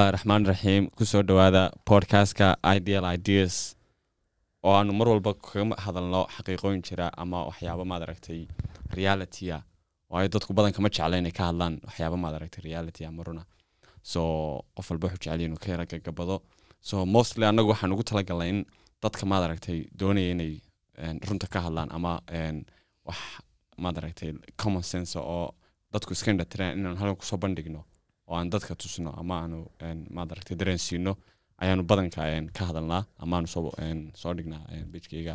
bismillaahi raxmaan raxiim ku soo dhowaada podcastka ideal ideas oo aanu mar walba kaga hadalno xaqiiqooyin jira ama waxyaaba maad aragtay realitya waayo dadku badan kama jecla inay ka hadlaan waxyaaba maad aragtay reality ama runa. So qof walba wuxuu jecel inuu ka yara gagabado. So mostly annagu waxaan ugu talagalnay in dadka maad aragtay doonaya inay runta ka hadlaan ama wax maad aragtay common sense oo dadku iska indhatiraan inaan halkan ku soo bandhigno oo aan dadka tusno ama aanu en, maad aragtay dareensiino ayaanu badanka ka hadalnaa ama aanu soo, dhignaa bejkeyga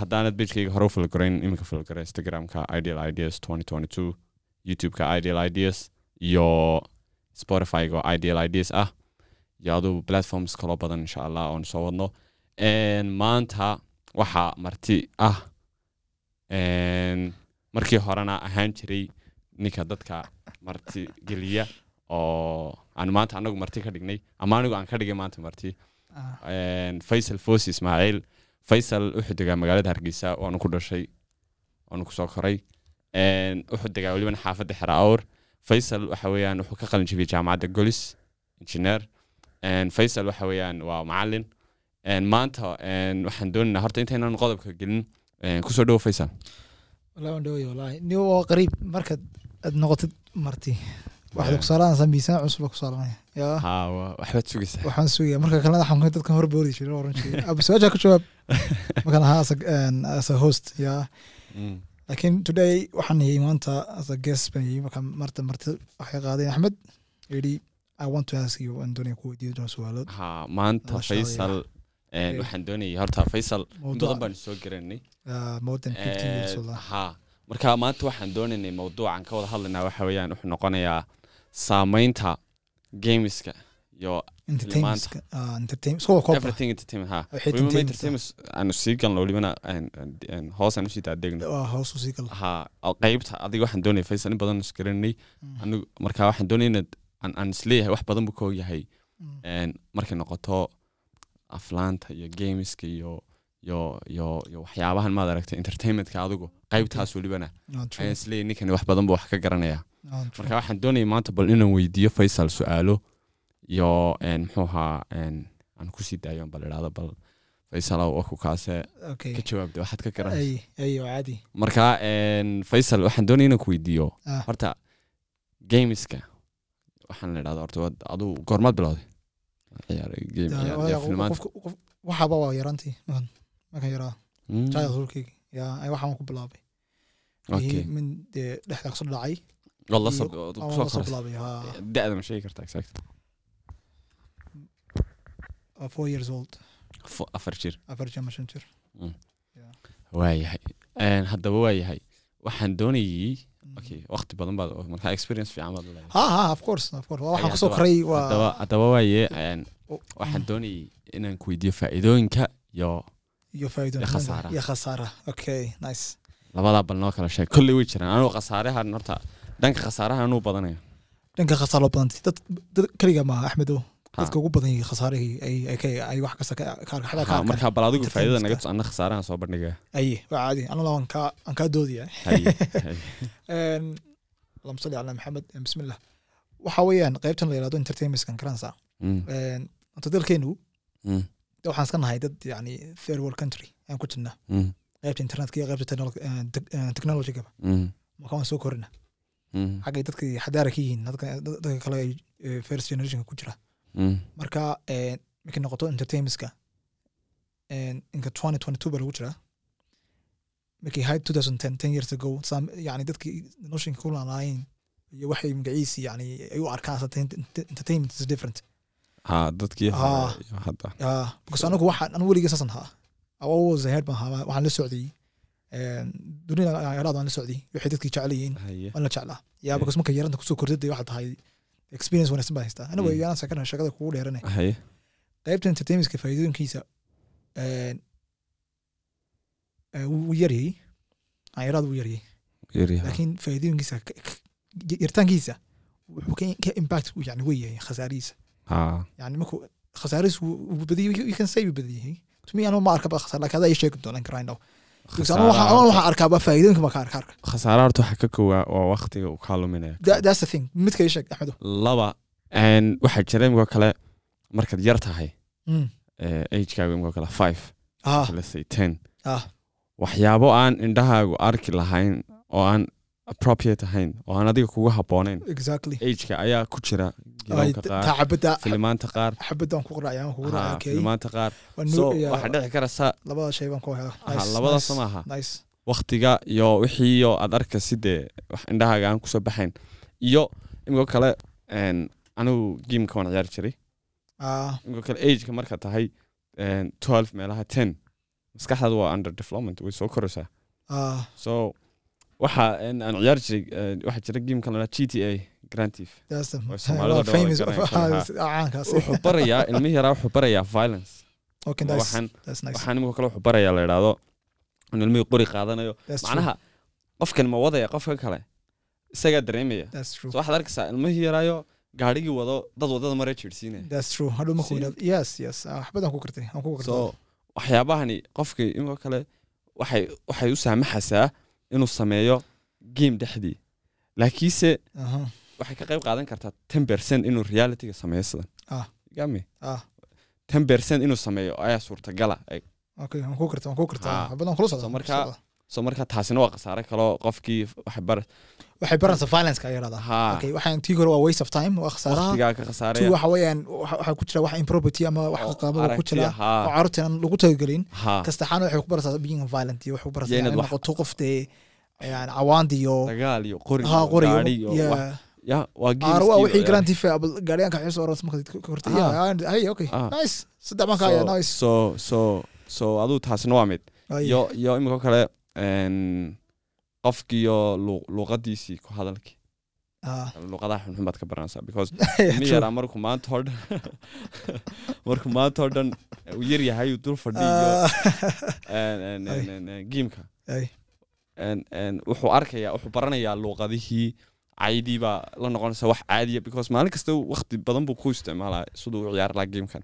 haddaanad bejkeyga hore u falgarayn iminka falgara instagramka ideal ideas 2022 youtubeka ideal ideas iyo spotifyga oo ideal ideas ah iyo aduu platforms kaloo badan insha allah oon soo wadno. Maanta waxaa marti ah markii horena ahaan jiray ninka dadka marti geliya oo aan maanta anagu marti ka dhignay ama anigu aan ka dhigay maanta marti. En, faysal fosi ismaaciil faysal wuxuu degaa magaalada hargeysa waanu ku dhashay waanu ku soo koray. Wuxuu degaa welibana xaafadda xera awr faysal waxa weeyaan wuxuu ka qalin jibiyey jaamacadda golis engineer. En, faysal waxa weeyaan waa macalin. Maanta waxaan doonaynaa horta intaynan qodobka gelin ku soo dhowo faysal wallahi waan dhawaya wallahi ni oo qariib markaad aad noqotid marti. Waxaad Yeah. ku saaranaysaa miisaan cusub ku saaranaya yaa. Waxbaad sugaysaa waxaan sugaya marka kalena waxaan dadkan hor boodi jiray oran jiray aba su'aasha ka jawaab. Markaan ahaa as a, as a host yaa. Mm. laakiin today waxaan yii maanta as a guest baan yii marka marta marti waxay qaadeen axmed. Yidhi i want to ask you aan doonaya ku weydiiyo doona su'aalood ha maanta faysal Okay. waxaan doonayay horta faysal mawduuc baan soo garanay. More than fifty years Eh, wallah ha marka maanta waxaan doonaynay mawduucan ka wada hadlaynaa waxa weeyaan wuxuu noqonayaa saameynta gameska iyo entertainment aanu sii galno welibana en- en- en, hoos aan u sii oo qeybta adiga waxaan doonaya faysal in badan is garanay Mm. anigu marka waxaan doonaya inaad aan is leeyahay wax badan buu ka ogyahay. Mm. En, markay noqoto aflaanta iyo gameska iyo waxyaabahan maad aragtay entertainmentka adigu qaybtaas welibana ayaan is leeyahay ninkani wax badan buu wax ka garanaya marka waxaan doonayay maanta bal inaan weydiiyo faysal su'aalo iyo muxuu ahaa aan ku sii daayo bal idhaahdo bal faysalow waku kaase ka jawaabda waxaad ka caadi. Marka faysal waxaan doonaya inaan ku weydiiyo. Ah. horta gameska waxaan la idhahda horta aduu goormaad bilowday. Filmaanta. waxaaba waa yaraantii markan yaraa Mm, childhoodkayga ay waxaan ku bilaabay. Min dee dhexda ka soo dhacay. Waad la iyo- soo- waad aan ku soo la soo koraysa. bilaabay da-da ma sheegi kartaa exact uh, four years old. Afar jir. Afar jir ama shan jir. Waayahay En, haddaba waayahay waxaan doonayay Mm. okay waqti badan baad markaa experience fiican baad leedahay ha ha of course of course. Waxaan ku soo koray waa haddaba waaye Oh, waxaan mm. doonayay inaan ku weydiiyo faa'iidooyinka iyo iyo faa'iido iyo khasaaraha. iyo khasaara okay nice. Labadaa bal noo kala sheeg. Kolley way jiraan anigu khasaarahan horta dhanka khasaaraha anuu badanaya dhanka khasaar loo badantay dad dad keliga maaha axmedow dadka ugu badan yihiin khasaarihii ay ay ka ay wax kasta ka ka ka Ha, marka bal adigu faa'iidada naga tus anna khasaarahan soo bandhigaya ay waa caadi anala aan kaa aan kaa doodaya. Een, allahuma salli calaa maxamed bismillah. Waxa weeyaan qaybtan la yihahdo entertainmentskan karansa Mm, dalkeenu waxaan iska nahay dad yani third world country aan ku jirna mm, qaybta internetka iyo qaybta eh, eh, technologygaba mm, marka waan soo korina. Mm, xaggay dadka xadaara ka yihiin dadka kale ay eh, first generationka ku jira. Mm, marka markay noqoto entertainmentska inka 2022 baa lagu jiraa markay ahayd 2010 10 years ago yani dadkii noloshinka ku laalaayeen iyo waxay magaciisi yani ay u arkaan entertainment is different. ha anagu waxaan weligii saasan haa baan waxaan la socday Een, dunida yaraad waan la socday waxay dadkii jecel yihiin waan la jeclaa. Yaa because marka yaranta ku soo kordhida waxaa tahay experience wanaagsan baa haystaa. Anigu Mm. yaan sakana shaqada kugu dheerane. Qaybta entertainmentka faa'iidooyinkiisa een, ee, wuu yaryay. Yaraad wuu yaryay. Laakiin faa'iidooyinkiisa yartaankiisa wuxuu ka- impact yani wey yahay khasaarihiisa. Ha. Yani markuu khasaarihiis wuu badiyay you can say wuu badiyay to me anu ma arkaba khasaar laakiin adaa ii sheegi doonaan anu Khasaaraha- waxaan arkaaba faa'iidooyinka ma ka arka arka khasaaraha horta waxa ka kowaa waa waqtiga uu kaa luminaya That- that's the thing. midka ii sheeg axmedo laba waxaa jira imikoo kale markaad yar tahay agekaagu imikoo kale five. let's say ten. waxyaabo aan indhahaagu arki lahayn oo aan appropriate ahayn oo aan adiga kugu habboonayn. Exactly. Ageka ayaa ku jira filimaanta qaar. filimaanta so waxaa dhici Nice, labadaas maaha waktiga iyo wixii oo aad arka sidee wax indhahaaga aan ku soo baxayn. Iyo imikoo kale anigu gameka waan ciyaari jiray. Ah. Imikoo kale ageka marka tahay 12 meelaha 10 maskaxdaadu waa under development way soo koraysaa. Ah. So waxa aan ciyaari jiray waxaa jira gamekan la g t a grantif barayaa ilmihi yaraa wuxuu barayaa violence. Waxaan imikoo kale wuxuu barayaa la idhaahdo in ilmihii qori qaadanayo. Macnaha qofkan ma wadaya qofka kale isagaa dareemaya. So waxaad arkaysaa ilmihii yaraayo gaarigii wado dad waddada yes yes. Ah, waxyaabahani qofkii imikoo kale waxay waxay u saamaxaysaa inuu sameeyo game dhexdii. Laakiinse waxay ka qayb qaadan kartaa ten percent inuu realityga sameeyo sidan. Ah. gami ah. ten percent inuu sameeyo ayaa suurtagala. Okay So marka- marka taasina waa khasaare kaloo qofkii waxay baranaysaa violence yaraada ha okay waxaan tii hore waa waste of time waa khasaaraha waqtigaa ka khasaaraya waxa weeyaan waxa ku jira wax improperty ama wax oo qaabada ku jira oo carruurta aan lagu talagelin ha kastaxaana waxay ku baraysaa being violent iyo waxay ku baraysaa inaad noqoto qof dee yani cawaandi iyo dagaal iyo qori ha gaari iyo ya waa aarwa gameskiiba, wixii ya. garantife gaariyaanka xiiso oran markaad ka hortay Ah. hey okay Ah. nice saddex baan ka haya So- nice so so so aduu taasina waa mid iyo iyo imika kale qofkiiyo lu- luuqadiisii ku hadalkii Ah. luuqadaha xunxun baad ka baranaysaa because true. yaraa markuu maanta oo dhan markuu maanta oo dhan uu yar yahay uu dul fadhiyo Ah. giimka wuxuu arkayaa wuxuu baranayaa luuqadihii caydii baa la noqonaysa wax caadiya because maalin kasta waqti badan buu ku isticmaalaa siduu u ciyaari lahaa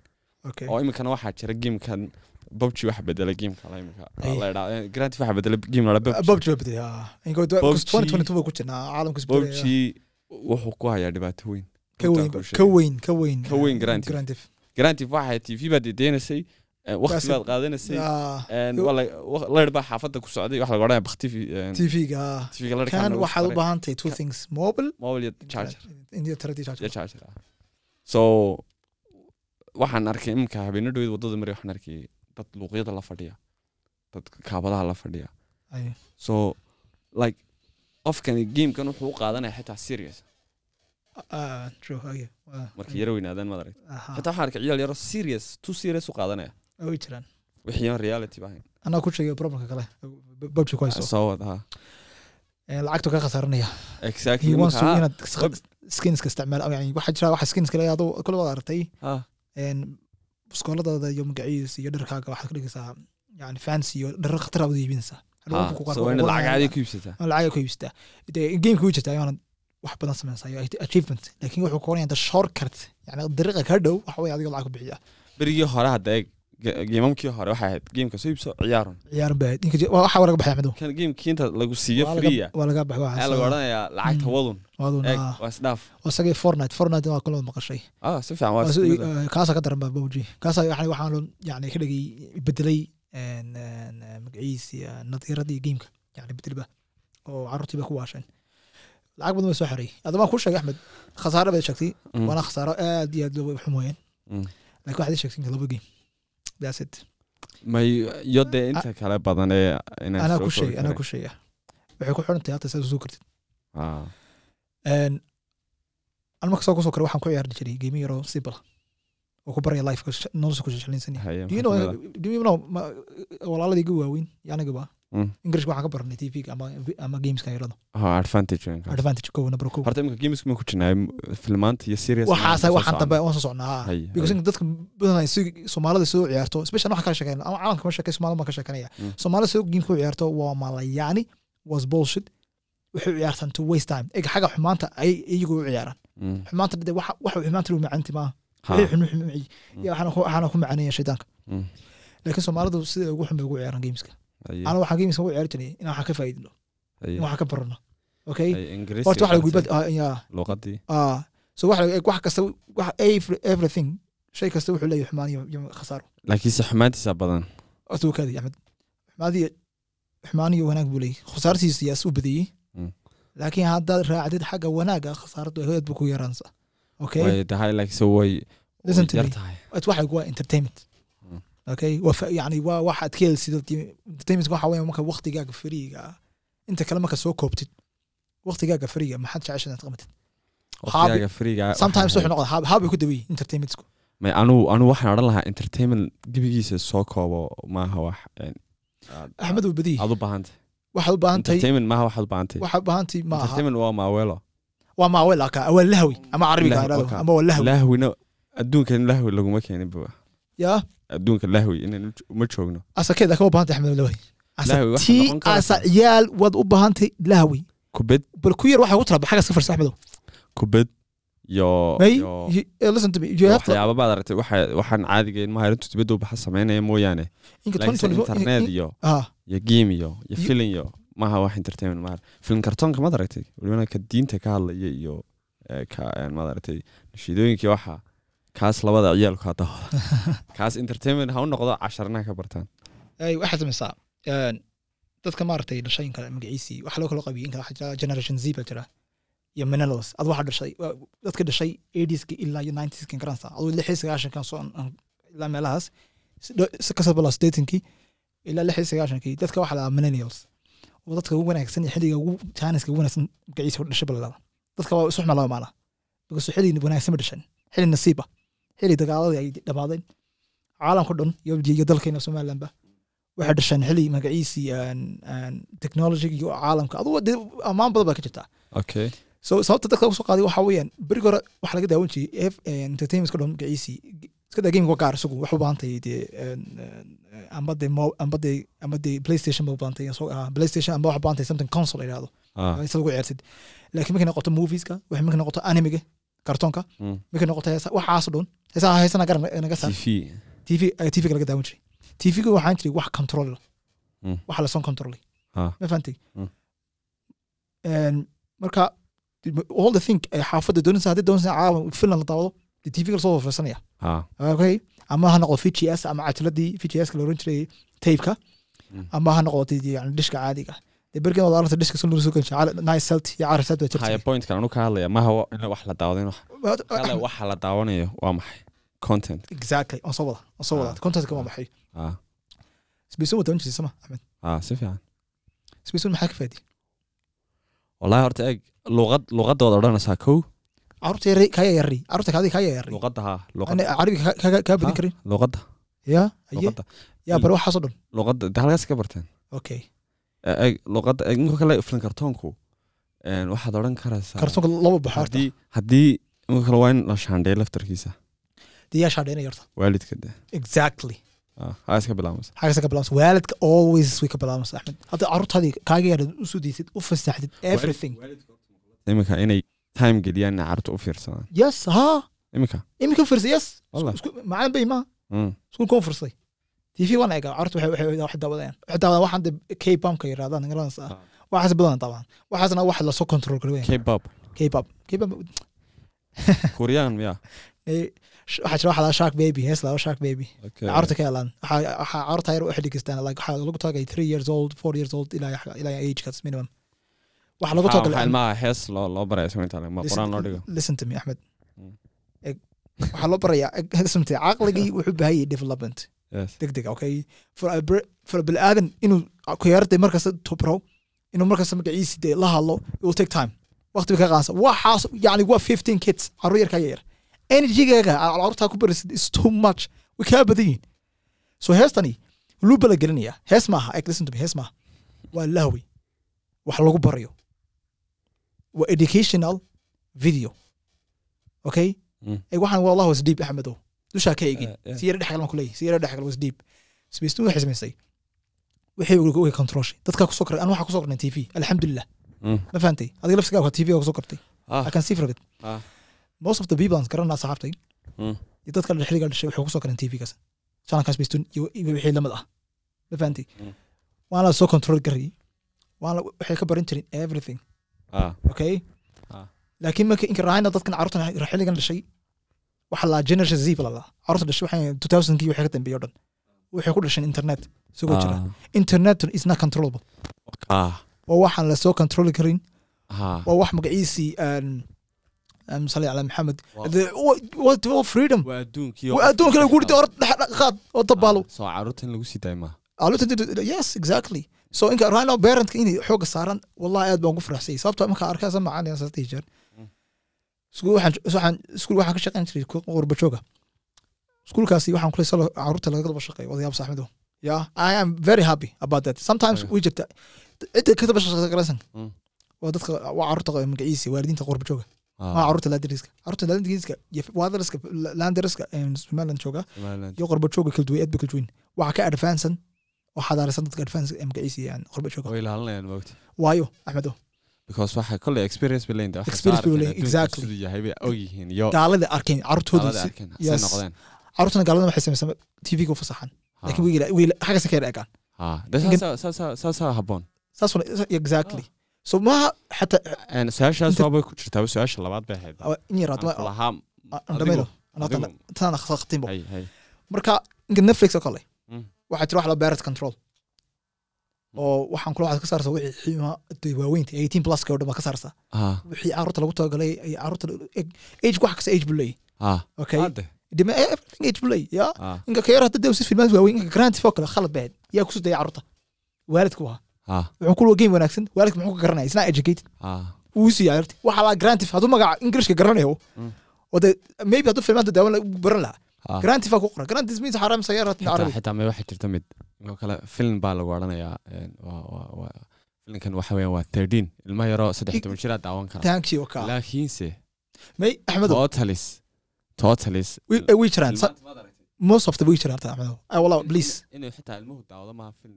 okay oo iminkana waxaa jira gamekan bobji waxa bedela gameka la imika la idhaa granti waxa bedela game la bobji inko PUBG. 2022 baa ku jirnaa caalamka isbedelaya bobji wuxuu ku hayaa dhibaato weyn ka weyn ka weyn ka weyn Ka weyn Grand Theft. Grand Theft. granti waxay tv baad dedeynasay waqti baad qaadanaysay layr baa xaafada ku socday waxa laga odhanaya bakti TV-ga tvga layr kan waxaad u baahan tahay two things mobile. mobile iyo charger iyo charger so waxaan arkay iminka habeena dhowed waddada mari waxaan arkay dad luuqyada la fadhiya dad kaabadaha la fadhiya so like qofkani gamekan wuxuu u qaadanaya xitaa serious. Ah, Ah, markay yaro weynaadaan maad aragta xitaa waxaan arkay ciyaal yaro serious too serious u qaadanaya. Way jiraan. Wixii aan reality bahayn. Anaa ku sheegay problemka kale. Babji ku hayso soo wad ha Eh, lacagtu ka khasaaranaya. Exactly. Marka, inaad skinska isticmaal yani waxaa jira waxa skinska la yado kule waad aragtay. Ha buskooladooda iyo magaciisa iyo dharkaaga waxaad ka dhigaysaa yani fancy iyo dhar khatar aad iibinaysaa ha so waa inaad lacag caadi ku iibsataa gameka u jirta ayaana wax badan sameynaysaa iyo achievement laakiin wuxuu koonaya the shortcut yani dariiqa ka dhow waxa wey adiga lacag ku bixiya. Berigii hore hadda eeg geemamkii hore waxay ahayd geemka soo iibso ciyaaran ninka ji- waa- waxaa laga baxay axmedow kan geemkii inta lagu siiyo laga- waa laga baxay ayaa lagu odhanayaa lacagta Mm. wadun. Waadun eeg waa isdhaaf isagii fortnite. Fortnite waa kula maqashay. Ah si fiican waa ah. eh, kaasaa ka daran baa bawji kaasaa yani waxaan yani ka dhigay bedelay eh, eh, nadiiradii gameka. Yani bedelba oo carruurtii ba ku waasheen. Lacag badan baa soo xeray adama ku sheegay axmed khasaare baad sheegtay. Mm. waana khasaaro aad iyo aad weeyaan Mm. laakiin waxaad ii sheegtay laba game that's it may iyo dee inta kale badan ee anaa ku sheegay waxay ku xiran tahay hata saad u soo kartid an marka soo ku soo kore waxaan ku ciyaari jiray game yaroo simple. Oo ku baraya life nolosha ku ma- walaaladii iga waaweyn iyo anigaba English waxaan ka baranay tvga ama ama gameska yarada advantage weyn kaas. advantage kow number kow horta imika games ma ku jirnaa filmaanta iyo series waxaasa waxaan dambe waan soo socnaa because dadka badan si soomaalida soo ciyaarto special waxaan ka sheekeynaa ama caalamka ma sheekay soomaalida ma ka sheekanaya soomaalida soo game ku ciyaarto waa malayaani was bullshit. waxay ciyaartaan to waste time. eg xagga xumaanta ay iyagu u ciyaaraan xumaanta de waxa xumaanta lagu macanti maaha waxaana ku- macaneeya shaydaanka laakiin soomaalidu sida ugu xun bay ugu ciyaaraan gameska ana waxaan gameska ugu ciyaari jiray in waxaan ka faa'iidino in waxaan ka barano okay? Horta waxa lagu bad ya luqadii. Ah so wax wax kasta wax every- everything shay kasta wuxuu leeyahay xumaan iyo khasaaro. Laakiinse xumaantiisa badan. Horta kaadi axmed. Xumaadiyo xumaan iyo wanaag buu leeyahay. Khasaartiisa yaa isu badiyey Mm. laakiin haddaad raacdid xagga wanaaga khasaaradu aad buu ku yaraansa okay? Way tahay laakiinse way Listen way to yar me. tahay It waxay entertainment. Okay? Yani waa waxaad ka helsid entertainment waxa weeye marka waqtigaaga fariiga ah inta kale marka soo koobtid waqtigaaga fariiga maxaad jecesha inaad qabatid sometimes wuxuu haab ku dawiyey entertainmentsku may anu anu waxaan odhan lahaa entertainment gebigiisa soo koobo maaha wax aad- axmed uu badiyey aad u baahantay. Waxaad u baahan tahay entertainment maaha waxaad u baahantay. Waxaad u baahan tahay maaha entertainment waa maaweelo waa maawel aka waa lahwi ama carabiga ama waa lahwi. Lahwina adduunkan lahwi laguma keenin bu ya adduunka lahwi inaan uma joogno asakeeda ka u axmed lahwi kartaa- asa ciyaal waad u baahan tahay lahwi kubad bal ku yar waxay ku tala xagga iska farsa axmedow kubad baad aragtay waxaan caadiga in maharintu dibadda ubaxa samaynaya mooyaane inka laakiinse 2024 internet iyo iyo game iyo iyo filin iyo maaha wax entertainment maaha film kartoonka maad aragtay welibana ka diinta ka hadlaya iyo ka maad aragtay nashiidooyinkii waxa kaas labada ciyaalku hadda kaas entertainment ha u noqdo casharnaha ka bartaan. Waxaa samaysaa een, dadka maaragtay dhashooyin kale magaciisii waxa loo kala qabiyin waxaa jira generation z baa jira iyo minelos ad waxaa dhashay dadka dhashay 80ska ilaa iyo 90ska garanaysa aduu lix iyo sagaashankan soo ilaa meelahaas ka soo bilaa ilaa lix iyo sagaashankii dadka waxaa lahaa millennials oo dadka ugu wanaagsan iyo xilliga ugu jaaniska ugu wanaagsan magaciisa dhashay ba lalada dadka waa isu xuma because xilli wanaagsan ma dhashan xilli nasiiba xilli dagaaladii ay dhamaadeen caalamka dhan iyo iyo dalkeena somalilandba waxay dhasheen xilli magaciisii technology iyo caalamka. Adugu ammaan badan baa ka jirtaa. Okay so sababta dadka ugu soo qaaday waxaa weeyaan berigi hore waxaa laga daawan jiray f entertainment ka dhan magaciisii iska daa waa gaar isagu wax u baahan tahay dee een, een, amba mo amba playstation ba u baahan tahay soo ah playstation amba waxa baahan tahay something console ay yidhahdo ah. Isa lagu ciyaartid. Laakiin markay noqoto movieska waxay markay noqoto animega kartoonka mm. markay noqoto heesa waxaasoo dhan heesaha heesana garan naga saar. Tv tv tvga laga daawan jiray. Tvga waxaan jiray wax control Mm. waxa la soo controlay. Ah ma fahantay Mm. Een, marka all the thing ay xaafadda doonaysa haddii doonaysa caalam filan la daawado dee tvga la soo hofeysanaya ah okay? Ama ha noqdo vgs ama cajiladii vgs la oran jiray tapeka. Mm. ama ha noqdo dhishka caadiga dee bergen wada aranta dhishka sun soo gensha nice selt iyo carar selt baa jirta pointkan anu ka hadlaya maaha wa- in wax la daawado in wax kale waxa la daawanayo waa maxay? Content. Exactly on soo wada on soo wada. Ah. contentka waa maxay? Ah. Sbeyson waa daawan jirtay sama axmed. Ah si fiican. Sbeyson maxaa ka faadi wallahi horta eeg luqad luqadooda odhanaysaa kow. Carruurta yar kaya yarri carruurta kaadi kaya yarri. Luqadda ha ana luqadda carabiga ka- ka- kaa badin karin. luqadda. Ya haye luqadda. Ya bare waxaasoo dhan. luqadda halkaas ka barteen. Okay Ninka kale film kartoonku. Waxaad odhan karaysaa. Kartoonka laba baxo haddii ninka kale waa in la shaandheeyo laftarkiisa. Dee yaa shaadheynaya horta waalidka de exactly. Ah ka ka bilaabmasa. Waalidka always way ka bilaabmasa axmed. Hadda carruurtaadii kaaga yaadhad u soo deysid u fasaxdid everything. iminka inay time geliyaan inay carruurta u fiirsadaan. Yes ha? Iminka. Iminka firsa yes. Wallah. macalin bay maaha Mm. iskuulka u tv carruurta waxay waxay wax daawadayaan waxay daawadaan waxaan de k bamka yirahdaan ingiriis ah. Ah. waxaas badan daawaan waxaasna wax la soo control kara weyn. K-pop. K bab k bab kuryaan miya waxaa jira waxa la shark baby hees la shark baby. Okay. carruurta ka helaan waxaa waxaa carruurta yar waxay dhegeystaan like waxaa lagu tagay three years old four years old ilaa ilaa agekaas minimum. Waxaa lagu Waxaa- waxaa tagay ilmaha hees loo loo baraya intaan ma quraan loo dhigo? listen to me axmed Mm. Waxaa loo barayaa eg- listen to caqligii wuxuu baahan yahay development deg deg okay? For biniaadan inuu kuyaarday markasta tubro inuu markasta magaciisi dee la hadlo it will take time. Waqti bay ka qaansa waxaas yani waa fifteen kids carruur yar kaa yar. Energygaaga aad carruurtaa ku barisid is too much. Way kaa badan yihiin so heestani luu bala gelinaya hees maaha. Eg listen to me hees maaha. Waa lahwi. Wax lagu barayo. Waa educational video. Okay? Mm. waxaan wallah was deep axmedow dushaa ka egin. Eh, eh. si yara dhexgal baan kuleeyahy si yara dhexgal was deep. Sbeystu waxay samaysay wixii way controlshay dadkaa ku soo koray anu waxaa ku soo kornay tv alxamdulilah Mm. ma fahantay adiga laftigaa waa tv ku soo kortay ah. I can see from it. Ah. Most of the people aan garanaa saxaabtay iyo dadka xilliga dhashay waxay ku soo koreen tvgaas channelkaas beystun iyo iyo wixii la mid ah. Ma fahantay Mm. waana la soo control garayay waana waxay ka baran jirin everything. Ah. Okay? Laakiin marka inka raayna dadkan carruurtan xilligan dhashay waxa la generation z baa la carruurta dhashay waxay 2000kii waxay ka dambeeyay oo dhan. Waxay ku dhasheen internet. Isagoo jira. Internet is not controllable. Ah. Waa waxaan la soo controli karin. Waa wax magaciisii aan aan sali ala maxamed. Waa- The- wa- wa- wa freedom? Waa adduunkii waa adduunka lagu dhintay or qaad oo dabaalo soo carruurta in lagu sii daay maaha. Aaluta- yes exactly. So inka rhino parentka inay xooga iskuul waxaan ka shaqayn jiray qurba jooga iskuulkaasi waxaan kulay salo carruurta laga daba shaqeeyo wadayaab saaxiibo yeah i am very happy about that. Sometimes way jirta cidda ka daba Mm. waa dadka waa carruurta magaciisa waalidiinta qurba jooga Ah, ma carruurta laandariska carruurta laandariska iyo waadariska laandariska somaliland jooga iyo qurba jooga kala duwan aad ba kala duwan waxa ka advansan oo xadaarisan dadka ee magaciisa aan qurba jooga way ilaalinayaan moogta waayo axmedo gaalada arkeen caruurtana gaalada waxay samaysan tvga u wiil egaan exactly. So maaha ku su'aasha labaad bay ahayd. Marka inka netflix oo kale Mm. waxaa jira wax la parent control oo waxaan kula waxaad ka saarsa wixii waaweynta eighteen plus ka oo dhan baa ka saarsa wixii carruurta lagu talagalay ay carruurta age wax kasta age buu leeyahy okay? Dima everything age buu leeyahy yeah ha. Inka ka yar hadda dee si filmaad waaweyn inka grantif oo kale khalad bahed yaa ku soo daya carruurta waalidku ahaa ha. Wuxuu ku game wanaagsan waalidku muxuu ka garanaya isna educated. Ha. Wuu siiya yarti waxa la grantif hadduu magaca englishka garanayo oo. Dee maybe hadduu filmaanta daawan la- baran lahaa. Ha. Grantif aa ku qoran grantif means xaraam sayarat xitaa carabi xitaa may waxaa jirta mid inkoo kale film baa lagu waa- filimkan waxa weeyaan waa thirteen. Ilma yaroo saddex toban jiraa daawan kara. Laakiinse totalis totalis way jiraan. Most of the way jiraan ta axmedo ay wallah please. inuu xitaa ilmuhu daawado maaha film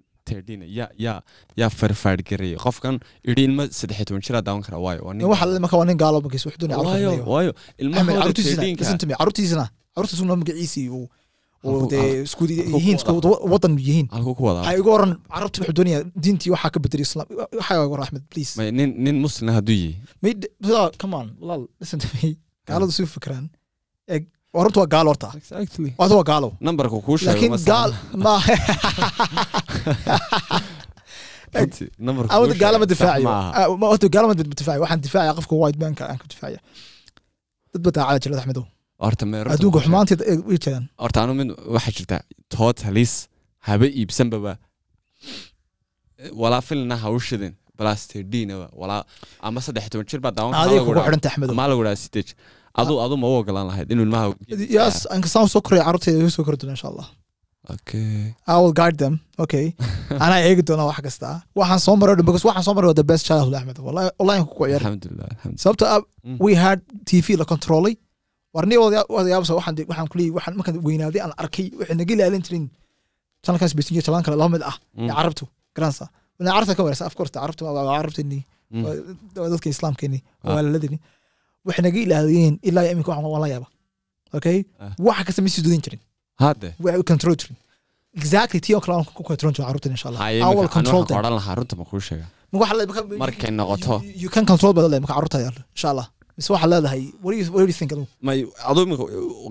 yaa yaa yaa farfaadh qofkan idhi ilma saddex toban jiraa daawan kara waayo waa nin waxa la marka waa nin gaalo magiis wuxuu doonaya waayo carruurta waayo. Ilmaha magaciisii uu dee isku yihiin wadan yihiin. Waxay igu oran carruurta wuxuu doonaya diintii waxaa ka bedeliyo islam. Waxaa igu oran axmed please. Nin nin muslina hadduu yihi. May come on walaal listen to me. Gaaladu suu fikraan eeg waa runta waa gaalo horta waata waa gaalo nambarka kuu sheego laakiin gaal ma awada gaalama difaacayo Ah, ma- horta gaalama difaacayo waxaan difaacaya qofka white manka aan ka difaacaya dad ba daacada jirada axmedow horta me adduunka xumaanteed ee way jiraan horta anu mid waxaa jirta totalis haba iibsanbaba walaa filna ha u shidin balasterdinaba walaa ama saddex toban jir baa lagu dhaha adu adu ma u ogolaan lahayd inuu ilmaha yes inkastaan soo koraya carruurteeda soo kori doona insha allah okay I will guide them. Okay. anaa eegi doona wax kasta waxaan soo maray dhan because waxaan soo maray the best childhood axmed wallahi wallahi aan ku ciyaar alxamdulilah sababta we had tv la controlay warni wadayaabsa waxaan de- waxaan kulii waxaan markaan weynaaday aan arkay waxay naga ilaalin jirin. Channelkaas besiyo channel kale laba mid ah ee carabtu garansa wana carabta ka wareysa of course carabtu waa waa carabteeni waa waa dadka islaamkeeni waa laladini waxay naga ilaaliyeen ilaa iminka waxaan waan la yaaba okay wax kasta ma sii doodan jirin. Hadde way u control jirin. Exactly tii oo kale aan ku control jirin carruurtan insha allah. Haye I will imika anu control waxaan ku them. odhan lahaa runta ma kuu sheega. Ma waxa la- marka- markay noqoto. You- can control baad leedahay marka carruurta yaal insha allah mise waxaa leedahay? May adu imika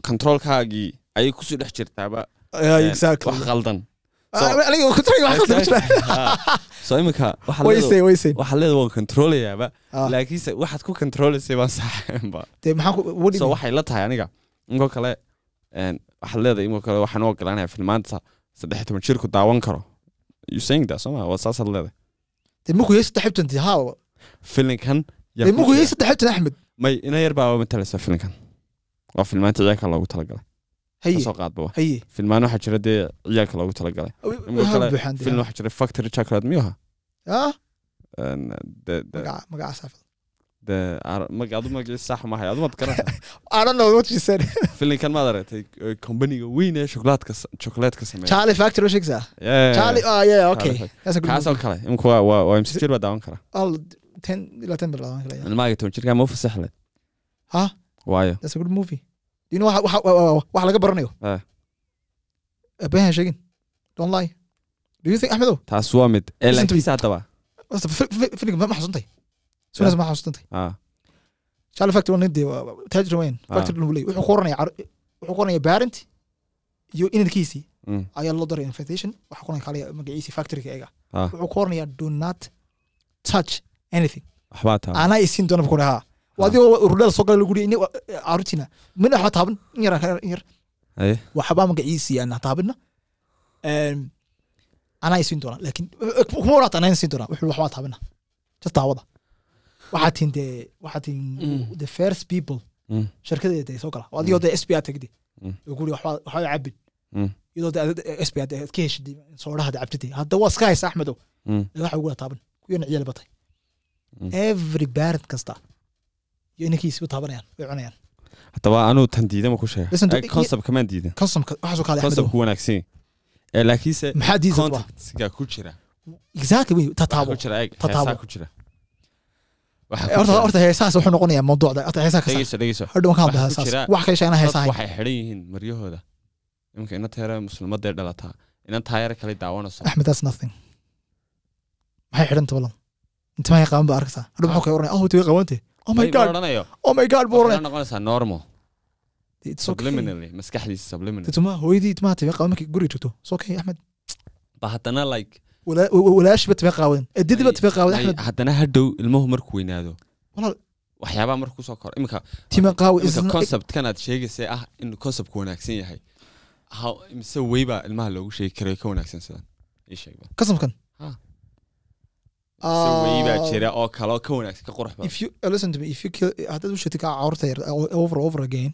controlkaagii ayay ku sii dhex jirtaaba exactly. wax qaldan Ah, so imika waxaa way leedahay- say way say? waxaa leeda waan controlayaaba Ah. laakiinse waxaad ku controlaysay baan so mean? waxay la tahay aniga inkoo kale waxaad leedahay inkoo kale waxaan u ogolaanaya filmaanta saddex toban jirku daawan karo? You saying that soma waa saasaad leedahay? Filinkan yaa dee ku muku yey jira. saddex xibtan axmed may ina yar baa matalaysa filinkan waa filmaanta ciyaalka loogu talagalay haye. Kasoo qaadba filmaan waxaa jira dee ciyaalka loogu talagalay film waxaa jira factory chocolate ah? Ar- mag- adu magaciisa sax mahay adu maad garan I don't know what you said. Filinkan maad aragtay eh, kombaniga weyn ee shokolaadka chocolaadka sameeya Charlie Factory shakes ah Yeah. Charlie oh yeah okay. Charlie that's a good kaasoo movie. kale imika waa waa waa imsi jir baa daawan kara all 10 ila 10 bilood kala ilmahaaga toban jirkaa ma u fasaxle ha waayo that's a good movie. Waxa waxa waxa laga baranayo Eh. abahan sheegin don't lie. Do you think Ahmedo taas waa mid ee laakiinse haddaba filig ma xasuuntay sunas ma xasuuntay charlie factor waa nidee taajir weyn Ah. factor lagu leeyahy wuxuu ku oranaya wuxuu ku oranaya parent iyo inankiisii ayaa loo daray invitation waxaa ku oranaya kaliya magaciisii factoryga eega wuxuu ku oranayaa do not touch anything. anaa isiin doona buu ku dhahaa waa adigoo urudhada soo gala lagu yidhi caruurtiina mina waxba taaban in yar in yar Aye. waxbaa magaciisii aan taabina anaa isiin doona laakiin kuma waraata anaa isiin doona wuxuu waxbaa taabina just daawada waxaa tihin dee waxaa tihin the first people. shirkadeeda dee soo gala oo adigoo dee s b a tagdi oo guri waxbaa waxbaa cabin iyadoo s b a ka heshid soodhaha cabtid hadda waa iska haysa axmedow Mm. waxa ugu taaban kuyana ciyaal batay. Every parent kasta. Iyo inankiisiba taabanayaan way cunayaan. Haddaba anuu tan diidama ku sheega concept kamaan diidan. waxaasoo kale ku wanaagsan. Ee laakiinse maxaa contactga ku jira. Exactly wey tataabo Tataabo. ku jira horta horta wuxuu noqonayaa mawduucda. Horta kasa dhegeyso hadhow wax sheegana waxay xidhan yihiin maryahooda. Iminka ina teera muslimadee dhalataa ina taayar kale daawanayso. Axmed that's nothing. Maxay xidhanta balan intimahay qaban ba arkaysaa hadhow maxuu kay oranaya oh way qabante oh my god. oh my god buu oranaya noqonaysaa normal. Subliminally maskaxdiisa subliminal tuma hooyadii timaha timay qaban markay guriga joogto it's okay axmed ba haddana like Walaa- wa- walaashiba timay qaawadan edidiba may- timay qaawadan may- axmed haddana hadhow ilmuhu markuu weynaado. Walaal. Waxyaabaa markuu ku soo koro iminka conceptkan aad sheegaysay ah in conceptku wanaagsan yahay. Mise weybaa ilmaha loogu sheegi karay ka wanaagsan sidan ii kasamkan mise weybaa Ah. jira oo kale oo ka wanaagsan ka qurux badan if you listen to me. If you kill haddaad u sheegtay kaa carruurta yar over over again.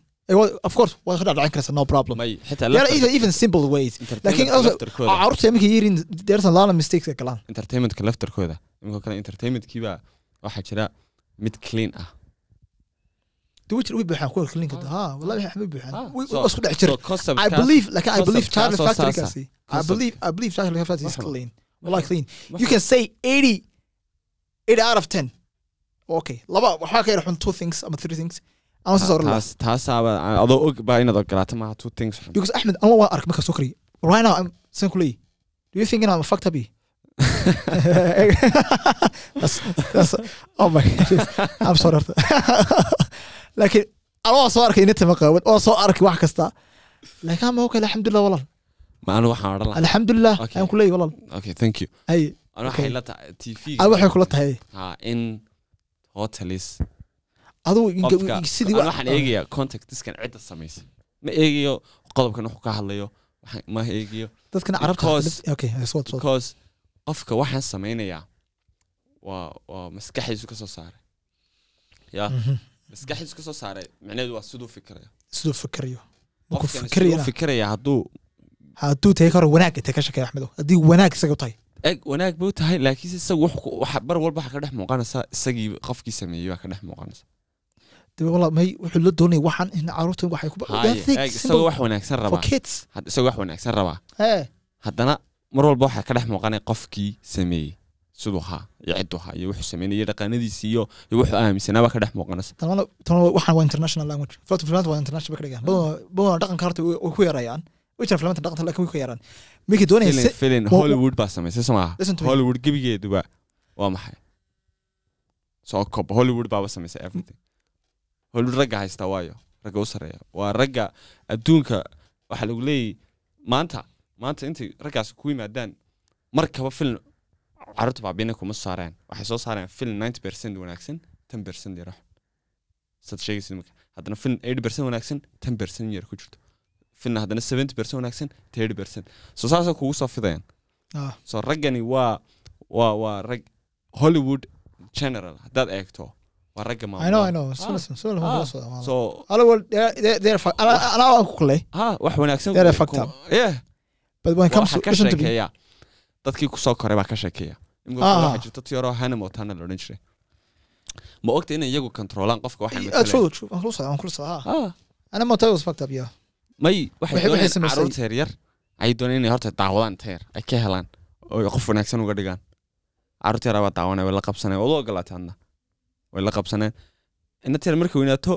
of course. waad ka dhacdhacin karaysaa no problem. even, simple ways. Laftarkooda carruurta markay yihiin there's a lot of mistakes ay galaan entertainmentka laftarkooda iminka kale entertainmentkiibaa waxaa jira mid clean. ah dawajir way buuxaan kuwa kliinka ha wallahi waxay buuxaan Way- isku dhex jira I believe like I believe Charlie Factory kasi I believe I believe Charlie Factory is Waxba- clean. Wallahi clean. You Waxba- can say 80 8 out of 10 okay laba waxaa ka yar xun two things ama three things. Ama taasaaba adoo og baa inaad ogolaato maaha two things xun. because Ahmed Allah waa ark marka soo kariyo right now I'm saying kulay do you think I'm a fucked up? That's, that's, oh my goodness. I'm sorry horta. laakiin anoo soo arkay inta maqaawad oo soo arkay wax kasta. Laakiin ama okay alxamdulilah walaal ma anu waxaan odhan lahaa. Alxamdulilah aan kuleeyahy walaal okay thank you. Waxay adi waxay kula tahay. Ha in hotelis waxaan eegayaa contactiskan cidda samaysay ma eegayo qodobkan wuxuu ka hadlayo ma eegayo. Dadkan carabta because- okay soo soo because qofka waxaan samaynayaa waa waa maskaxdiisu ka soo saaray. Ya? Maskaxdiisu ka soo saaray micnaheedu waa siduu fikirayo. Qofkan siduu fikirayana fikiraya hadduu hadduu tahay karo wanaag intay ka shakaya axmedow haddii wanaag isaga u tahay eg wanaag buu tahay laakiinse isagu bar walba waxa ka dhex muuqanaysa isagii qofkii sameeyey baa ka dhex muuqanaysa. May wuxuu la doonaya waxaan in carruurta waxay ku isagoo wax wanaagsan rabaa. Isagoo wax wanaagsan rabaa. Eh. Haddana mar walba waxaa ka dhex muuqanaya qofkii sameeyey. Siduu ahaa iyo cidduu ahaa iyo wuxuu sameynaya dhaqanadiisii iyo wuxuu aaminsanaa baa ka dhex muuqanaysa. Waxaan waa international language. Waa international ba ka dhigaan badan dhaqanka horta way ku yarayaan hollywood baa samaysay me. hollywood gebigeeduba waa maxay soo kob hollywood baaba samaysay everything. Hollywood ragga haystaa waayo ragga u sarreeya waa ragga adduunka waxaa lagu leeyahy maanta maanta intay raggaas ku yimaadaan markaba film carruurta baabina kuma soo saareen. Waxay soo saareen film ninety percent wanaagsan ten percent yar wax sad sheegaysid marka haddana film eighty percent wanaagsan ten percent yar ku jirto filmna haddana seventy percent wanaagsan thirty percent. So saasay kugu soo fidayaan so raggani waa waa waa rag hollywood general haddaad eegto waa ragga i know i maamula know. sulan sulan waa soo waa so ala wal they're they're fuck ana ana aan ku kulay ha wax wanaagsan They're ku- fucked ku- up. yeah. But when it comes waxa to ka listen to me. sheekeeya dadkii ku soo koray baa ka sheekeeya waxaa jirta tiyaro hana montana la odhan jiray ma ogta inay iyagu kontroolaan qofka waxay may waxay samaysay- carruurta yaryar. Ay doonayaan inay horta daawadaan teer ay ka helaan. Oo qof wanaagsan uga dhigaan. Carruurta yaraa baa daawanaya way la qabsaneen waad u ogolaatay hadna. Way la qabsaneen inna teer markay weynaato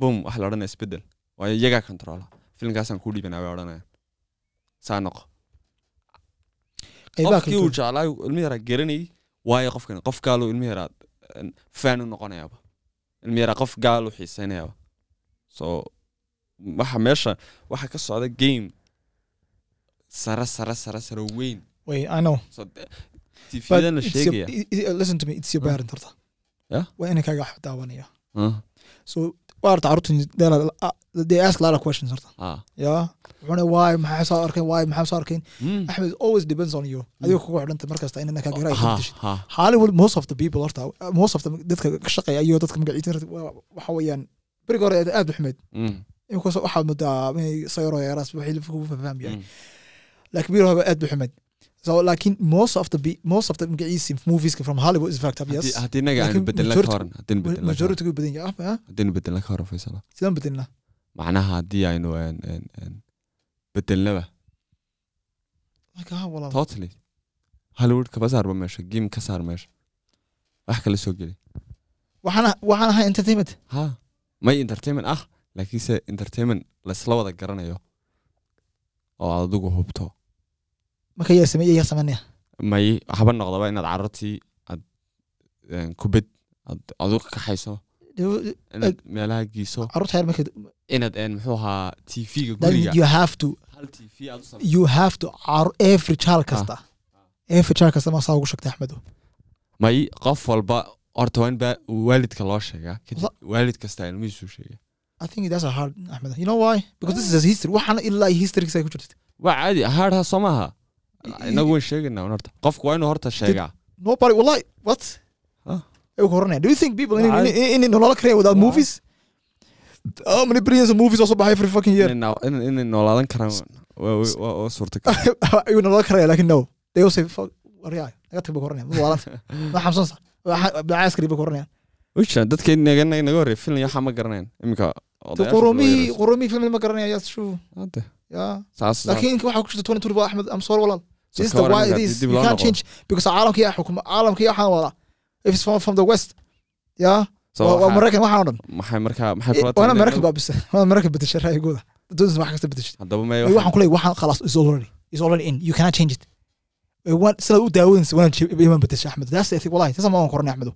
bum waxa la odhanaya isbeddel waayo iyagaa kontroola filimkaasaan kuu dhiibanaa way odhanayaan. Saa noqo. Qofkii uu jeclaa ilmi yaraa garanayay waayo qofkan qof kaaluu ilmi yaraa fan u noqonayaaba. Ilmi yaraa qof gaal u xiiseynayaba. So waxa meesha waxa ka socda game sare sare sare sare weyn. Wait i know. So de- but tvyadan la it's your, sheegaya i- i- listen to me it's your Huh? parent horta Yeah? waa inay kaaga daawanaya. Ah, so waa horta carruurta they- ask a lot of questions horta ah. yeah? Wuxuuna why maxay soo arkeen? Why maxay soo arkeen? Mm. axmed always depends on you. Adiga kugu xidhanta markasta inana kaa gara Ha, ha. hollywood most of the people horta most of the dadka ka shaqeeya iyo dadka magaciisa waxa weeyaan beriga hore aad u inkastoo waxaad moodaa inay sayro yeeraas wixii kugu faham yahay. Mm. laakiin beriga hore aad bu xumeyd so laakiin most of the most of the magaciisi movies from hollywood is fact up yes? Haddii- haddii inaga aanu Laakiin bedelna ka majority- horan bedelna gu badan yahay ah haddaynu bedelna ka horan faysala sidaan bedelna macnaha haddii aynu een, een, een, bedelnaba walaal totally. Hollywood kaba saarba meesha game ka saar meesha. Wax kala soo geli. Waxaan waxaan ahay entertainment. Ha may entertainment ah laakiinse entertainment laysla wada garanayo oo aad adigu hubto. Marka yaa sameeya yaa sameynaya may haba noqdaba inaad carruurtii aad een, kubad aad adigu ka kaxayso inaad meelaha geyso carruurta yar marka inaad een, muxuu ahaa tv-ga then guriga. you have to hal tv aad u sameyso. you have to car- every child kasta. Every child kasta ma saa ugu sheegtay axmedo may qof walba horta waa in waalidka loo sheegaa. Kadib waalid kasta ilmihiisu sheega I think that's a hard Ahmed. You know why? Because this is a history. waxaana ilaa history ku jirta waa caadi haadha soo maaha inagu waan sheegaynaa horta qofku waa inuu horta sheegaa nobody wallahi what? Huh? ay horanaya do you think people in, in, in, in nolol karaya without movies? How many billions of movies also baxay every fucking year? noo- in- inay noolaadan karaan waa- waa- waa waa suurtagal ayuu nolol karaya laakiin no. They all say fuck waryaa naga tag ba ku horanaya waalanta ma xamsansa bilcaaskari ba ku horanaya wisha dadka naga naga horreey filin waxaa ma garanayn iminka odayaasha qurumii dhalinyarada- qurumii film ma garanaya yeah saas laakiin waxa ku jirta 22 ba axmed am sorry walaal this is the why it is you can't change because caalamka yaa xukuma caalamka yaa waxaan wadaa if it's from, from the west So waa maraykan waxaan o dhan maxay markaa maxay kula waana maraykan inay- baa bisa waana maraykan bedesha raayigooda dadoodas wax kasta bedesha haddaba may Ay, waxaan kuleeyahay waxaan khalaas is already is already in. You cannot change it. Ay, waan sida u daawadaysa waan bedesha axmed that's the thing. wallahi taas ma waan koranay axmedo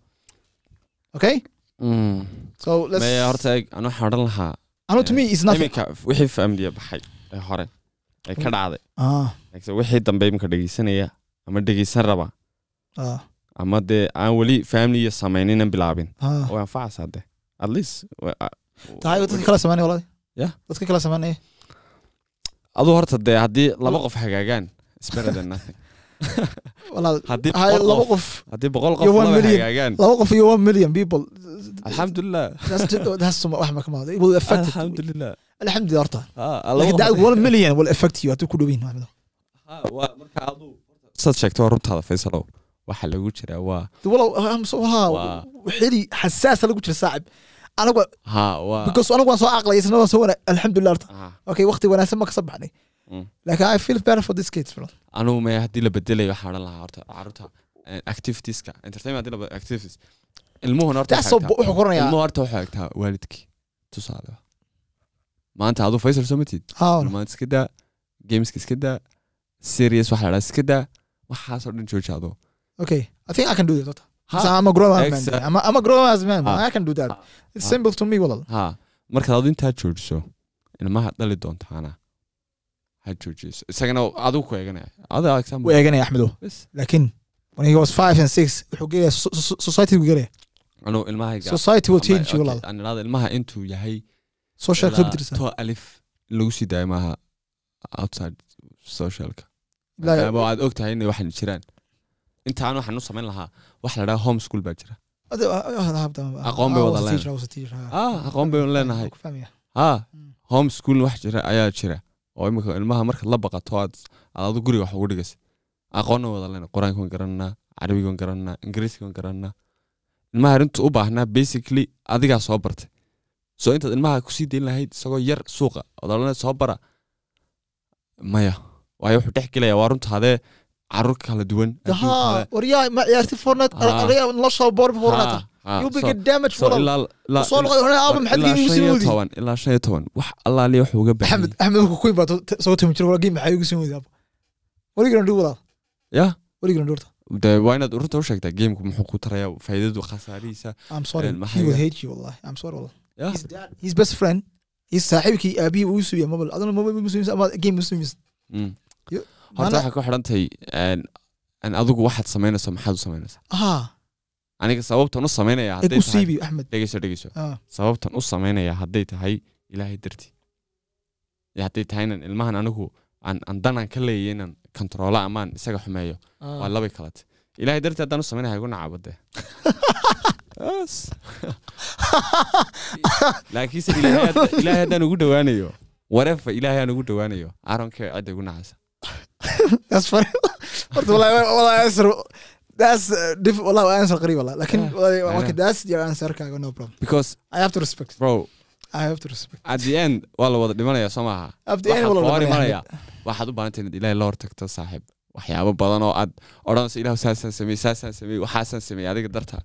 okay? Mm. so let's may horta eeg anu waxaan odhan lahaa anu to me is nothing. Iminka wixii familiya baxay. Ee hore. Ee ka dhacday. Ah. Laakiin wixii dambe iminka dhegeysanaya? Ama dhegeysan raba? Ah. Ama dee aan weli familiya samayninan bilaabin. Ah. Way anfacaysaa de at least tahay dadka kala sameynaya wallahi Yeah. dadka kala sameynaya adu horta dee haddii laba qof hagaagaan better than nothing laba qof. haddii boqol qof hagaagaan laba qof iyo one million people. Alxamdulilah alxamdulilah alxamdulillah horta. Ah, one million will affect you. Haddii ku Ah, waa marka adu saad sheegto waa runtaada faysalow waxa lagu jiraa waa ha xili xasaasa lagu jira saacib waa because anagu waan soo aqlay isna waan soo wana alxamdulillah horta. Okay waqti wanaagsan ma ka soo baxnay Laakiin i feel better for this kids bro. Anugu me haddii la bedelayo waxaan odhan lahaa horta carruurta eh, activitieska entertainment haddii la activities. Ilmuhuna horta wuxuu qoranayaa ilmuhu horta waxay egtaa waalidkii tusaale maanta aduu faysal soo matid maanta iska daa gameska iska daa serious waxa la dhaha iska daa waxaasoo dhan jooji aduu okay i think i can do that horta I'm a grown ass man. Exact- I'm a, I'm a grown ass man Ha. I can do that. Ha. it's Ha. simple to me walal ha. Markaad adu intaa joojiso ilmaha dhali doontaana ha joojiso isagana adigu ku eeganaya wuu eeganaya axmedo laakiin when he was five and six wuxuu gelaya so- so- society gu gelaya anuu ilmahayga society will change you walal aan idhahdo ilmaha intuu yahay social club dirisa to alif in lagu sii daayo maaha outside socialka maadaama aad og tahay inay waxan jiraan intaan waxaan u samayn lahaa waxa la dhaha home school baa jira Aqoon bay wada leedahay ah aqoon baynu leenahay ha home school wax jira ayaa jira oo imika ilmaha markaad la baqato aad adu guriga wax ugu dhigaysa aqoonna wada leenahay qur'aanka waan garananaa carabiga waan garananaa ilmaha arintu u baahnaa basically adigaa soo bartay. So intaad ilmaha ku sii dayn lahayd isagoo yar suuqa odolana soo bara maya. Waayo wuxuu dhex gelaya waa runta hadee carruur kala duwan waryaa ma ciyaarti nolosha boor damage walal ilaa- soo shan iyo toban wax allaaliya wuxuu uga baahan axmed axmed ku soo timi jiro walaa maxaa igu ya de waa inaad runta u sheegtaa muxuu ku taraya faa'iidadu khasaarihiisa I'm sorry. And He will maxay- hate you, wallahi. I'm sorry, wallahi. Yeah. His dad, his best friend, his saaxiibkii aabihii uu suuya mobile. Mobile ama game muslims. Horta waxay ku xidhan tahay een, een adigu waxaad samaynayso maxaad u samaynaysaa? Aniga sababtan u samaynaya hadday tahay dhegeyso dhegeyso Ah, sababtan u samaynaya hadday tahay ilaahay dartii. Hadday tahay inaan ilmahan anigu aan aan danaan ka leeyahay inaan kontroola amaan isaga xumeeyo waa ah. labay kalate ilaahay dartii haddaan u samaynaya igu nacabade Yes. laakiinse ilaahay hadda- ilaahay haddaan ugu dhowaanayo warefa ilaahay aan ugu dhowaanayo aronkee cidda igu nacaysa. horta wallah uh, answer qariib wallah laakiin okay, that's your answer kaaga no problem. Because I have to respect. bro I have to respect. at the end waa wada dhimanaya soo maaha. At the end waa wada waxaad u baahantahay inaad ilaahay la hortagto saaxiib. Waxyaabo badan oo aad odhanayso ilahu saasaan sameey saasaan sameey waxaasaan sameey adiga dartaa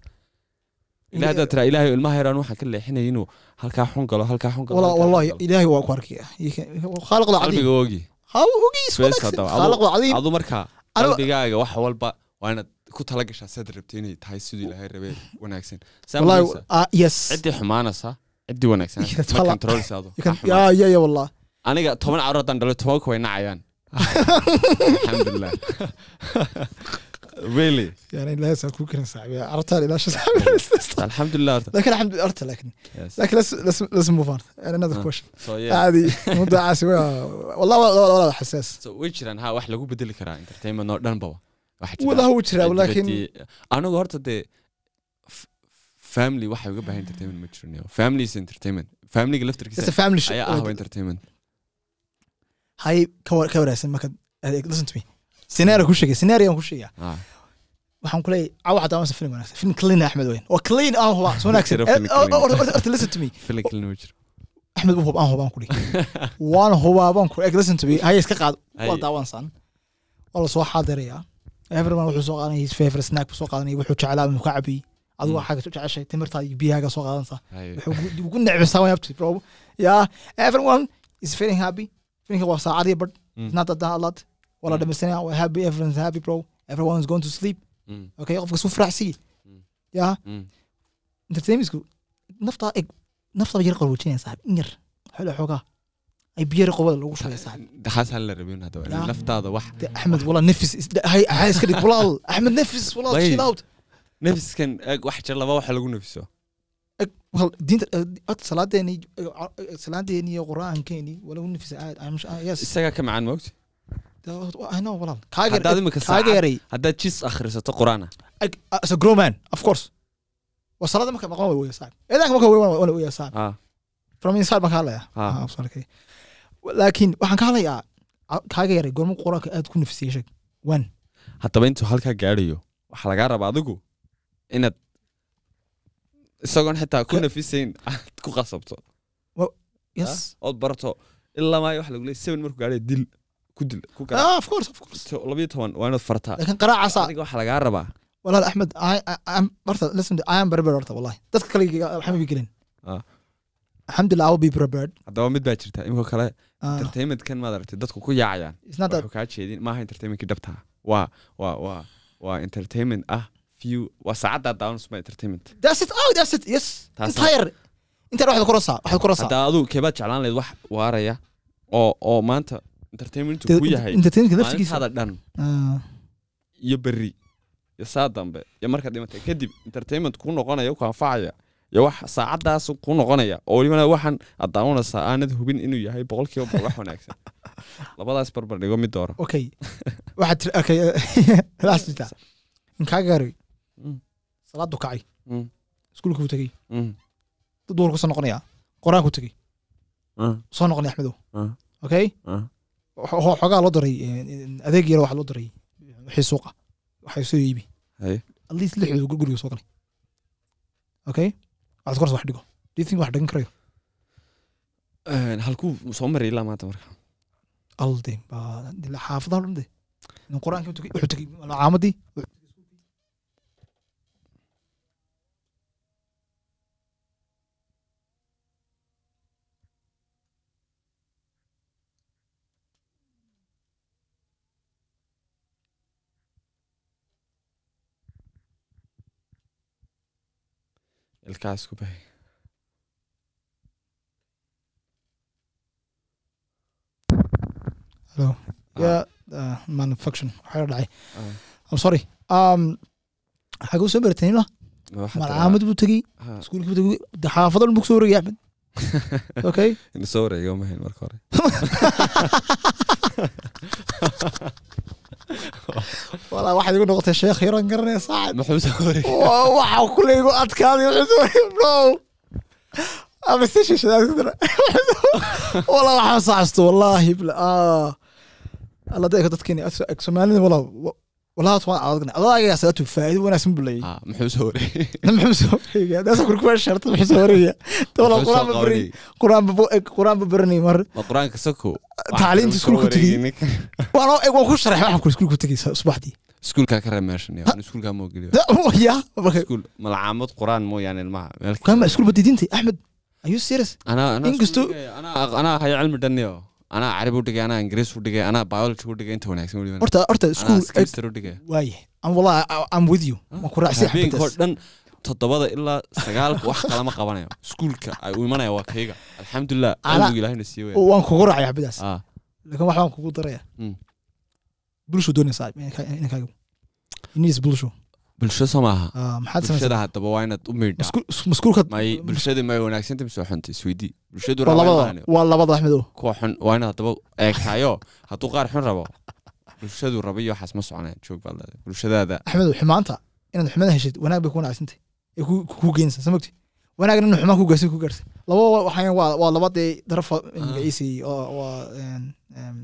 ilaah tiraa ilaahay ilmaha yaraan waxaan ka leexinay inuu halkaa xun galo halkaa xun galo wallahi ilaahay waa ku arkaya. Khaaliqda cadiim ogi hogeyadu markaa qalbigaaga wax walba waa inaad ku tala gashaa saad rabtay inay tahay siduu ilaahay rabee wanaagsan. Ciddii xumaanaysa ciddii wanaagsan. Aniga toban carruur haddaan dhalo tobanka way nacayaan. Alxamdulilah really يعني لا يسأل كان صعب عرفت لا شو صعب alxamdulilah horta لكن الحمد لله عرفت لكن Yes. لكن let's let's let's move on another آه. question so yeah عادي موضوع عاسي والله والله والله حساس so way jiraan ha wax lagu bedeli karaa entertainment oo dhanbaba Waxaa jira والله هو جرى ولكن activity- anigu horta dee f- family waxay uga baahan entertainment ma jirin family is entertainment familyga it's a laftarkiisa family show ayaa ah entertainment هاي كور كوراسن ما كان listen to me scenario ku sheegay scenario aan ku sheegaa waxaan kuleeyahay cawa hadaa waan film wanaagsan. Film clean ah, axmed weyn waa clean aan hubaa so wanaagsan. Horta eh, listen to me. Axmed hub aan hubaan kudhi waan hubaabaan ku eg listen to me. Haya iska qaad. Waa daawansan waa la soo xaadirayaa. Everyone wuxuu soo qaadanaya his favorite snack buu soo qaadanaya wuxuu jeclaa inuu ka cabiyey adigu waxaad jeceshay timirtaada iyo biyahaaga soo qaadanaysaa wuxuu ugu necbisaa waan abti bro. Yaa everyone is feeling happy. Filmka waa saacad iyo badh isnaad adaan alaad wala Mm. dhamaysanaya waa happy everyone's happy bro. Everyone is going to sleep. Mm, okay qofka faraxsiiye Mm. yeah? Mm. entertainmentsku naftaa eg naftaa yar qarwajinaya saaxib in yar xolo xoogaa ay biyo yar qobada lagu shugaya saaxib daxaas hal la rabin hadda naftaada wax axmed wala nefis hay hay iska dhig walaal axmed nefis walaal chill out. Nafiskan eg wax jir laba waxa lagu eh, ag salaadeeni eh, eh, salaadeeni iyo quraankeeni walagu nefisa aad isagaa ka macaan moogta Haddaad jis akhrisato qur'aana. Eg as a grown man of course. Waa salaada marka maqlan way saaxib eedaanka marka wana saaxib ah. From inside baan ka hadlaya Ah. Ah, sorry, okay. laakiin waxaan ka hadlayaa kaaga yaray goorma quraanka aad ku nefisiyey sheeg wan haddaba intuu halkaa gaadhayo waxaa lagaa rabaa adigu inaad isagoon xitaa ku nafisayn aad ku qasabto. Yes. Ood barato ilaa maayo waxa lagu leeyahay seven markuu gaadhayo dil ku dil ku gara ah toban waa inaad fartaa. Laakiin qaraacaasa adiga waxaa lagaa rabaa. Walaal axmed I- I- I'm- horta listen to- I am prepared horta wallahi dadka kale waxaan bi gelin alxamdulillah I will be prepared. Haddaba mid baa jirta imika kale entertainmentkan maad aragtay dadku ku yaacayaan. It's not that wuxuu kaa jeedin maaha entertainmentkii dhabtaa waa waa waa waa entertainment ah few waa saacaddaa daawanasma entertainment. That's it oh that's it yes. Taas- entire inta waxaad korasaa waxaad korasaa haddaa aduu keebaad jeclaan lahayd wax waaraya oo oo maanta ku yahay. maalintaada dhan. Ah, iyo berri iyo saa dambe iyo markaad dhimatay. Kadib entertainment kuu noqonaya ku anfacaya iyo wax saacadaas kuu noqonaya oo welibana waxaan aad daawanaysaa aanad hubin inuu yahay boqolkiiba boqol wax wanaagsan. Labadaas barbar dhigo mid doora okay waxaad tiri okay last jirta in kaaga yaray Mm. salaadu kacay. Mm. iskuulka buu tegey. Mm. dad duhur ku soo noqonaya. Qur'aanku tegey. Mm. soo noqonaya axmedow okay xoogaa loo daray eh, adeeg yar waxaa loo daray wixii suuqa waxay soo iibi. At least lixdooda gur- guriga soo galay. Okay? Waxaad korsa wax dhigo. Do you think wax dhigan karayo halkuu soo maray ilaa maanta marka. Alde xaafadaha dhan de in qur'aanka wuxuu tegey- wuxuu tegey caamadii ilkaha isku bahay hello. Ah, yeah uh, manufacturing waxaa dhacay. Ah. i'm sorry. Um xaguu soo baratay la? Ma waxaad malcaamad buu tegey ha, iskuulka buu tegey xaafado dhan buu ku soo wareegay axmed okay. Soo wareega ma hayn marka hore walaa waxaad igu noqotay sheekh yaran garanaya saacad waxa kule igu adkaaday no ama station shadaad ku dara walaa waxaan saacsto wallaahi ah. Alla dadka soomaalida walaa salaatu faa'iido wanaagsan buu leeyahay Ah, muxuu soo wareegay muxuu soo wareegaya daasa kurkuwa sharta muxuu soo wareegaya wala Muxuu soo quraan ba bari qabanayay? quraan ba quraan ba baranay mar iskuulka wareegay tegey. ninka. waan ku sharaxay waxaan ku iskuulku tegay subaxdii iskuulkaa ka reeb meeshan iyo iskuulkaa moo geliyo ya marka iskuul malcaamad qur'aan mooyaane ilmaha iskuul badidintay axmed are you serious Inkastoo- iskuul anaa hayo cilmi dhaniyo anaa carabi u dhigay anaa ingiriis u dhigay anaa biology u dhigay inta wanaagsan weliba horta horta anaa iskuul chemistry u dhigay waaye am wallahi I- I'm with you. Waan ku raacsan habeenkoo xabadaas dhan toddobada ilaa sagaalka wax kalama qabanayo iskuulka ay u imanaya waa kayga alxamdulilah cilmiga ilaahina siiye weya waan kugu raacay xabadaas ah. Laakiin wax baan kugu daraya Mm. bulshu doonaysaa inankaaga inis bulshu bulsho soo maaha Ah, maxaad bulshada samaysaa haddaba waa inaad u maskuulka may wanaagsanta mise xunta isweydii bulshadu waa rabaa labada axmed kuwa xun waa inaad haddaba eegtayo hadduu qaar xun rabo bulshadu raba iyo waxaas ma soconaya joog baad bulshadaada axmed xumaanta inaad xumada heshid wanaag bay ku wanaagsantay ee ku geynaysaa samogti wanaagna in xumaan ku gaarsin ku gaarsin laba waxaan waa waa laba dee darafa magaciisi oo waa een, een,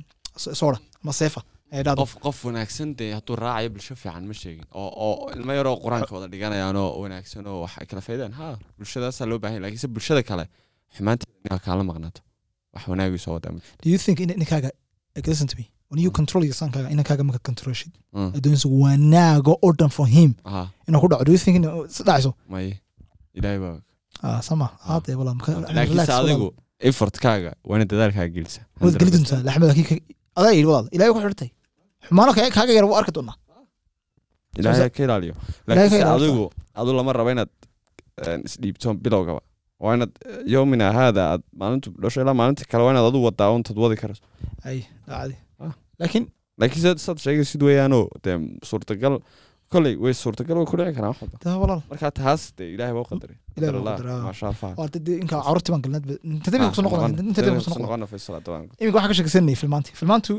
so- soda ama seefa qof qof wanaagsan dee hadduu raacayo bulsho fiican ma sheegin oo oo ilmo yaroo qur'aanka wada dhiganayaan oo wanaagsan oo wax ay kala faydaan ha bulshadaasaa loo baahan yahay laakiinse bulshada kale xumaanteeda kaala maqnaato wax wanaagii soo wadaa do you think in ninkaaga like, listen to me. When you control your sonkaaga inankaaga marka controlshid addoonsi wanaaga oo dhan for him. inuu ku dhaco do you think in si dhacayso may ilaahay baa sama haadee wala laakiinse adigu effortkaaga waa inaad dadaalkaaga gelisa waad geli doontaa laxmed adaa yidhi walaal ilaahay ku xirtay xumaano ka- kaaga yar wuu arki doonaa ilaahay ka ilaaliyo laakiinse adigu adu lama rabo inaad isdhiibto bilowgaba waa inaad yomina haada aad maalintu dhasho ilaa maalinta kale waa inaad adu wadaa untad wadi karayso ay dhacdi Ah. laakiin laakiin sad sheegaysid weeyaanoo dee suurtagal koley way suurtagal way ku dhici karaan wax walba taa walaal marka taas dee ilaahay baa u qadaray ah. iminka waxaan ka sheekaysanayay filmaantii filmaantu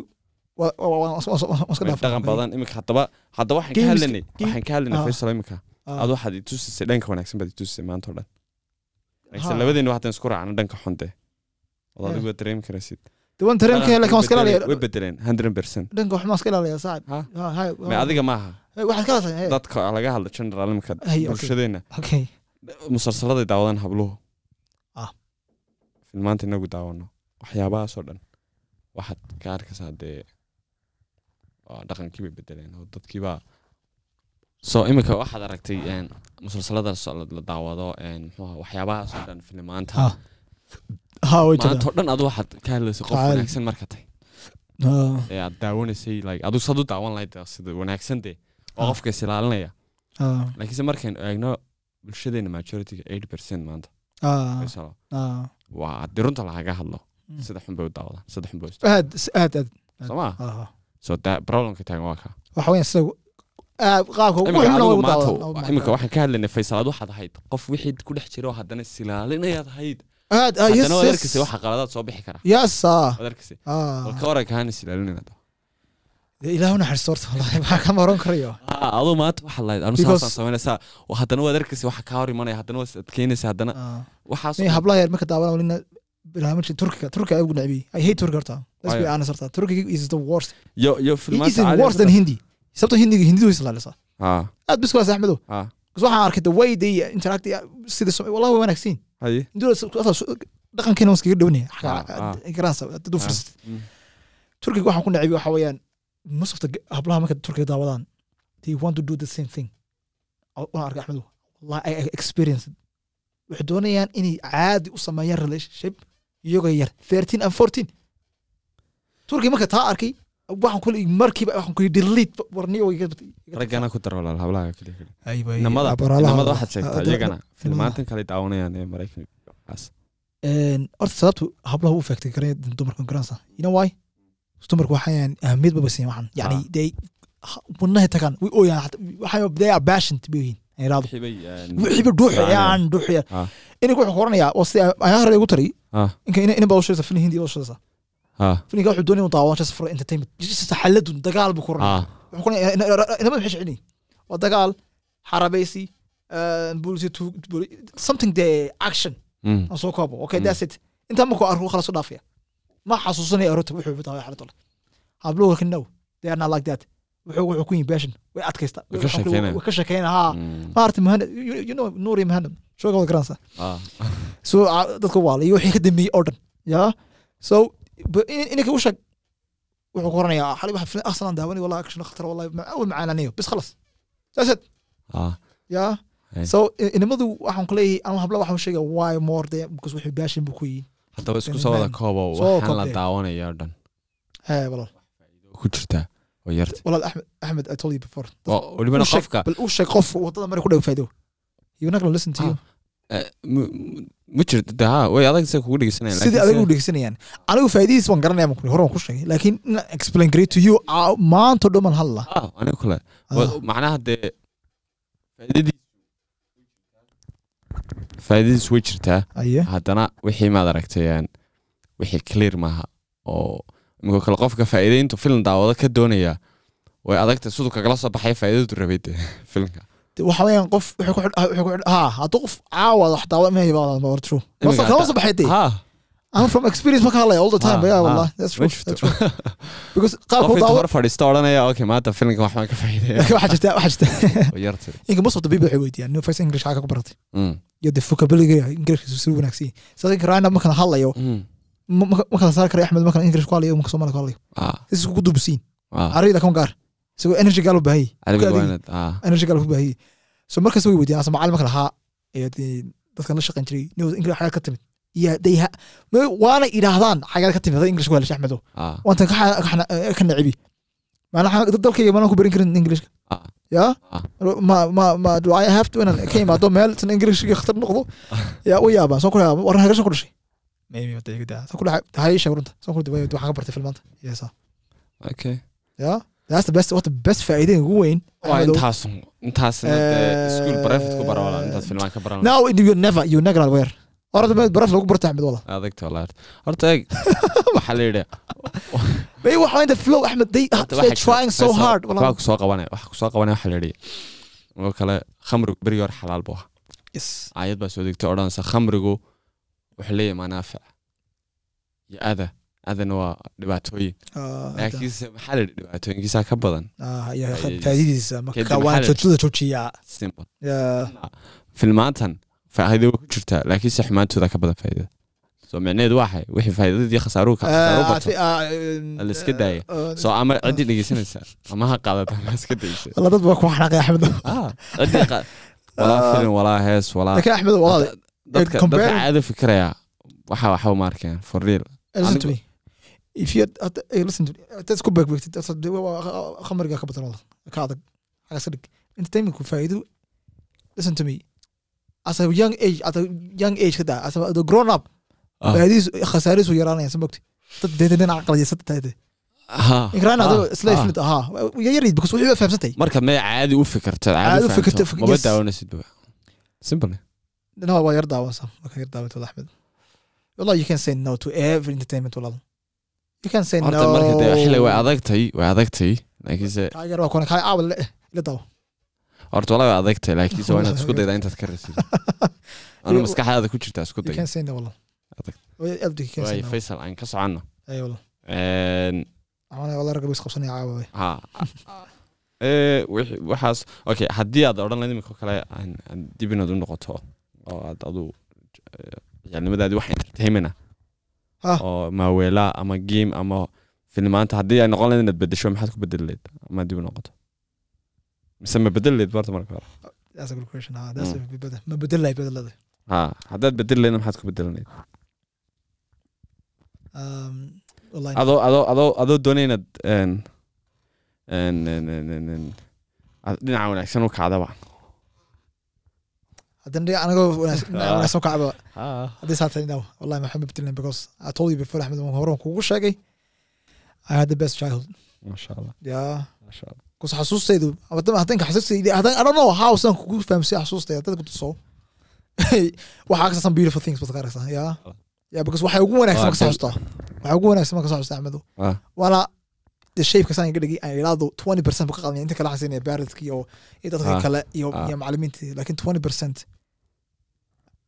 dhaqan badan imika haddaba hadda waxaan ka hadlanay game- waxaan ka hadlanay Ah. Imika Ah, adu waxaad itusisay dhanka wanaagsan baad itusisay maanta oo dhan. Laakiinse Ha. labadeena waxaan isku raacna dhanka oo Yeah. adigu dareemi karaysid dee waan tareenka laakiin waan iska way ilaaliya bedeleen 100% dhanka waxmaan iska ilaaliya saacib Ha? Ha, hay, ma adiga maaha waxaad ka dadka laga hadla general imika bulshadeena musalsaladay daawadaan habluhu Ah. filmaanta inagu daawano waxyaabahaasoo dhan. Waxaad ka arkaysaa dee dhaqankii bay bedeleen. Oo dadkiibaa so imika waxaad aragtay musalsalada la daawado ahaa, waxyaabahaasoo dhan filimaanta maantao dhan adu waxaad ka hadlaysay qof wanaagsan marka tay. Ee aad daawanaysay like adu sad u daawan lahayd sida wanaagsan dee oo qofka is ilaalinaya. Laakiinse markaynu eegno bulshadeena majorityga 80 percent maanta. Waa runta lagaga hadlo Mm. sida xun bay u daawadaan sida xun bay aad aad aad. Soo maa ah, so da problemka taagan waa kaa waxa weeyaan sida aad qaabka ugu imika xumna way adigu u maanta daawadaan. imika waxaan ka hadlaynay faysalaad waxaad ahayd qof wixii ku dhex jira oo haddana silaalinayaad ahayd aad ah, yes haddana waad yes arkasay waxa qaladaad soo bixi kara yes ah waad arkasay ah bal ka waran kaana silaalinayna Dee ilaahu naxariisto horta wallahi maxaa kama oran karayo aduu maanta waxaad lahayd anu Because- saasaan samaynaysaa oo haddana waad arkasay waxa kaa hor imanaya haddana waad adkeynaysa haddana Ah. waxaas May hablaha yar marka daawanaan walina barnaamijka turkiga turkiga aad ugu necbiyey i hate turkiga horta let's be Why? honest horta turkiga is the worst. Yo yo it is filmaanta worse than hindi. sababtoo hindiga hindidu way islaalisa ha aad bis kulaas axmedo ha bas waxaan arkay the way they interact sida Som- wallahi way wanaagsan haye hindidu dhaqankeena waskaga dhownaya garansa dad u firsatay turkiga waxaan ku necbiy waxa weeyaan most of the g- hablaha marka turkiga daawadaan they want to do the same thing. waan arkay axmedo wallahi i I experienced it. waxay doonayaan inay caadi u sameeyaan relationship iyagoo yar thirteen and fourteen. Turkiga marka taa arkay waxaan kule markiiba waxaan ku delete warniyo raggana ku dar walaal hablaha keliya keliya Ay, bay- inamada abaraalaha- inamada waxaad sheegtaa Ah, iyagana inamada. filmaantan kale daawanayaan ee maraykanka horta sababtu hablaha u faagtay karaya dumarka garanaysa you know why? Dumarku waxayaan ahmiyad baba siin waxan yani Ah. they wadnahay tagaan. Way ooyaan waxay they are passionate bay yihiin dhuuxayaan dhuuxayaan Ah. ah. Ah. Xaladun dagaal waa xarabaysi bulisi something the action. Mm. aan soo koobo okay Mm. that's it. Intaa markuu arko khalas u dhaafaya. Ma xasuusanaya arota wuxuu bitaa xalad ole habluhu kan no. They are not like that wuxuu ku yin passion way adkaysta Way ka sheekeynayaan. way ka sheekeyna ha maarta mahana you you know nuuri mahana shooga wada garanaysa. So dadka waala iyo wixii ka dambeeyey oo dhan ya. So ba- in- inanka u sheeg wuxuu ku oranayaa xali waxa filan ahsan aan daawani wallahi action khatar wallahi ma- awal macaananiyo bis khalas. That's it. Ya. Hey. so i- inimadu waxaan ku leeyahay ama habla waxaan sheegaya why more de because wixii passion buu ku yihiin haddaba isku soo wada koobo Soo waxaan la koobtay. daawanaya oo dhan hee walaal ku jirtaa oo yarta walaal axmed axmed i told you before. oo sheeg- qofka bal u sheeg qof waddada mari ku dhow faa'iido you're not gonna listen to you. ma jirto de ha way adag say kugu dhegeysanayaan sidii adiga u se- dhegeysanayaan anigu faa'iidadiis waan garanaya ma hore waan ku sheegay laakiin inaan explain garay to you. ah, maanta o dhan baan hadla ah aniga. Wa- macnaha dee faa'iidadiis faa'iidadiis way jirtaa haddana wixii maad aragtay een, wixii clear maaha oo imika kale qofka faa'iidayntu film daawado ka doonaya way adagtay siduu kagala soo baxay faa'iidadu rabay de filmka waxa weeyaan qof ha hadduu qof caawa wax daawa ma Imika kama soo baxay dee? I'm from experience ma ka hadlaya all the time yeah wallah that's true that's true. Because qaabku daawo fadhiista odhanaya okay maanta filmka waxbaan ka faa'iidaya waxaa jirta waxaa jirta. Oo yartay inka most of the people waxay weydiiyaan new first english xaga ku baratay. Mm. iyo the vocabulary ingiriiska si wanaagsan. Inka raana markaan hadlayo Mm. ma ma- ma kala saari kara axmed markaan english ku hadlayo markaan soomaali ku hadlayo. Ah. Dubusiin ah. Carabida kan gaar. Isagoo energy gaal u inaad ah. Energy gaal u baahayay so markaas way weydiiyaan asa macalin marka lahaa dadkan la shaqayn jiray new english xagaa ka timid. Iyo ma- waana idhaahdaan xagaa ka timid hada english ku hadlasha axmedo. Waantan ka nacibi. Dalkayga maanaan ku barin karin englishka ah. Ya ma do i have to inaan ka imaado meel san englishka khatar noqdo? Yaa u yaabaan soo kula waran hagashan ku dhashay maybe wata iga daa soo kula hay sheeg runta soo kula way waxaan ka bartay filmaanta yes okay ya that's the best what the best faa'iidada ugu weyn waa intaas Eh, iskuul barefit ku bara walaa intaas filmaan ka baran no you never you never aware orada meel baraf lagu barta axmed wala adagta walaa horta eeg waxaa la yidhi may waxa the flow axmed they horta waxaa trying so hard waxbaa ku soo qabanaya waxa ku soo qabanaya waxaa la yidhi oo kale khamrigu berigi hore xalaal buu yes aayad baa soo degtay odhanaysa khamrigu wuxuu leeyahay manaafic iyo ada adana waa dhibaatooyin laakiinse maxaa la dhibaatooyinkiisaa ka badan filmaantan faa'iido way ku jirtaa laakiinse xumaantooda ka badan faa'iidada so micnaheedu waxay wixii faa'iidadii khasaaruhu la iska daaya so ama ciddii dhegeysanaysa ama ha qaadata ama iska daysa dad baa ku xanaaqay axmed walaa film walaa hees walaa axmed walaal dadka caado fikiraya waxa waxba ma arkeen for real. If you had- listen to me. Hadaad isku beegbeegtid hadaad de- waa- waa- khamriga ka badan walaal ka adag. Xaga iska dhig. Entertainmentku faa'iido. Listen to me. As a young age at a young age ka daa as a the grown up faa'iidadiisu khasaarihiisu yaraanaya sama ogti dad deedan dhinaca aqliyasada tahay Ha, inkraan ha, adoo isla ha. ifnid ahaa ya yarid because wixii waa fahamsantay. Marka may caadi u fikirtad Caadi u maba daawanaysid simple no waa yar daawansa waa yar daawantooda axmed wallah you can say no to every entertainment walal ah, you can say no. xilli way adagtay way adagtay laakiinse kaagar waa kuna kaa aawal le ila daawo horta wallah way adagtay laakiinse waa inaad isku daydaa intaad ka rasiid anu maskaxdaada ku jirtaa isku day you faysal aan ka soconno waxaas okay haddii aad odhan lahayd imika kale dib inaad u noqoto oo aad adu ciyaalnimadaadii wax entertainmenta Ha. oo maaweela ama game ama filmaanta haddii ay noqon lahayd inaad bedesho maxaad ku bedeli lahayd ama dib u noqoto mise ma bedeli lahayd barta marka hore bedelada ha haddaad bedeli lahayd maxaad ku bedeli lahayd adoo adoo adoo adoo doonay inaad dhinaca wanaagsan u kacdaba dhinac anagoo wanaagsan Ah. kacba ah. Haddii saa tahay now wallahi maxaa mabtilin because I told you before Ahmed waan hore kugu sheegay. I had the best childhood. Masha allah yeah. Masha allah kus xasuustaydu haddana haddanka xasuustaydu haddana I don't know how saan kugu fahamsiya xasuustay haddana ku tuso. Waxaa arkaysa some beautiful things baad ka arkaysaa yeah. Yeah because waxay ugu wanaagsan Ah, ma ka xasuustaa waxay ugu wanaagsan ma ka xasuustaa Ahmedu ah. Waana shaybka saan iga dhigay aan ilaadu twenty percent bu ka inta kala xasinaya baaradki iyo iyo dadka ah, kale iyo ah. iyo macalimiintii laakiin twenty percent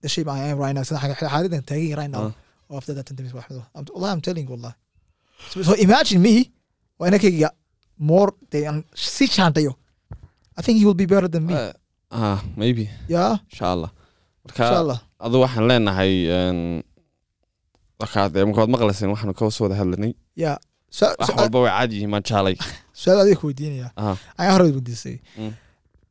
the shape I am right now. Sida xaaladan taagan yahay right now. Ah. After that intamis wax wallah I'm telling you wallah so, imagine me waa inakayga more dean si jaantayo I think you will be better than me. Uh, uh, maybe. Yeah. Insha marka insha adu waxaan leenahay um, markaad makaad maqlaysin waxaanu ka soo wada hadlanay. Yeah wax walba way caadi yihiin maan jaalay su'aal adiga ku weydiinaya ah ayaa hore weydiisay Mm.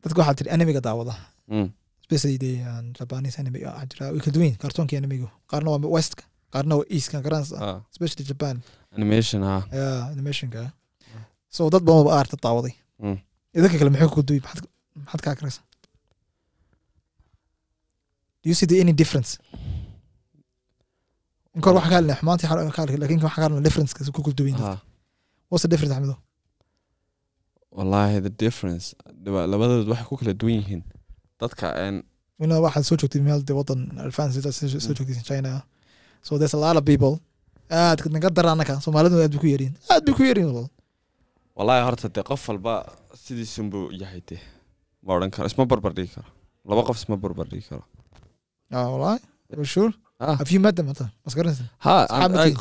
dadka waxaa tiri animiga daawada. Mm. Especially the um, Japanese anime waxaa jira way kala duwan kartoonka animigu qaarna waa westka qaarna waa eastka garanaysa ah. Especially Japan. Animation ah. Yeah animationka so dad badan ba aarta daawaday. Mm. idinka kale maxay ku duwi maxaad maxaad ka akraysa do you see the any difference in kor waxa ka hadlay xumaantii ka hadlay laakiin waxa ka hadlay difference ka ku kala duwan what's the difference Axmedo wallahi the difference labadood waxay ku kala duwan yihiin. Dadka ina waxaad soo joogtay meel de wadan advance soo soo joogtay China. So there's a lot of people aad naga dara anaka soomaalidu aad bay ku yariin aad bay ku yariin wal wallahi horta dee qof walba sidiisunbuu yahay dee. Ma odhan karo isma barbar dhigi karo. Laba qof isma barbar dhigi karo. Ah wallahi for sure have you met them ata maskaranaysa ha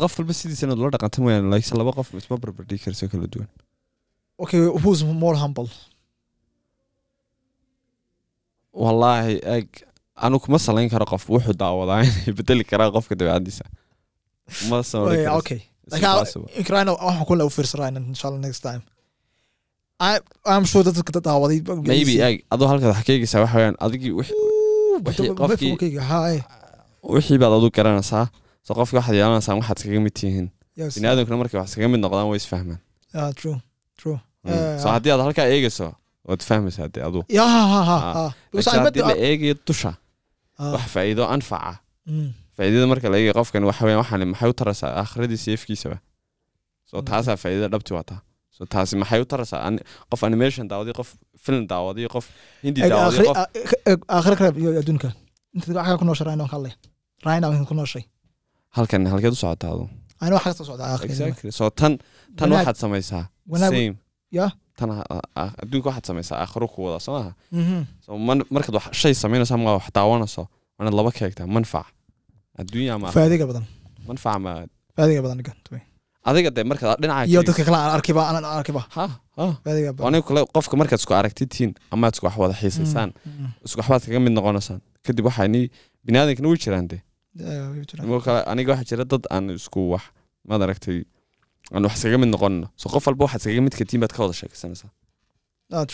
qof walba sidiisa inaad ula dhaqanta mooyaane laakiinse laba qof isma barbar dhigi karso kala duwan okay who's more humble wallaahi eg anu kuma salayn karo qof wuxuu daawadaa inay bedeli karaa qofka dabeecadiisa ma okay Like, inshallah next time. I I'm sure that dadka daawaday maybe eg adoo halkaad wax ka eegaysaa waxa weyaan adigii wix- wixii qofkii- qofkii haay wixii baad adu garanaysaa so qofki waxaad yeelanaysaa waxaad iskaga mid tihiin. Yes. Bini aadamkuna markay wax iskaga mid noqdaan way isfahmaan ah Mm. Yeah, so yeah. haddii aad halkaa eegayso waad fahmaysaa dee adu Ah. met haddii la eegayo dusha ah, wax faa'iido anfaca. Mm, faa'iidada marka la eegayo qofkan waxa weeyaan waxaan maxay u taraysaa aakhiradiisa iyo ifkiisaba so Mm. taasaa faa'iidada dhabti wataa so taasi maxay u taraysaa qof animation daawaday qof film daawaday qof hindi aakhiri- qof eg aakhiri kale iyo adduunka. Inta waxaa ku nooshay rhino kale rhino inta ku nooshay. Halkan halkeed u socotaa adu ayna waxa ka soo socda exactly. So tan tan waxaad samaysaa. same. Yeah. tan ah, adduunka waxaad samaysaa aakhiro ku wada soo maaha Mhm. so man- markaad wax shay samaynayso ama wax daawanayso waanaad laba ka manfac. Adduunya ama faa'iido badan. Manfac ma faa'iido badan dhigan adiga dee markaad dhinaca iyo ka dadka kale aan arkiba aan arkiba. Ha ha. Faa'iido badan. Aniga kule qofka markaad isku aragtitiin ama isku wax wada xiisaysaan. Mm, mm. isku waxbaad kaga mid noqonaysaan. Kadib waxaa ni biniaadankana way jiraan de Kale aniga waxaa jira dad aan isku wax maad aragtay aan wax iskaga mid noqonino so qof walba waxaad iskaga mid katiin baad ka wada sheekaysanaysaa Ah,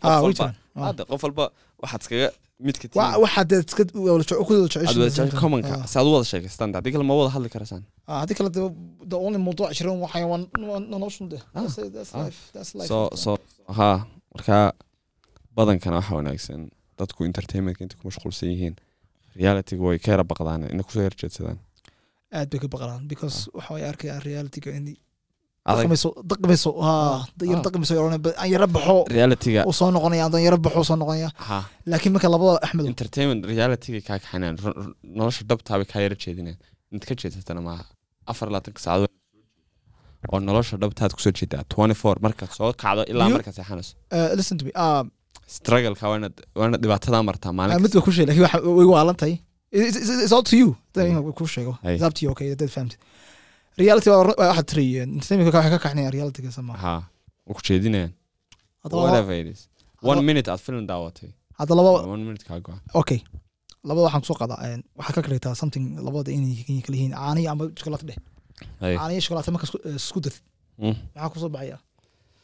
qof Ah, walba. Ah. qof walba waxaad iskaga mid katiin Wa- waxaad dee iska wada jece- ku wada aad wada jeceshiin. jecel commonka Ah. si aad u wada sheekaystaan haddii kale ma wada hadli karaysaan haddii kale the only mawduuc jiran waxay so markaa badankana waxaa wanaagsan dadku entertainmentka inta ku mashquulsan yihiin realityga way ka yara baqdaan inay ku soo yarjeedsadaan aad bay ka baqlaan because waxa way arkayaan realityga in ah. yar Ah. dhaqmayso oranay aan yara baxo. Realityga. Uu soo noqonaya aan yara baxo uu soo noqonaya. Ha. Laakiin marka labada axmed. Entertainment realityga kaa kaxanaan nolosha dhabtaabay kaa yara jeedinaan inta ka jeedsatana maaha afar labaatanka saacadood oo nolosha dhabtaad ku soo jeedaa twenty four markaad soo kacdo ilaa markaad seexanayso. Uh, listen to me ah struggleka waa inaad waa inaad dhibaatadaa martaa ah, maalin mid ba ku sheeg laakiin waxa way waalan tahay It's- all to you. Inuu ku sheego. It's up to you okay dad fahamtid reality waxaad tiri entertainment waxay ka kaxnayaan realityga sama. Ha ku jeedinayaan whatever it is. one minute aad film daawatay. hadda laba one minute kaa go-an okay. Labada waxaan ku soo qadaa een, waxaa ka kareetaa something labada inay kala yihiin ama shukulaato dheh Hey. caaniya shukulaato marka isku- eh, isku dartid Mm, maxaa ku soo baxaya?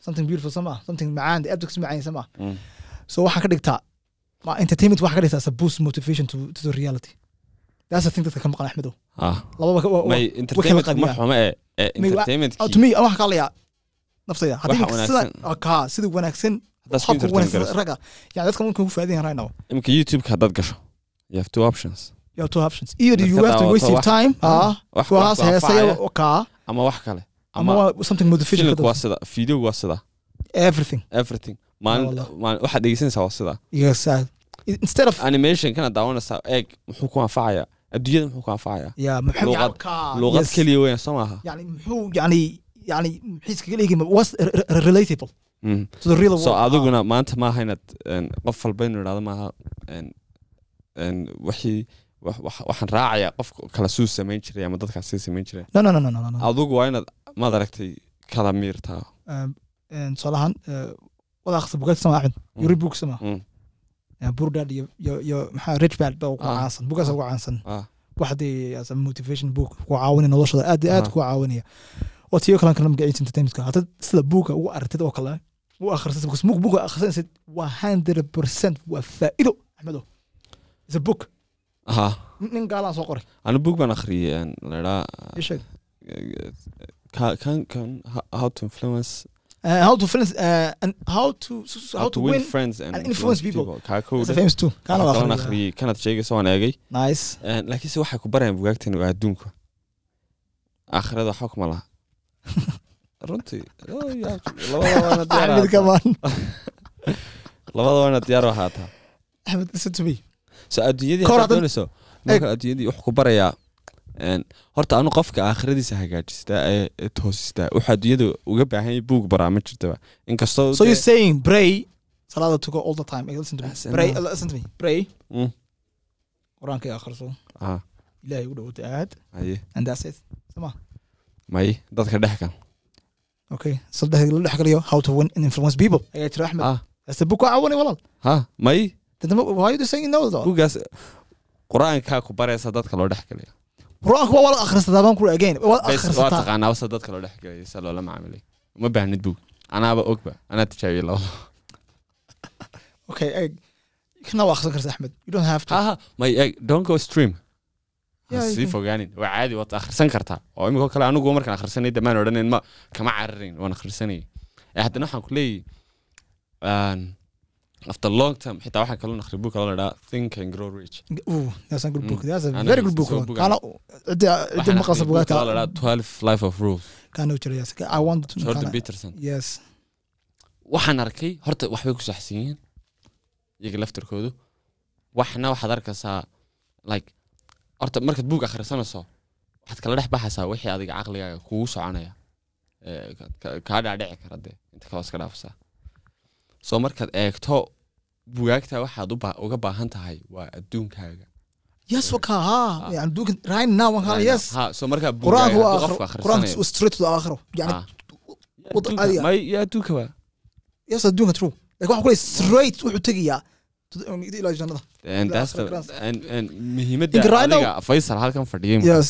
Something beautiful sama something macaan aad kasi macaan sama. Mm. So waxaa ka dhigtaa entertainment waxaa ka dhigtaa as a boost motivation to, to the reality. That's the thing dadka ka maqan axmedow ah. Lababa ka- may entertainment ma ee to me ka hadlayaa naftayda haddii sida wanaagsan. ka sida habka ragga yani dadka markan ku faaidayan right now. Imika youtubeka haddaad gasho. You have two options. You have two options. Either you have to waste your time ah wax kuwaas wax heesaya kaa ama wax kale. Ama something motivation filmku waa sida videogu waa sida. Everything. Everything waxaad dhegeysanaysaa waa sidaa animationkana daawanaysaa eeg muxuu ku anfacaya? Adduunyada muxuu ku anfacaya? Luuqad keliya weyn soo maaha? Mm. So adiguna maanta maaha inaad qof walba inu idhahdo maaha wixii waxaan raacaya qof kale suu samayn jiray ama dadkaas sii samayn jiray. Adigu waa inaad maad aragtay kala miirtaa tusaalahaan wadaaqsa bugaasama acin mm. yuri bugsama mm. burdad iyo iyo maxaa richbald baa ah. ku caansan? Ah. Bugaasa ku caansan. Waxdii as a motivation book ku caawinaya noloshada aad iyo aad ah. ku caawinaya. Oo tiyo kalan kalan magaciisa entertainmentka hadda sida buuga ugu aragtid oo kale u akhrisid because mug buuga akhrisanaysid waa hundred percent waa faa'ido axmedo is a book. Nin gaalaan soo qoray. Ana buug baan akhriyay laidhaa kan kan how to influence Uh, how to influence uh, and how to how, to win, friends and, and influence people. kaa It's a kowda famous too. Kaana kalan waa akhriyay kanaad sheegaysa waan eegay nice. Een, laakiinse waxay ku barayaan bugaagtani waa adduunka. Aakhirada waxba kuma laha. Runtii oh, labada waa inaad diyaar u ahaataa Ahmed listen to me. So adduunyadii doonayso marka adduunyadii wuxuu ku barayaa horta anu qofka aakhiradiisa hagaajistaa ee toosistaa wuxuu adduunyada uga baahan buug baraa ma jirtaba. Inkastoo so dee- you're saying pray salada to go all the time. Listen to me. That's pray enough. listen to me. Pray Mm. quraanka akhriso. Ah. Ilaahay u dhawata aad haye. And that's it. Sama. May dadka dhex kan. Okay saddex la dhex galiyo how to win and influence people. Ayaa jira Ahmed ah. That's the book walaal ha may. Why are you saying no though? Buuggaas qur'aankaa ku baraysa dadka loo dhex geliyo quraanka waa wala akhrisataa baan ku again waa taqaanaa wasa dadka loo dhex geliyo sa loola macaamilay. Uma baahnid buug anaaba ogba anaa tijaabiyey labada okay egg. Kana waa akhrisan kartaa Ahmed you don't have to. Ha may eg don't go stream. Sii fogaanin waa caadi waad akhrisan kartaa oo imikoo kale anigu markaan akhrisanay damaan odhanayn ma kama cararayn waan akhrisanayay ee haddana waxaan ku leeyahy after long time xitaa waxaan kaloo akhri book la dhahaa think and grow rich Ooh, that's a good book. Mm. That's a Ana very good book. Kana cidi cidi waxaan maqasa bugaagta. dhahaa 12 life of rules Kana jira yes. I want to jordan peterson Yes. waxaan arkay horta waxbay ku saxsan yihiin iyaga laftarkoodu waxna waxaad arkaysaa like horta markaad buug akhrisanayso waxaad kala dhex baxaysaa wixii adiga caqligaaga kugu soconaya kaa dhaadhici kara dee inta kaloo iska dhaafasaa soo markaad eegto bugaagta waxaad uga baahan tahay waa adduunkaaga. Yes waka ha. Ku straight wuxuu ilaa jannada. And that's the- and- and muhiimadda adiga halkan fadhiyay Yes.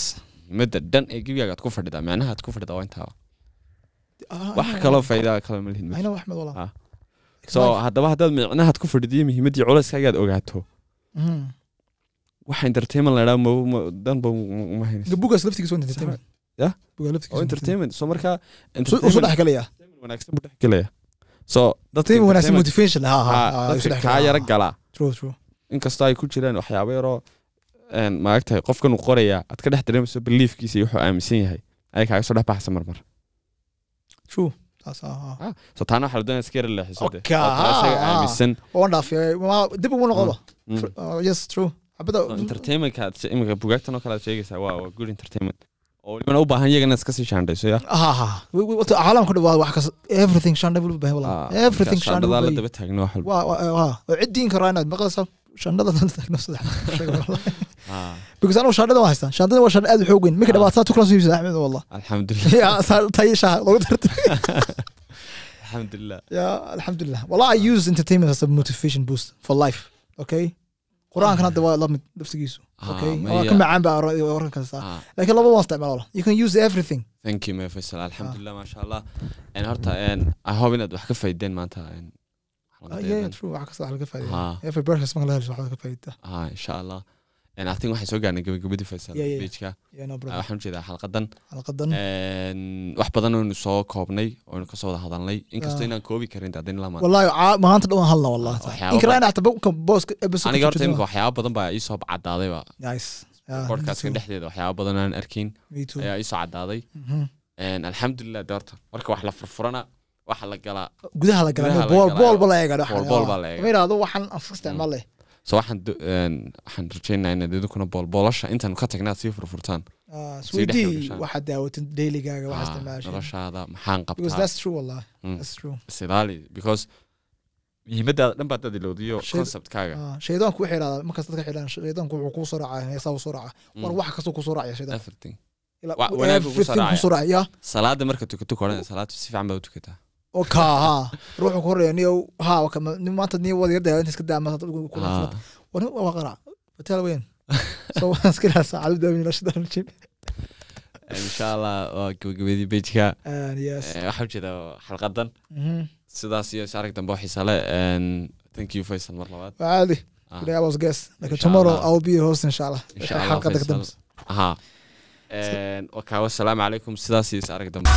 muhiimadda dhan ee ku macnaha aad ku fadhidaa waa intaa. Ah, wax kaloo faa'iidaa kaloo ma. Ah. So haddaba haddaad micnahaad ku fadhidiyo muhiimaddii culayskaagaad ogaato. Mhm. waxa entertainment la idhaha danba ma so markaa wanaagsan buu dhex gelaya so galaya. yara galaa inkastoo ay ku jiraan waxyaabo yaroo maagtahay qofkan uu qorayaa aad ka dhex dareemayso beliefkiisa iyo wuxuu aaminsan yahay. Ayay kaaga soo dhex baxaysa marmar True. Taas ah. ah. so taana waxaa la doonaya iska yara leexiso de Okay, oo kale isaga aaminsan waan dhaafiyay ma- dib ugu noqoba yes true. Entertainmentka aad imika bugaagtan oo kale aad sheegaysaa waa waa good entertainment. Oo walibana u baahan iyaga inaad iska sii shaandhayso caalamka waa wax everything baahay wala Ah, everything shaandhadaa la daba taagno wax walba waa cidiin karaa inaad maqlaysaa shandhada Ah, because anigu shandhada waan haystaa shandhada waa shandha aad u xoog weyn. Marka Ah. dhawaataa tu kala soo iibsada axmed wallah. Alxamdulilah ya tayo shaha loogu dartay alxamdulilah ya alxamdulilah wallah i use entertainment as a motivation boost for life okay? Qur'aankan hadda waa la mid nafsigiisu Ah, okay? ka macaan baa oran kastaa Ah, laakiin laba waan isticmaala wala you can use everything. Thank you my faisal. Alxamdulilah maasha allah horta i hope inaad wax ka faydeen maanta insha allah think waxaan soo gaarnay gabagabadii waxaan u jeedaa xalqadan wax badan oynu soo koobnay oynu ka soo wada hadalnay inkastoo inaan koobi karin maanta horta imika waxyaaba badan baa iisoo me too. dhexdeeda waxyaaba badan aan too. ayaa iisoo caddaaday. Een, alxamdulilah de horta marka wax la furfurana waxa la galaa gudaha la galaa la baa waxaan isticmaal leh. So waxaan rajeynaa inaad idinkuna boolboolasha intaanu ka tagnaa sii furfurtaan. Ah, isweydii waxaad daawatid dailygaaga Ah, waxaa isticmaashay. noloshaada maxaan wallahi. Mm. because muhiimadaada dhan baad ilowdiyo Shay- conceptkaaga. Ah, shaydaanku wuxuu yidhahdaa markaas dadka xidhaan shaydaanku wuxuu kuu soo raacaa heesaa soo raacaa. War Mm. wax kastoo kuu soo raacaya shaydaan ku kuu salaada marka tukato koran salaada si fiican baad u tukataa oo kaa ha. Ruuxu ku horreeya niyow ha ni maanta niyo wada yarda inta iska daa maanta kula Ah, filata war waa qarac hotel weyn so waan iska ilaha saacadu daawin rashidaan jim insha allah waa gabagabadii bejka. Yes. Waxaa ujeeda xalqadan. Mhm. sidaas iyo arag dambe xiisa And thank you faysal mar labaad. Caadi. Ah, today I was guest. Like Inshallah. tomorrow I will be your host inshallah. Insha allah xalqada ka Faysal. dambeysa aha. And, okay wasalaamu calaykum sidaas iyo arag dambe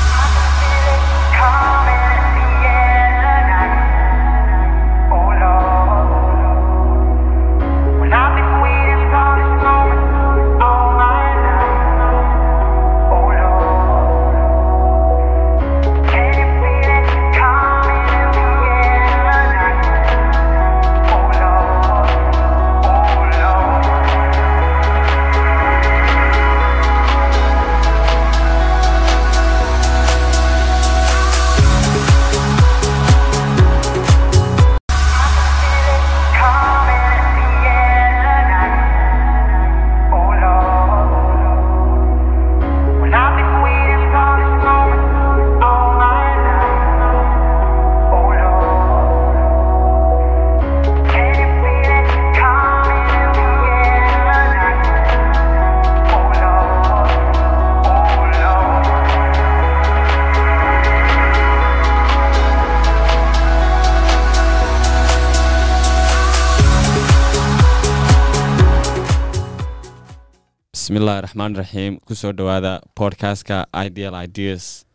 bismillahi raxmaan raxiim ku soo dhowaada podcastka ideal ideas.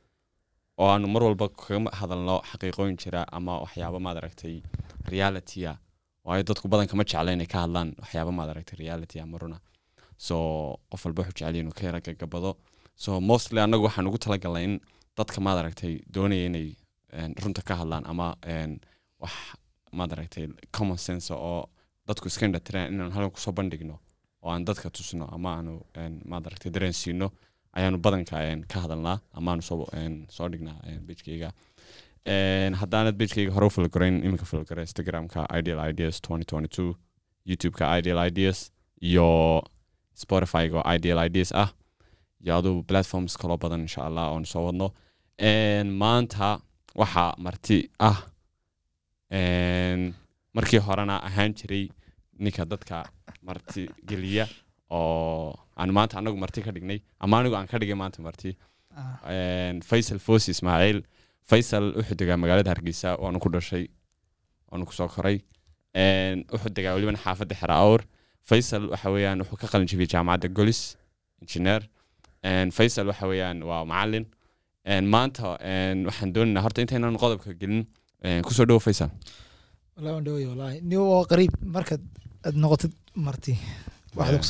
Oo aanu mar walba kaga hadalno xaqiiqooyin jira ama waxyaabo maad aragtay realitya waayo dadku badanka ma jecla inay ka hadlaan waxyaabo maad aragtay reality ama runa so qof walba wuxuu jecel inuu ka yara gagabado so mostly annagu waxaan ugu talagalnay in dadka maad aragtay doonaya inay runta ka hadlaan ama wax maad aragtay common sense oo dadku iska indhatiraan inaan halkan ku soo bandhigno oo aan dadka tusno ama aanu een, maad aragtay dareensiino ayaanu badanka ka hadalnaa ama aanu soo dhignaa bejkeyga haddaanad bejkeyga hore u iminka falgara instagramka ideal ideas 2022 youtubeka ideal ideas iyo spotifyga oo ideal ideas ah. Iyo aduu platforms kaloo badan insha allah oon soo wadno. Maanta waxaa marti ah markii horena ahaan jiray ninka dadka marti geliya oo aan maanta anagu marti ka dhignay ama anigu aan ka dhigay maanta marti. Ah, faysal fosi ismaaciil faysal wuxuu degaa magaalada hargeysa waanu ku dhashay waanu ku soo koray. Wuxuu degaa welibana xaafadda xera awr faysal waxa weeyaan wuxuu ka qalin jebiyey jaamacadda golis engineer Een, faysal waxa weeyaan waa macalin. Maanta waxaan doonaynaa horta intaynan qodobka gelin. Kusoo dhowo faysal wallahi waan ni waa qariib markaad aad noqotid marti.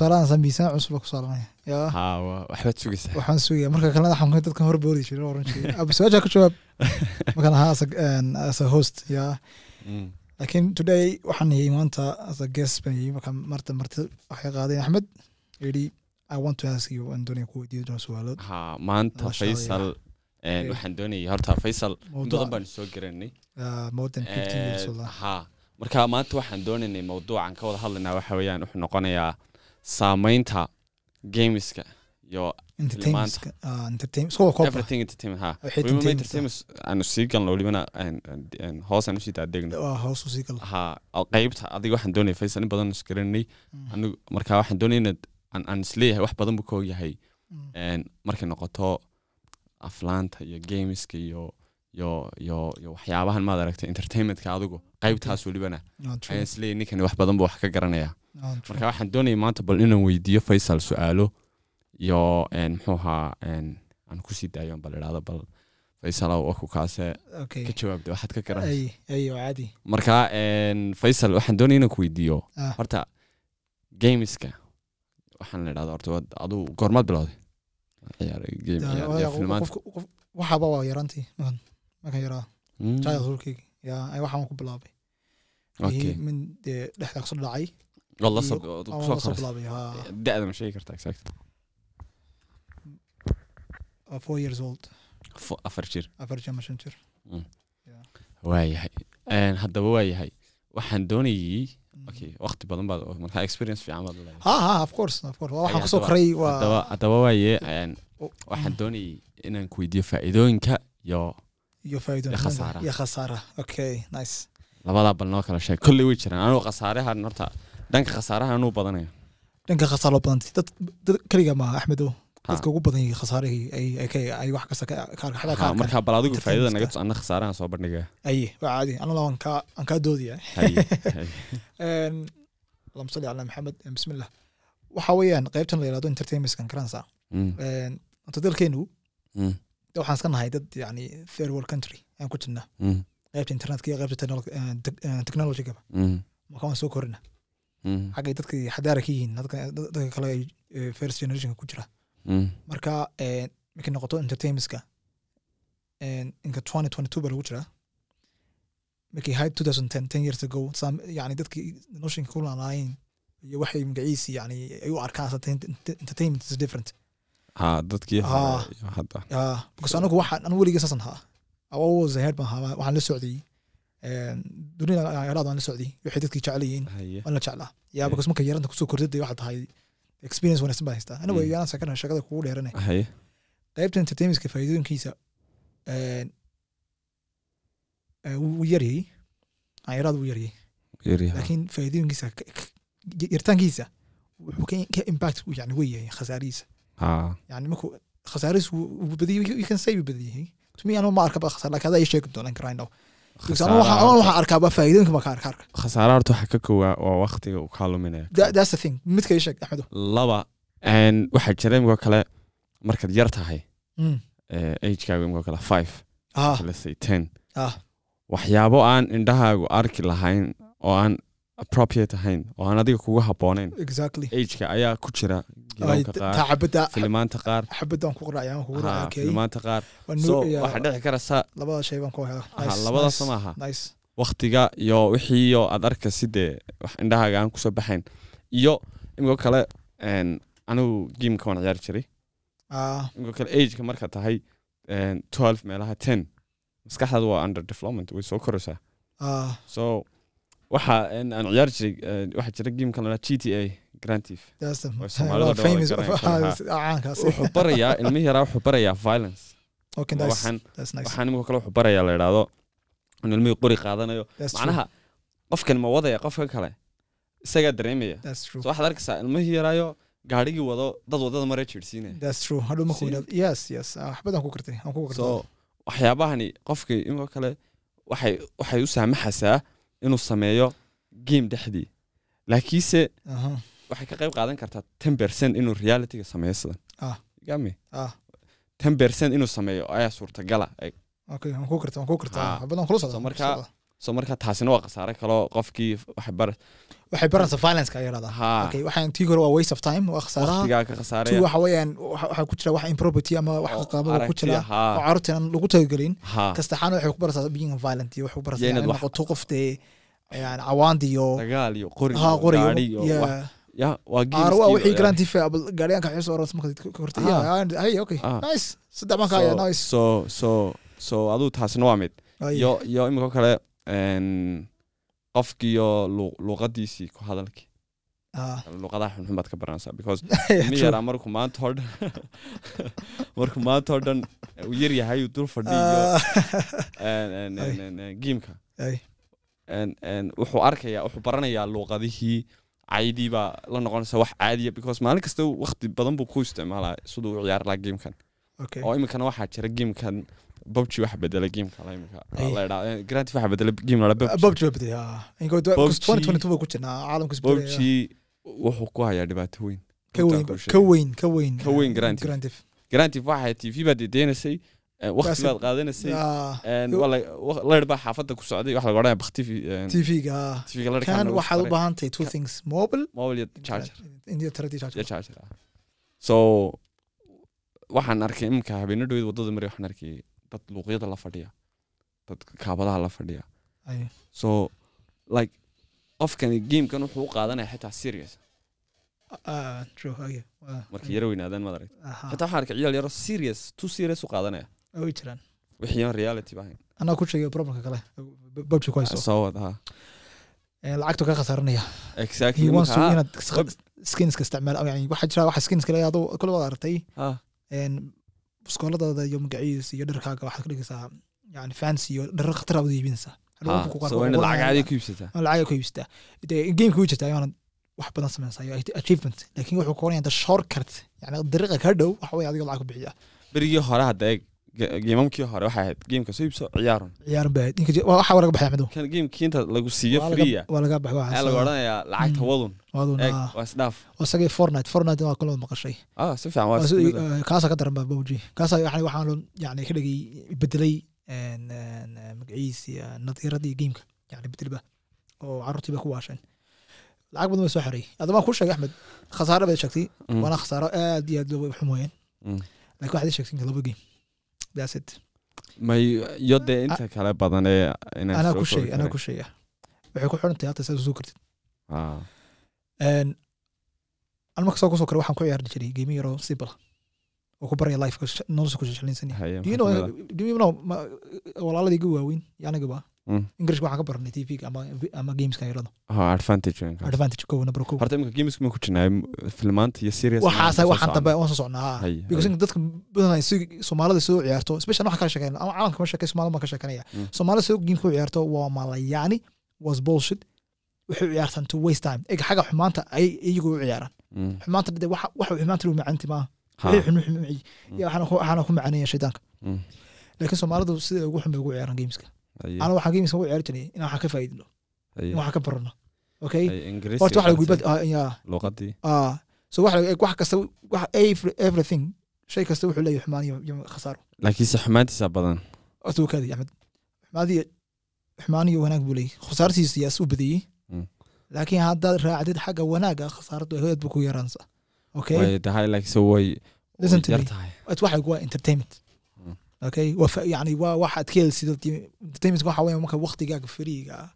Saaranaysaa miisaan cusub baa ku saaranaya yaa. Ha wa- waxbaad sugaysaa waxaan sugaya marka kalena xanuunka dadkan hor boodi jiray oran jiray. Aba su'aasha ka jawaab. Markaan ahaa as a, an, as a host yaa. Mm. laakiin today waxaan yii maanta as a guest baan yii marka marta marti waxay qaadeen axmed yidhi i want to ask you aan doonaya ku weydiiyo doona su'aalood ha maanta faysal waxaan doonayay. Horta faysal badan baanu soo garanay more than fifty years wallah ha marka maanta waxaan doonaynay mawduucan ka wada hadlaynaa waxa weeyaan wuxuu noqonayaa saameynta gameska iyo entertainment aanu sii galno welibana hoos aan u sii oo qaybta adiga waxaan doonaya faysal in badan isgaranay Mm. anigu marka waxaan doonaya inaad aan is leeyahay wax badan buu ka ogyahay. Mm. markay noqoto aflaanta iyo gameska iyo iyo iyo iyo waxyaabahan maad aragtay entertainmentka adigu qaybtaas welibana ayaan is leeyahay ninkani wax badan buu wax ka garanaya. Marka waxaan doonaya maanta bal inaan weydiiyo faysal su'aalo iyo een, muxuu ahaa een, aan ku sii daayo bal idhaahdo bal faysalow waku kaase ka jawaabda waxaad ka caadi marka faysal waxaan doonaya inaan ku weydiiyo. Ah. horta gameska waxaan la idhahda horta aduu goormaad bilowday. Game ciyaar- qof- waxaaba waa yaraantii markan yaraa Mm, childhoodkayga yaa waxaan ku bilaabay. Min dee dhexda ka soo dhacay. Bilaabay da-da ma sheegi kartaa exact waa four years old. Afar jir. Afar jir ama shan jir. Waayahay. Een, haddaba waayahay. Waxaan doonayay okay waqti badan baad markaa experience fiican baad leedahay ha ha of course of course. Waxaan ku soo koray waa haddaba waaye Oh, waxaan doonayay inaan ku weydiiyo faa'iidooyinka iyo iyo faaiidooiyo khasaaraha okay nice. Labadaa bal noo kala sheeg. Kolley way jiraan anuu khasaarahan horta dhanka khasaarahan anuu badanayo. Dhanka khasaar loo dad dad keliga maaha axmedow dadka ugu badan khasaarihii ay wax kasta bal adigu faa'iidada naga tus anna khasaarahan soo bandhiga aye waa caadi. Anala waan kaa aan kaa doodaya allahuma maxamed bismillah. Waxa weeyaan qaybtan la yidhahdo entertainmentskan karansa horta hmm waxaan iska nahay dad yani third world country aan ku jirnaa. Mm, qaybta internetka iyo qaybta technol- eh, eh, technology-gaba mm, marka waan soo korina mm, xaggay dadka xadaara ka yihiin dadka kale ay eh, first generationka ku jira. Mm. marka markay noqoto entertainmentska inka 2022 baa lagu jiraa. Markay ahayd 2010 10 years ago yani dadkii noloshinka ku laalaayeen iyo waxay magaciisi yani ay u arkaan entertainment is different ha dadkii hadda. Because anagu waxaan anu saasan baan la socday een dunida ayaraad waan la socday waxay dadkii jecel yihiin waan la jeclaa. Because marka yaranta ku soo kordhiday waxaa tahay experience wanaagsan baa haystaa. Anigu Mm. yaan sakana shaqada kugu qaybta faa'iidooyinkiisa wuu wuu laakiin faa'iidooyinkiisa ka- ka- yartaankiisa wuxuu ka impact yani wey yahay khasaarihiisa. ha yani markuu khasaarihiis wuu badiyay you can say wuu badiyay to me anu ma arka khasaar laakiin adaa ii sheegi doonaan karaa anu waxaan arkaa ba faa'iidooyinka baa ka arka arka khasaara horta waxaa ka kowaa waa waqtiga uu kaa luminaya That- that's the thing. midka ii sheeg axmedo laba waxaa jira imikoo kale markaad yar tahay agekaaga imikoo kale five. let's say ten. waxyaabo aan indhahaagu arki lahayn oo aan appropriate ahayn oo aan adiga kugu habboonayn. Exactly. Ageka ayaa ku jira filimaanta qaar. Filimaanta qaar. So waxaa dhici ha, labadaas maaha nice. Waktiga iyo wixiiyo aad arka sidee wax indhahaaga aan ku soo baxayn. Iyo imikoo kale anigu gameka waan ciyaari jiray. Ah. Imikoo kale ageka marka tahay 12 meelaha 10 maskaxdaadu waa under development way soo koraysaa. Ah. So waxa aan ciyaari jiray waxaa jira gamekan la g t a caankaas wuxuu barayaa ilmihi yaraa wuxuu barayaa violence. Imikoo kale wuxuu barayaa la idhaahdo in ilmihii qori qaadanayo. Macnaha qofkan ma wadaya qofka kale. Isagaa dareemaya. So waxaad arkaysaa ilmihii yaraayo gaarigii wado dad waddada yes yes. Ah, waxyaabahani qofkii imikoo kale waxay waxay u saamaxaysaa inuu sameeyo game dhexdii. Laakiinse waxay ka qayb qaadan kartaa ten percent inuu realityga sameeyo sidan. Ah. ah. Ten percent inuu sameeyo ayaa suurtagala Eg, Ah. So marka- taasina waa khasaare kaloo qofkii waxay bar waxay baranaysaa violence ka yaraada ha okay waxaan tii hore waa waste of time waa khasaaraha waqtigaa ka khasaaraya waxa weeyaan waxa ku jira wax improperty ama wax qaabada ku jira. oo carruurta aan lagu talagelin ha kastaxaana waxay ku baraysaa being violent iyo waxay ku baraysaa inay wax- noqoto qof dee yani cawaandi iyo dagaal iyo qori iyo gaari iyo wax. Ya waa aar waa wixii gameskiiba, garanti fa gaariyaanka xisoo oran marka ka hortay. Ah. yeah hey okay Ah. nice. Saddex baan ka nice. so so so aduu taasina waa mid. Iyo iyo imika kale qofkiiyo lu- luuqadiisii ku hadalki ah, luuqadaha xunxun baad ka baranaysaa because true. yaraa markuu maanta oo dhan markuu maanta oo dhan uu yar yahay uu dul fadhiyo Ah, een, wuxuu arkayaa wuxuu baranayaa luuqadihii caydii baa la noqonaysa wax caadiya because maalin kasta waqti badan buu ku isticmaalaa siduu u ciyaari lahaa okay. Oo iminkana waxaa jira gamekan babji waxa bedelay gameka la imika la idhaa grand waxa bedelay game la PUBG baa bediyay ah. Inkoo- PUBG 2022 baa ku jirnaa caalamka isbedelaya. babji wuxuu ku hayaa dhibaato weyn. Ka weyn ka weyn ka weyn. Ka weyn Grand Theft. Grand Theft. garanti waxay t v baad dedeynasay waqti Baasi- baad qaadanaysay. Een, yo- waa la- wa- layr baa xaafadda ku socday waxa laga odhanaya baktifi tv-ga tvga kan waxaad u baahan tahay two things mobile mobile iyo charger. Iyo taradii charger. Iyo charger ah. So waxaan arkay iminka habeeno dhaweyd waddada mari waxaan arkay dad luuqyada la fadhiya dad kaabadaha la fadhiya so like qofkani gamekan wuxuu u qaadanaya xitaa serious. markay yaro weynaadaan maad aragta xitaa waxaan arkay ciyaal yaro serious too serious u qaadanaya way jiraan wixii aan reality ba ahayn anaa ku sheegay problemka kale babji ku hayso soo wad ha lacagtu ka khasaaranaya exactly inaad sk- skinska isticmaal yani waxaa jira waxa skinska le adoo kule waad aragtay buskooladooda iyo magaciisa iyo dharkaaga waxaad ka dhigaysaa yani fancy iyo dharar khatar aad iibinaysaa. Lacag ku iibsataa dee jirta ayaanad wax badan samaysaa iyo achievement laakiin wuxuu koonaya inta shortcut yani dariiqa ka dhow waxa wey adiga lacag ku bixiya. Berigii hore hadda eeg ge- geemamkii hore waxay ahayd geemka soo iibso ciyaaran ciyaaran baa ninka ji- waa- waxa laga baxay axmedow kan geemkii inta lagu siiyo freeya waa laga baxay ayaa laga odhanayaa lacagta Mm. wadun. Waaduna eeg waa isdhaaf isagii fortnite. Fortnite waa kula maqashay. Ah si fiican waa ah. eh, kaasaa ka daran ba bowji kaasaa yani waxaan yani ka dhigay bedelay magaciisi nadiiradii gameka yani bedelba oo carruurtii bay ku waasheen lacag badan bay soo xeray adama ku sheegay axmed khasaare bay sheegtay. Mm. waana khasaaro aad iyo aad loo xumooyeen Mm. laakiin waxaad sheegtay laba game it may iyo dee inta kale badan ee anaa ku koobi anaa ku sheegay waxay ku xiran tahay hata saad u soo kartid an marka soo ku soo kare waxaan ku ciyaari jiray game yaroo simple oo ku baraya life nolosha ku know ma- walaaladii iga waaweyn iyo anigaba English waxaan ka baranay tv ama ama gameska yarada Ah, advantage kow number kow horta imika gameska ma ku jirnaa filmaanta iyo serious waxaasa waxaan dambe waan soo socnaa because dadka badanay si soomaalida soo ciyaarto special waxaan ka sheekeynaa ama caalamka ma sheekay soomaalida ma ka sheekanaya soomaalida soo game ku ciyaarto waa malayaani was bullshit. waxay u ciyaartaan to waste time. eg xagga xumaanta ay iyagu u ciyaaraan xumaanta de waxa xumaanta lagu macanti maaha Ha, wixii xun xun maci Mm. ya waxaana ku macaneeya shaydaanka laakiin soomaalidu sida ugu xun bay ugu ciyaaraan gameska ana waxaan gameska ugu ciyaari jiray in waxaan ka faa'iidino haye, in waxaan ka barano okay horta luqadii. Ah. So lagu- wax kasta wax every- everything shay kasta wuxuu leeyahay xumaan iyo khasaaro. Laakiinse xumaantiisa badan. Horta wuu kaadi axmed. Xumaadii xumaan iyo wanaag buu leeyahay. Khasaartiisa yaas u badiyey Mm. laakiin haddaad raacdid xagga wanaaga khasaaradu aad buu ku yaraansa okay laakiinse way waa entertainment. Okay? Yani waa waxaad ka helsid entertainment waxa weeye marka waqtigaaga fariiga ah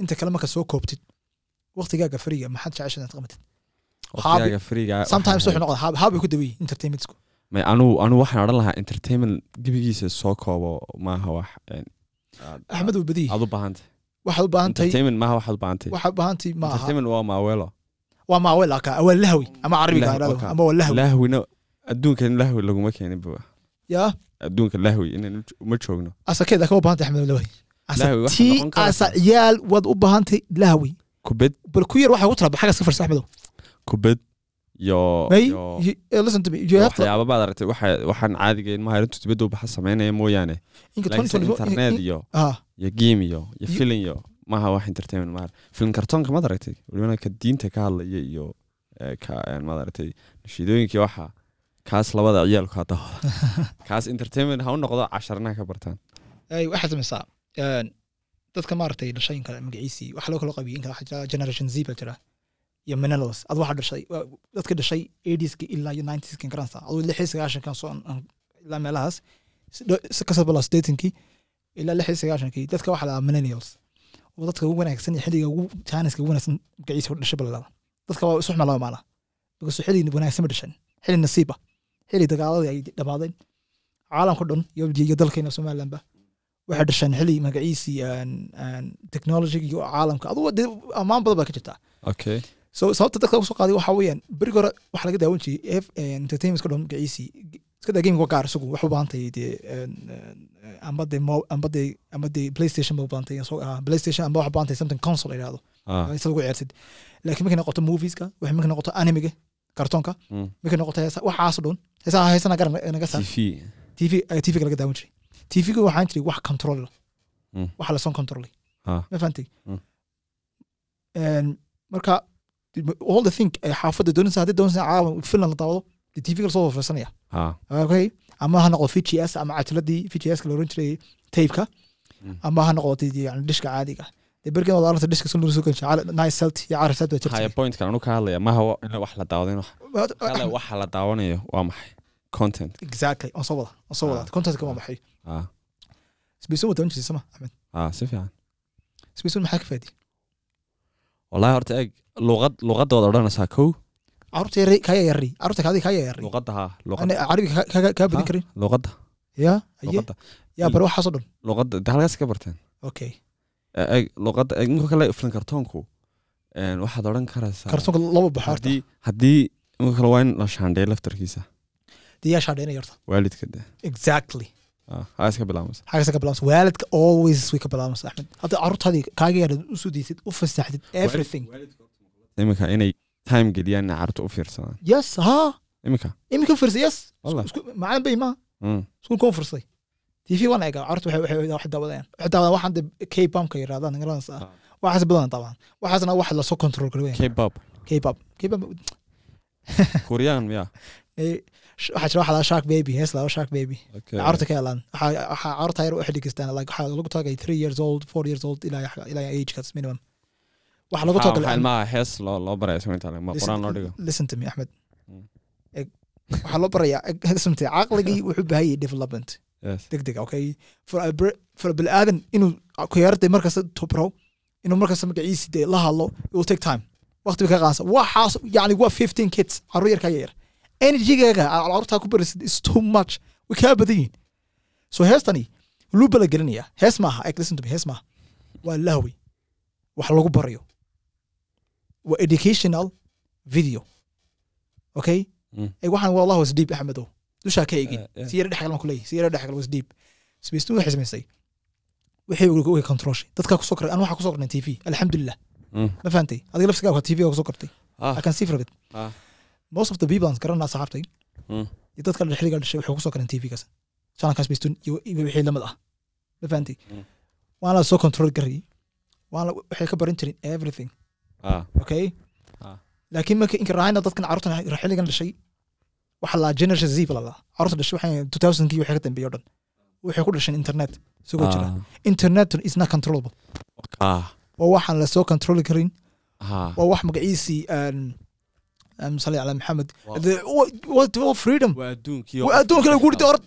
inta kale marka soo koobtid waqtigaaga fariiga maxaad jeceshahay inaad qabatid? Sometimes wuxuu noqdaa haab ku daweeyey entertainmentsku may anu anu waxaan odhan lahaa entertainment gebigiisa soo koobo maaha wax een, aad- axmed uu badiyey. Aad u baahantay. Waxaad u baahan tahay entertainment maaha waxaad u baahantay. Waxaad u baahan tahay maaha entertainment waa maawelo waa maawel aka waa lahwi ama carabiga ama waa lahwi. Lahwina adduunkan lahwi laguma keenin ba yaa adduunka lahwi inaan uma joogno. Asakeeda kama baahan tahay axmed lahwi? Waxaa tii asa ciyaal waad u baahan tahay lahwi? Kubad. Bal ku yar waxay ku tala xaggaas ka farsa axmedow kubad. Eh, waxyaaba baad aragtay waxa- waxaan caadiga ilmaha intuu dibadda ubaxa sameynaya mooyaane. Inka laakiinse 2024 internet in- in- iyo ah. iyo game iyo iyo filin iyo maaha wax entertainment maaha. Film kartoonka maad aragtay welibana ka diinta ka hadlaya iyo eh, ka eh, maad aragtay nashiidooyinkii waxa kaas labada ciyaalku hadda kaas entertainment ha u noqdo casharnaha ka bartaan. Waxaad samaysaa dadka maaragtay dhashay in kale magaciisii waxa loo kala qabiyo in kale waxaa jira generation z baa jira iyo millennials ad waxaa dhashay dadka dhashay 80ska ilaa iyo 90ska garanaysa aduu lixii sagaashankan soo ilaa meelahaas ka soo bilaa ilaa lixii sagaashankii dadka waxaa lahaa millennials oo dadka ugu wanaagsan iyo xilliga ugu jaaniska ugu wanaagsan magaciisa dhashay balalaada dadka waa isu xuma laba maala because xilli wanaagsan ma dhashan xilli nasiiba xilli dagaaladii ay dhamaadeen caalamka dhan iyo dalkeena somalilandba waxay dhasheen xilli magaciisii technology iyo caalamka. Adugu ammaan badan baa ka jirtaa. Okay. So sababta dadka lagu soo qaaday waxaa weeyaan berigi hore waxaa laga daawan jiray f entertainmentka dhan magaciisii iska daa gaming waa gaar isagu waxu baahan tahay dee een, een, amba dee mo- amba dee amba dee playstation ba u soo ah, playstation amba waxa baahan tahay something console la yidhahdo ah. Inta lagu ciyaartid laakiin markay noqoto movieska waxay markay noqoto animiga kartoonka? Markay noqoto heesa waxaas oo dhan heesaha heesana garan naga saar tv tv tv-ga laga daawan jiray. Tv-ga waxaan jiray wax control Mm. waxa la soo controlay. Ah. ma fahantay Mm. Een, marka all the thing ay xaafadda doonaysa haddii doonaysa caalam finland la daawado dee tv la soo fiirsanaya ha. Okay? Ama ha noqdo vgs ama cajiladii vgs la oran jiray tapeka. Mm. ama ha noqdo yani dhishka caadiga pointkan anu ka hadlaya wa- in wax la daawado in wax kale waxa la daawanayo waa maxay? Content. Exactly on soo wada on soo wada. Ah. contentka waa maxay? Ha sbeyson wada jirtay sama axmed? Ha si fiican. Sbeyson maxaa ka faadi wallahi horta eeg luqad luqadooda odhanaysaa kow. Carruurta yar kaya yari carruurta kaadi kaya yari luqadda ha ana luqadda carabiga ka- ka- kaa badin karin? luqadda. Ya aye. Ya bare waxaasoo dhan. Luqadda de halkaas ka barteen? Okay Ninka kale film kartoonku waxaad odhan karaysaa kartoonka laba baxo haddii ninka kale waa in la shaandheeyo laftarkiisa. Dee yaa shaadheynaya horta. Waalidka de exactly. Ah, ha iska bilaabmaysa xagasa ka bilaabmasa. Waalidka always way ka bilaabmasa axmed. Hadda carruurtaadii kaaga yaadad u soo deysid u fasaxdid everything. iminka inay time geliyaan inay carruurta u fiirsadaan. Yes ha iminka? Iminka firsay yes. Macalin bay ma. Mm. iskuulka u firsay tv waan eega carruurta waxay waxay waxay daawadayaan waxay daawadaan waxaan de k bamka yirahdaan ingalaas ah. Waxaas badan daawaan waxaasna wax la soo control kari weyn. K-pop. K bab k bab kuryaan miya waxaa jira waxa la shark baby hees la shark baby. Carruurta ka helaan waxaa waxaa carruurta yar waxay dhegeystaan like waxaa lagu tagay three years old four years old ilaa ilaa agekaas minimum. Waxaa lagu Waxaa- waxaa tagalay ilmaha hees loo loo baraya ismainta ma quraan loo dhigo. listen to me axmed Mm. Eg, waxaa loo barayaa. Eg, me, caqligii wuxuu baahan yahay development yes. Deg deg okay biniaadan inuu kuyaarada markasta tubro inuu markasta magaciisi dee la hadlo it will take time. Waqti bay ka qaansa waxaas yani waa fifteen kids carruur yar kaa yar energygaaga aad carruurtaa ku barisid is too much. Way kaa badan yihiin so heestani luu bala gelinayaa hees maaha. Eg listen to me hees maaha. Waa lahwi. Wax lagu barayo. Waa educational video. Okay? Mm. waxaan wallah was deep axmedow dushaa ka egin. Eh, eh. si yara dhexgal baan kuleeyahy si dhexgal was deep. Sbeystu waxay samaysay wixii way controlshay dadkaa ku soo koray an waxaa ku soo kornay tv alxamdulilah Mm. ma fahantay adiga laftigaa tv gaa ku soo kortay Ah, i can see from it. Ah. most of the people aan garanaa saxaabtay Mm. iyo dadka xiligaa dhashay waxay ku soo koreen tv-gaas channelkaas beystun iyo iyo wixii la mid ah. Ma fahantay Mm. waana soo control garayay waana waxay ka barin jirin everything. Ah, okay? Ah. laakiin marka inka raayna dadkan carruurtan xiligan dhashay waxa la generation z la. Laa carruurta dhashay waxay 2000kii waxay ka dambeeyay oo dhan. Waxay ku dhasheen internet. Isagoo jira. Ah, internet is not controllable. Ah, waa waxaan la soo controli karin. Ah. waa wax magaciisii adduunkii waa adduunka lagu gurida or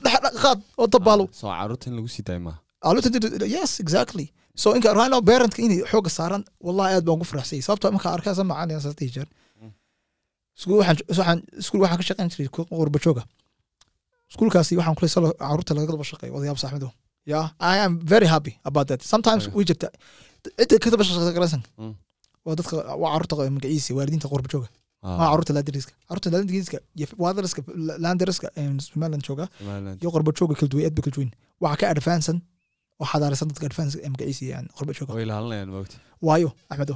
qaad oo dabaalo soo carruurta in lagu sii daaya maaha Aluta did- yes exactly. So inka right now parentka inay xooga saaran wallahi aad baan ku faraxsay sababtoo markaa arkaysa jeer Mm. Iskuul waxaan ka shaqayn jiray ku- qurba jooga. Iskuulkaasi waxaan kulay salo carruurta laga daba shaqeeyo odayaab saaxiibo yeah i am very happy about that. Sometimes way jirta. Cidda ka daba shaqeysan Mm. waa dadka waa carruurta magaciisa waalidiinta qurba jooga. Ah, ma carruurta laandariska carruurta laandariska iyo waadariska laandariska somaliland jooga. Iyo qurba jooga kala duwan aad ba kala duwan waxaa ka advansan oo xadaarisan dadka ee magaciisa aan qurba jooga. Way ilaalinayaan moogta waayo axmedo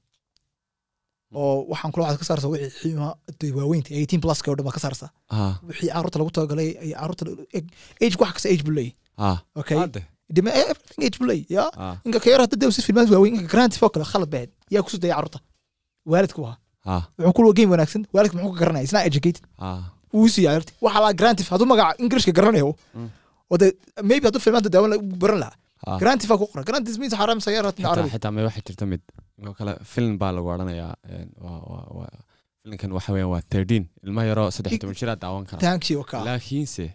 oo waxaan kula waxaad ka saarsaa wixii xiima dee waaweynta eighteen pluska oo dhan baad ka saarsaa. Ha wixii carruurta lagu talagalay ay carruurta age wax kasta age buu leeyahy okay. Dime everything age buu leeyahy ya inka ka yar hadda si filmaad waaweyn inka grand foo kale khalad baad yaa ku soo daya carruurta waalidku waa. Ha wuxuu kulwa game wanaagsan waalidka muxuu ka garanaya isna educated. Wuu sii yaarti waxa la grantif hadduu magaca englishka garanayo Mm. oo de maybe hadduu filmaanta daawan baran lahaa. Ha grantifa ku qoran grantis means xaraam xitaa carabi xitaa may waxaa jirta mid oo kale film baa lagu odhanayaa filimkan waxa weeyaan waa thirteen. Ilma yaroo saddex toban jiraa daawan kara. Thank you ka laakiinse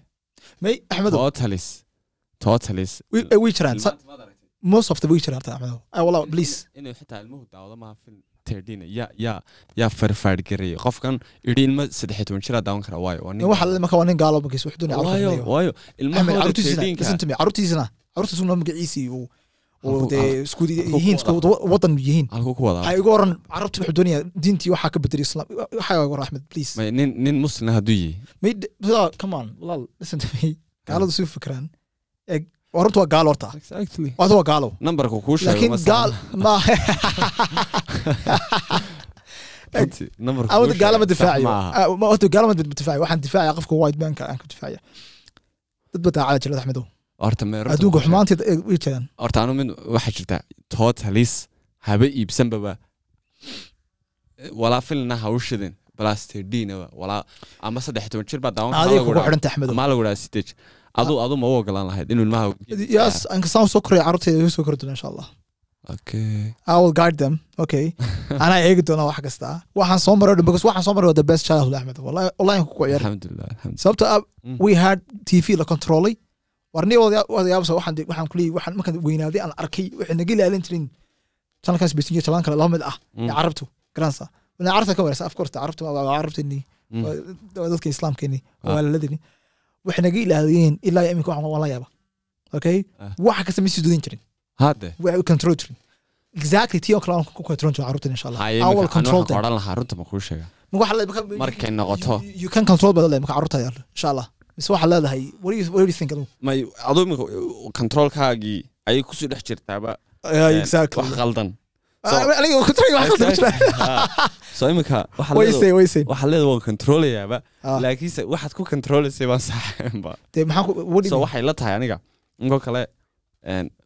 may axmedo. Totalis totalis way jiraan most of the way jiraan axmedo. Wallah please. Inuu xitaa ilmuhu daawado maaha film thirteen. Yaa yaa yaa farfaadh garayay qofkan idhi ilma saddex toban jiraa daawan kara waayo waa nin waxa la marka waa nin gaalo magiis wuxuu doonaya waayo waayo. ilmahooda me caruurtiisina caruurtiisuna magaciisii uu oo dee isku yihiin wadan yihiin. Waxay igu oran carabta wuxuu doonaya diintii waxaa ka bedeli islam waxaa igu oran axmed please. May nin nin muslim hadduu yihi. Without- come on walaal listen to me. Gaaladu suu fikraan eeg warunta waa gaalo horta. Exactly. Waata waa gaalo numberka kuu sheego laakiin gaal ma awada kuu gaalo ma sheego sax difaacayo maaha. Ah, horta gaalo ma difaacayo waxaan difaacaya qofka white manka aan ku difaacaya dad ba daacada jirada axmedow horta adduunka xumaanteed way jiraan horta anu mid waxaa jirta totalis haba iibsanbaba walaa filina ha u shidin balastedinaba walaa ama saddex toban jir baa lagu dhaha adu adu ma u ogolaan lahayd inuu ilmaha yes ankasaan soo koraya carruurtayda soo kori doona insha allah okay I will guide them. Okay. anaa eegi doona wax kasta waxaan soo maray because waxaan soo maray the best childhood axmed wallahi wallahi ku ciyaar alxamdulilah sababta we had tv la controlay warni wadayaabsa waxaan de- waxaan markaan weynaaday aan arkay waxay naga ilaalin jirin. Channelkaas besinyo jalan kale laba mid ah. Mm. ee carabtu garansa wana carabta ka wareysa of course carabtu waa waa carabteeni Mm. dadka islaamkeeni Ah. waa walaaladeni waxay naga ilaaliyeen ilaa iyo iminka waxaan la yaaba okay? Ah. waxa kasta ma sii dudan jirin. Hadde waxay control jirin. Exactly tii oo kale ku control jirin carruurteen insha allah. I will control them odhan lahaa runta ma kuu sheega. Markay noqoto. You- can control leedahay marka carruurta yaal insha allah mise waxaa leedahay may imika ayay ku sii dhex jirtaaba eh, wax Ah, khaldan jira. so imika say. waxaa leeda waan controlayaaba Ah. laakiinse waxaad ku controlaysay baan so mean? waxay la tahay aniga inkoo kale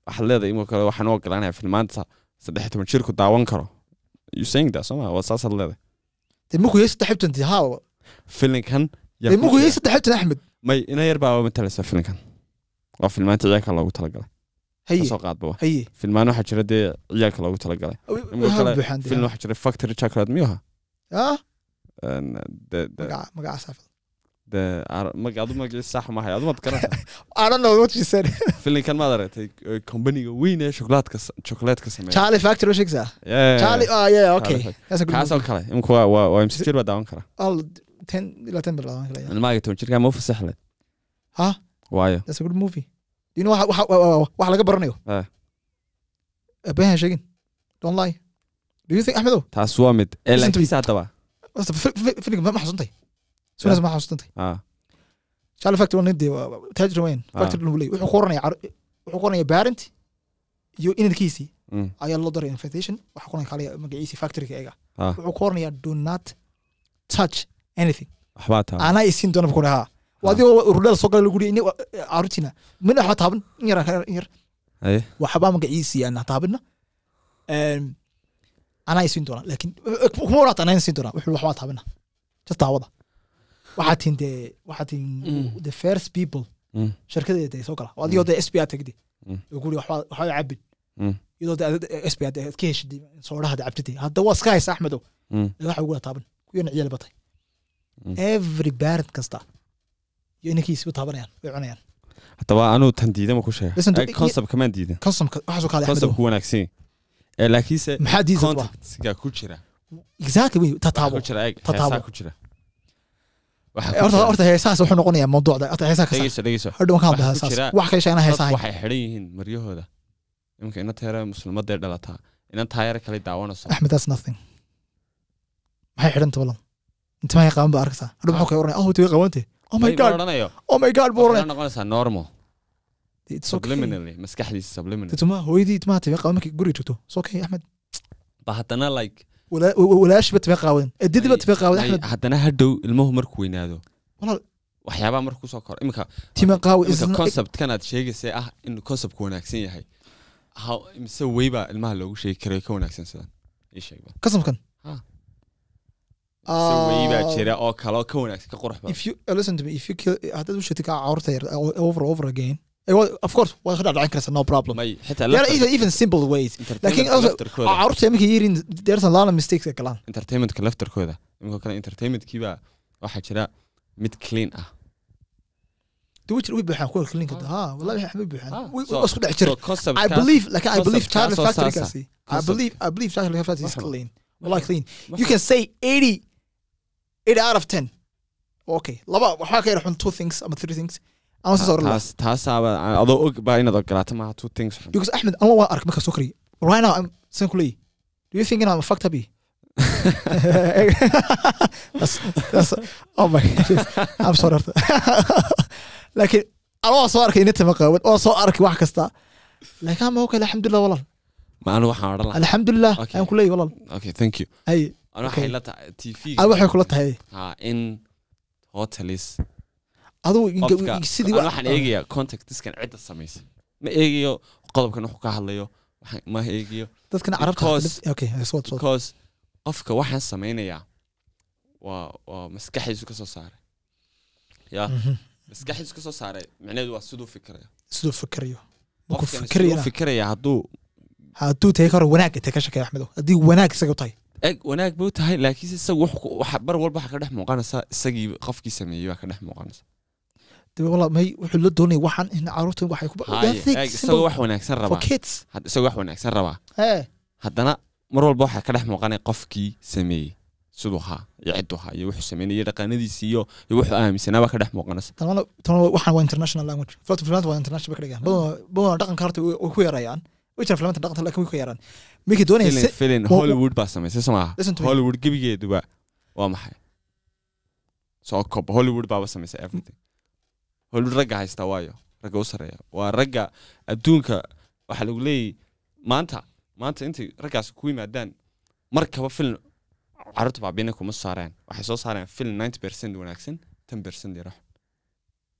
waxaad leedahay inkoo kale waxaan u ogolaanaya filmaanta saddex toban jirku daawan karo. You saying that soma waa saasaad leedahay. Markuu yahay saddex xibtan dee haa filinkan markuu jira. saddex xibtan axmed may ina yar baa matalaysa filinkan. Waa filmaanta ciyaalka loogu talagalay. Kasoo qaadba filmaan waxaa jira dee ciyaalka loogu talagalay. Film waxaa jira factory chocolate miyuha Ah, de de. Magaca- magaca saafad. de ar- mag adu magaciisa sax mahay adu maad garanaysaa I don't know what you said. filinkan maad aragtay eh, companiga weyn ee shokolaadka chocolaadka sameeya. Charlie Factory sheegaysaa? Yeah. Charlie, oh yeah, okay. Charlie That's a good kaasoo movie. kale imika waa jir baa daawan kara 10 ilaa 10 bilood aan kala yahay. ilmaaga toban jirkaa ma fasaxle Huh? waayo That's a good movie. You know waxa laga baranayo? Been ha sheegin. Don't lie. Do you think Axmedow? taas waa mid ee Listen to me. laakiinse haddaba Horta, fi- fi- filimka ma xasuustay? Sunas ma xasuustay? ah Charlie Factory waa nin dee waa- waa- taajir weyn. Factory lagu leeyahay. Wuxuu qoranaya wuxuu qoranaya parent iyo inankiisii ayaa loo daray invitation waxa qoran kale magaciisi factoryga eega wuxuu ku oranayaa do not touch anything. Waxbaa taa anaa isiin doona bukuna haa waa adigoo urudhada soo gala lagu ini caruurtiina mina waxba taaban in yar in yar haye waxbaa magaciisi aan taabina anaa isiin doona laakiin kuma waraata anaa isiin doona wuxuu waxbaa taabina just taawada waxaa tihin dee waxaa tihin the first people. Shirkadeeda dee soo gala waa adigoo dee SBA tagdi oo guri waxbaa waxbaa cabin iyadoo dee SBA dee ka heshid soodhaha dee cabtidii hadda waa iska haysa axmedow waxa ugu taaban kuyana ciyaal batay. Every parent kasta. Iyo inankiisiba taabanayaan way cunayaan haddaba anuu tan diidama ku sheega. Eh, concept kamaan diidan waxaasoo kaale concept ku wanaagsan ee laakiinse maxaa contactga ku jira. Exactly wey tataabo Tataabo. ku jira ku horta jira- horta heesahaas wuxuu noqonayaa mawduucda. Horta heesaha dhegeyso dhegeyso waan ka heesahaas. wax kale dad heesaha. waxay xidhan yihiin maryahooda. Iminka ina teera muslimadee dhalataa ina taayar kale daawanayso. Axmed that's nothing. Maxay xidhanta balan inta mahay qaban baa arkaysaa hadhow maxuu kay oranaya oh tiga qabante oh my god. oh my god buu oranaya noqonaysaa normal. Subliminally maskaxdiisa subliminally. Tuma hooyadii timaha tiga qaban markay guriga joogto it's okay axmed ba haddana like Walaa- wa- wa- walaashiba tiga qaawadan edidiba tiga qaawadan may- axmed haddana hadhow ilmuhu markuu weynaado. Walaal. Waxyaabaha markuu ku soo koro. Iminka tima qaawa is iminka conceptkan aad sheegaysay ah inuu conceptku wanaagsan yahay. How- mise weybaa ilmaha loogu sheegi karay ka wanaagsan sidan ii ba kasamkan Ha. mise weybaa jira oo kale oo ka wanaagsan ka qurux haddaad u sheegtay kaa caawrta yar over over again. of course waa ka dhacdhacin karaysa no problem. even, simple ways. Laftarkooda caawrta markay yihiin there's a lot of mistakes ay galaan entertainmentka laftarkooda iminka kale entertainmentkiibaa waxaa jira mid clean. ah jir way buuxaan kuwa kliinka ha wallahi waxay buuxaan Way- isku dhex jir so concept I believe like I believe Charlie Factory kasi I believe I believe Charlie Factory is clean. Wallahi clean. You can say 80 8 out of 10 okay laba waxaa ka yar xun two things ama three things. Ama soo oran lahaa taas taasaaba adoo og baa inaad ogolaato maaha two things because Ahmed Allah waa ark markaa soo kariyo. Right now I'm san ku leeyahy do you think I'm a fucked up? That's, that's, oh my goodness. I'm sorry. Horta laakiin ana waa soo arkay inta maqaawad oo soo arkay wax kasta. Laakiin ama okay alxamdulilah walaal ma anu waxaan odhan lahaa. Alxamdulilah Okay. ayaan ku leeyahy walaal okay thank you. Ay waxay tahay kula tahay. Ha in hotelis aduu qofka sidii anu waxaan eegayaa? Contactiskan cidda samaysay ma eegayo qodobkan wuxuu ka hadlayo ma eegayo. Dadkan qofka waxaan samaynayaa waa waa maskaxdiisu ka soo saaray. Ya maskaxdiisu ka soo saaray micnaheedu waa siduu fikiraya siduu fikirayo markuu fikiraya hadduu hadduu tahay karo wanaag intay ka shakaya axmedo haddii wanaag isaga u tahay eg wanaag buu tahay laakiinse isagu bar walba waxa ka dhex muuqanaysa isagii qofkii sameeyey baa ka dhex muuqanaysa. May wuxuu la doonaya waxaan in carruurta waxay isagoo wax wanaagsan rabaa. isagoo wax wanaagsan rabaa. Haddana mar walba waxaa ka dhex muuqanaya qofkii sameeyey. Siduu ahaa iyo cidduu ahaa iyo wuxuu sameynay iyo dhaqanadiisii iyo wuxuu aaminsanaa baa ka dhex muuqanaysa. Waxaan waa international language. Waa international bay ka dhigaan badanaa dhaqanka horta way ku yarayaan filmta dhaqanka laakiin way ku yaraan markii doonaysa filin hollywood baa samaysay soo maaha hollywood gebigeeduba waa maxay? Soo kob hollywood baaba samaysay everything. Hollywood ragga haystaa waayo. Ragga u sareeya waa ragga adduunka waxaa lagu leeyahy maanta maanta intay raggaas ku yimaadaan markaba film carruurta baabina kuma soo saareen. Waxay soo saareen film ninety percent wanaagsan ten percent yar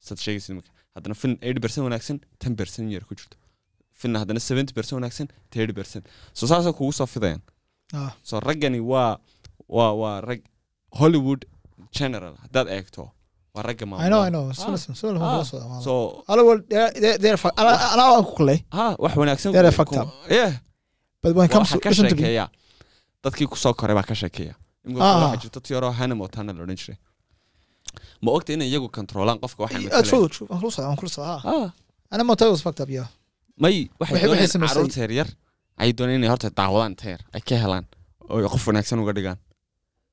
sad sheegaysid marka haddana film eighty percent wanaagsan ten percent yar ku jirto film haddana seventy percent wanaagsan thirty percent. So saasay kugu soo fidayaan so raggani waa waa waa rag hollywood general haddaad eegto waa ragga I know I maamula know. Sullivan Sullivan waa soo waa so Hello, well, they're, they're, they're fuck. Ana ana waan ku kulay. ha wax wanaagsan They're ku- fucked ku- up. yeah But when it comes waxa to ka listen to me, sheekeeya dadkii ku soo koray baa ka sheekeeya imika waxaa jirta tiyaroo hana montana la odhan jiray ma ogta inay iyagu kontroolaan qofka waxaan may Waxay- samaysay- carruurta yaryar. Ayay doonayaan inay horta daawadaan teer ay ka helaan. Oo qof wanaagsan uga dhigaan.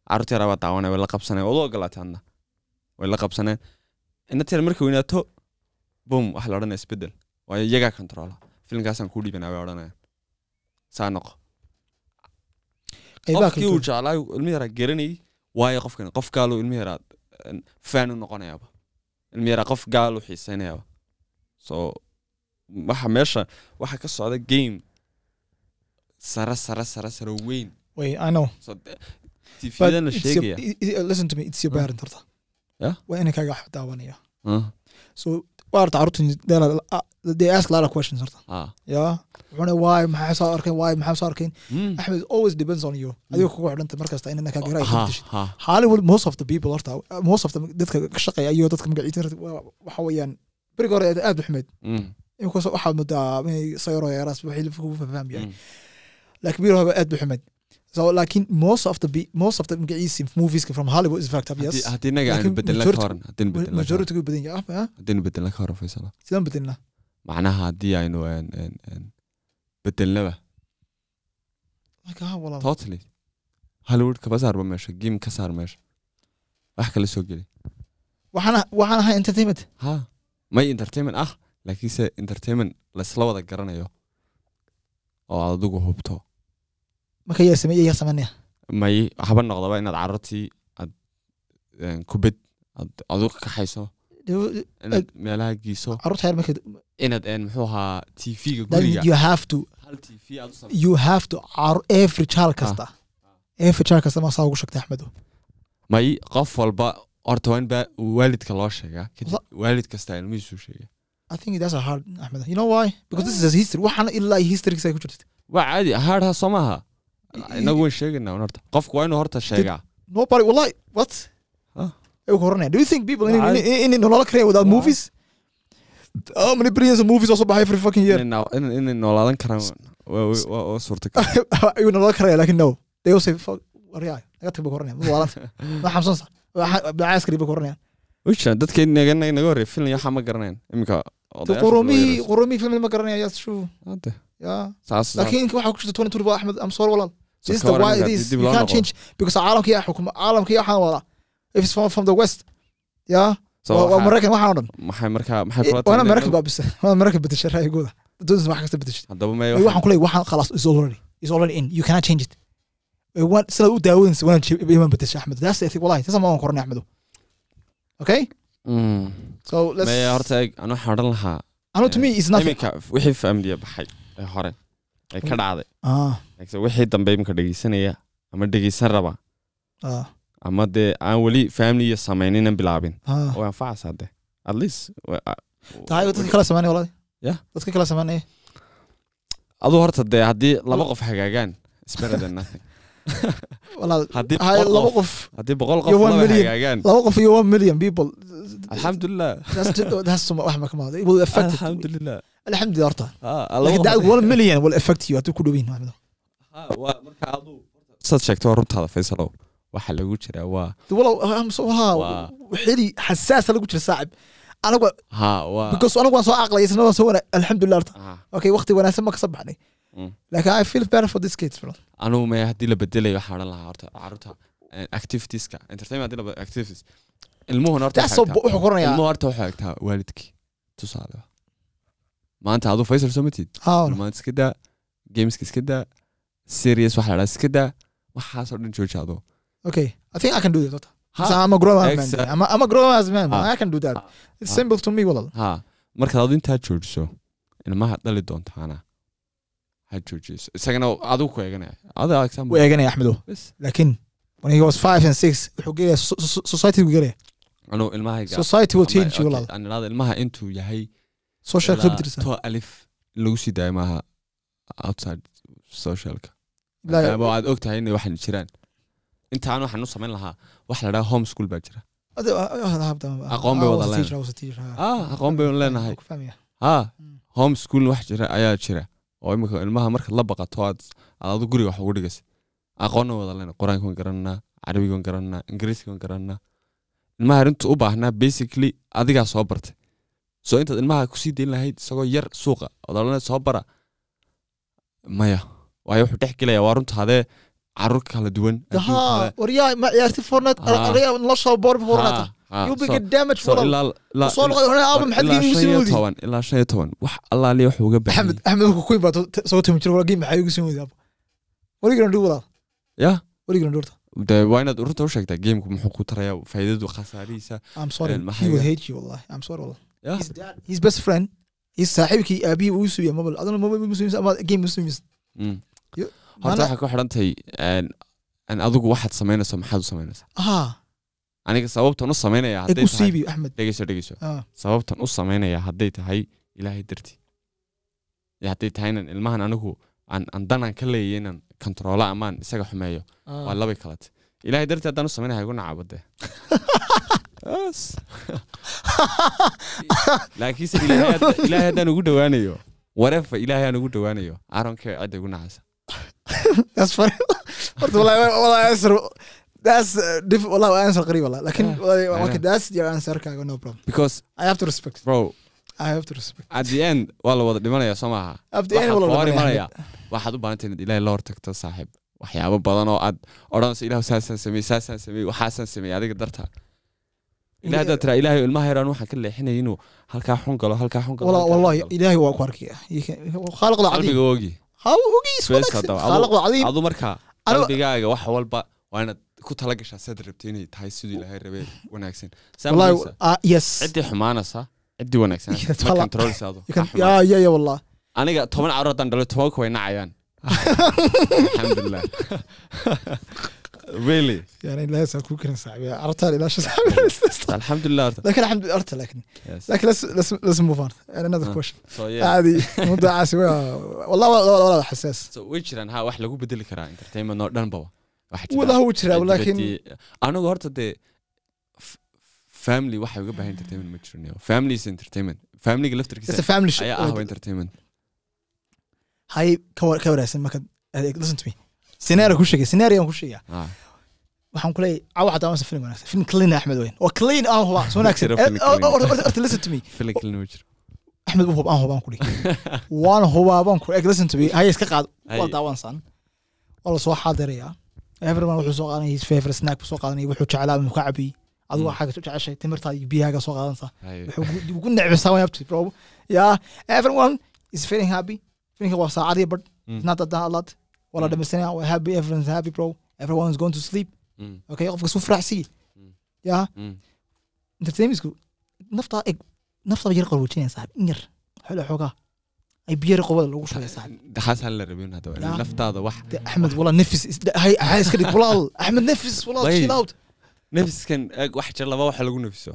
Carruurta yaraa baa daawanaya way la qabsaneen waad u ogolaatay hadna. Way la qabsaneen ina teer markay weynaato bum waxa la odhanaya isbeddel waayo iyagaa kontroola filimkaasaan kuu dhiibanaa way odhanayaan. Saa noqo. Qofkii uu duwan. jeclaa ilmi yaraa garanayay waayo qofkan qof gaaluu ilmi yaraa fan u noqonayaaba. Ilmi yaraa qof gaaluu xiiseynayaaba so waxa meesha waxa ka socda game sare sare sare sare weyn Wait, I know. so But tvdan la it's your, sheegaya i- i- listen to me. It's your parent horta. Yeah? Waa inay kaga wax daawanaya. So waa horta carruurta they are- they ask a lot of questions horta. Yeah. Wuxuuna why maxay soo arkeen why maxay soo arkeen. Axmed always depends on you. Adiga kugu xidhanta markasta inay kaga garaa Ha, ay dishid. ha. Hollywood most of the people horta most of the dadka ka shaqeeya iyo dadka magaciisa waxa weeyaan beriga hore aad u xumeyd. Inkastoo waxaad moodaa inay sayro yaraas wixii lagu faham yahay mm. laakiin bir hore aad bu xumeyd so laakiin most of the most of the magaciisi movieska from hollywood is fact yes. Haddii- haddii aanu Laakiin bedelna ka horan ka horan. majority gu badan yahay ah. Haddaynu bedelna ka horan faysala sidaan bedelna macnaha haddii aynu een, een, een, bedelnaba ah totally. Hollywood kaba saarba meesha? Game ka saar meesha? Wax kala soo geli. Waxaan waxaan ahay entertainment. Ha? May entertainment ah laakiinse entertainment laysla wada garanayo oo aad adigu hubto. Marka yaa sameeya yaa sameynaya may haba noqdaba inaad carruurtii aad een, kubad aad ka kaxayso inaad meelaha geyso carruurta yar marka inaad een, muxuu ahaa tv-ga then guriga. you have to hal aad you have to every child kasta every child kasta ma saa ugu shagtay axmedo may qof walba horta waa in waalidka loo sheegaa. Kadib waalid kasta ilmihiisu sheega I think that's a hard Ahmed you know why because this is a history waxaan ilaa history ku jirta waa caadi haadha soo maaha inagu waan sheegaynaa un horta qofku waa inuu horta sheegaa Nobody, wallahi, what? Huh? Ay ku horanayaan. Do you think people in, Why? in, in, in nolol karaya without Why? movies? How many billions of movies also buy every fucking year? inay noo- inay inay noolaadan karaan waa Ayuu karaya, no. They all say, fuck, naga tag xamsansa. Way jiraan dadka inaga naga horreey filan waxaa ma garanayn iminka qurumihii, qurumihii film ma garanaya, Yeah. saas Lakin waxaa ku jirta 2024 Ahmed, I'm sorry walaal. So This is ka the waran why it is. You can't change because caalamka yaa xukuma, caalamka yaa waxaan wadaa. If it's from, from the west. So waa maraykan waxaan o dhan maxay markaa maxay kula waana maraykan baabisa waana maraykan bedesha raayigooda dadooda wax kasta bedesha haddaba may waxaan ku leeyahay waxaan khalaas is already is already in. You cannot change it. sidaad u daawadaysa waan imaan bedesha axmed that's the thing. wallahi taasa ma waan koranay axmedo okay Horta eeg anu waxaan odhan lahaa? Iminka wixii baxay ee hore. Ee ka dhacday. Ah. Wixii dambe iminka dhegeysanaya ama dhegeysan raba. Ah. Ama dee aan weli familiya samayninan bilaabin. Ah. Way anfacaysaa de at least dadka kala dadka samaynaya aduu horta dee haddii laba qof hagaagaan is better than nothing. Haddii boqol qof laba hagaagaan. Laba qof iyo one million people alxamdulilah alxamdulilah alxamdulillah horta million will affect you. Haddii ku waa- marka aduu saad sheegto waa runtaada faysalow waxa lagu jiraa waa xili xasaasa lagu jira saacib anigu waa because anigu waan soo aqlay isna waan soo wana alxamdulillah horta Ah, okay waqti wanaagsan ma ka soo baxnay Mm. laakiin i feel better for this kids bro. Anugu me haddii la bedelayo waxaa odhan lahaa horta carruurta eh, activitieska entertainment haddii la activities ilmuhuna horta so egtaa- waalidkii tusaale maanta aduu faysal soo matid maanta iska daa gameska iska daa serious waxa la dhaha iska daa waxaasoo dhan jooji adoo okay. I think i can do that. horta I'm a grown man. Exact- I'm a, I'm a grown ass man. I can do that. Ha. it's simple to me walal ha markaad adu intaa joojiso ilmaha dhali doontaana ha joojiso isagana adigu ku eeganaya adaa example. wuu eeganaya axmedo laakiin when he was five and six wuxuu gelaya so- so- society buu gelaya anuu idhaahdo ilmaha intuu yahay. To alif in lagu sii daayo maaha outside socialka maadaama aad og tahay inay waxan jiraan. Intaan waxaan u samayn lahaa wax la dhaha home school baa jira. Aqoon bay wada leenahay. ah. Aqoon baynu leenahay. Ha Mm. home school wax jira ayaa jira. Oo imika ilmaha marka la baqato aad aad adu guriga wax ugu dhigaysa aqoonna wada leenahay. Qur'aanka waan garananaa carabiga waan garananaa ingiriiska waan garananaa ilmaha arintu u baahnaa basically adigaa soo bartay. So intaad ilmaha ku sii dayn lahayd isagoo yar suuqa odolana soo bara. Maya waayo wuxuu dhex gelaya waa runta hadee carruur kala duwan waryaa ma ciyaarti boor damage so walal ilaa soo shan iyo toban wax allaaliya wuxuu uga baahan. Axmed ku imaato soo timi jiro wala geemi maxaa igu sii wadi aaba what are you gonna do walal ya what are de waa inaad runta u sheegtaa gameka muxuu ku taraya faa'iidadu khasaarihiisa best friend saaxiibkii aabihii uu suubiya mobile. Adana mobile muslims ama game muslims. Yo- horta mana- waxay ku xidhantahay adigu waxaad samaynayso maxaad u samaynaysaa aniga sababtan u samaynaya hadday tahay dhegeyso dhegeyso sababtan u samaynaya hadday tahay ilaahay dartii hadday tahay inaan ilmahan anigu aan aan danaan ka leeyahay inaan kontroolo amaan isaga xumeeyo. Waa ah labay kalate ilaahay dartii haddaan u samaynaya igu nacabade Yes. laakiinse ilaahay hadda- ilaahay haddaan ugu dhowaanayo warefa ilaahay aan ugu dhowaanayo? Aronkee cidda igu nacaysa that's uh, diff wallahi waa answer qariib wallahi laakiin Yeah, wallahi I okay know. that's your answer kaaga no problem. Because I have to respect. bro I have to respect. at the end waa la wada dhimanaya soo maaha. Wala waxaad u baahantahay inaad ilaahay la hortagto saaxiib. Waxyaabo badan oo aad odhanayso ilahu saasaan sameey saasaan sameey waxaasaan sameey adiga dartaa ilaah haddaad tiraa ilaahay ilmaha yaraan waxaan ka leexinay inuu halkaa xun galo halkaa xun galo wallahi ilaahay waa ku arkayaa khaaliqda qalbiga ogi adu markaa qalbigaaga wax walba waa inaad ku tala gashaa saad rabtay inay tahay siduu ilaahay rabee wanaagsan. Ciddii xumaanaysa ciddii wanaagsan. aniga toban carruur haddaan dhalo tobanka way nacayaan. Alxamdulilah really? Yani ilaahay saa kuu karin saabiya artaan ilaasha alxamdulilah laakiin arta laakiin laakiin let's let's move on. And another uh-huh. question. So yeah. Adi muddacaasi waa wallah walaal xasaas. So way jiraan ha wax lagu bedeli karaa entertainment oo dhan baba? Walaah wuu jiraa laakiin anigu horta dee family waxay uga baahan entertainment ma jirin family is entertainment. Family laftarkiisa family ayaa ah entertainment hay ka wanaagsan marka eh, scenario ku sheegay scenario ku sheegaa waxaan ku leeyahay ah, cawa hadaa film wanaagsan. Film clean axmed weyn. Waa clean ah, aan hubaa so wanaagsan. Eh, Orta listen to me. Axmed buu ah, aan hubaan ku waan hubaabaan ku eg listen to me. Haya iska qaad. Waa daawansan waa soo xaadirayaa. Everyone wuxuu soo qaadanaya his favorite snack soo qaadanaya wuxuu jeclaa inuu ka cabiy adigoo xaga jeceshay timirtaada iyo biyahaaga soo qaadanaysaa wuxuu ugu necbisaa waan bro. Yaa everyone is feeling happy feeling waa saacadii badh Mm. not that a lot. Wala Mm. dhamaysanaya we're happy everyone's happy bro. Everyone is going to sleep. Mm, okay qofka suu faraxsiyi Mm. yeah mm. entertainmentsku naftaa eg naftaa yar qarwajinaya saaxib in yar xoola xoogaa ay biyar qobada lagu shubaya saaxib Taasaan la rabin waa Ya. naftaada wax. Axmed wala nefis is- de- hay iska dhig walaal axmed nefis walaal chill out. Nafiskan wax jir laba waxa lagu nafiso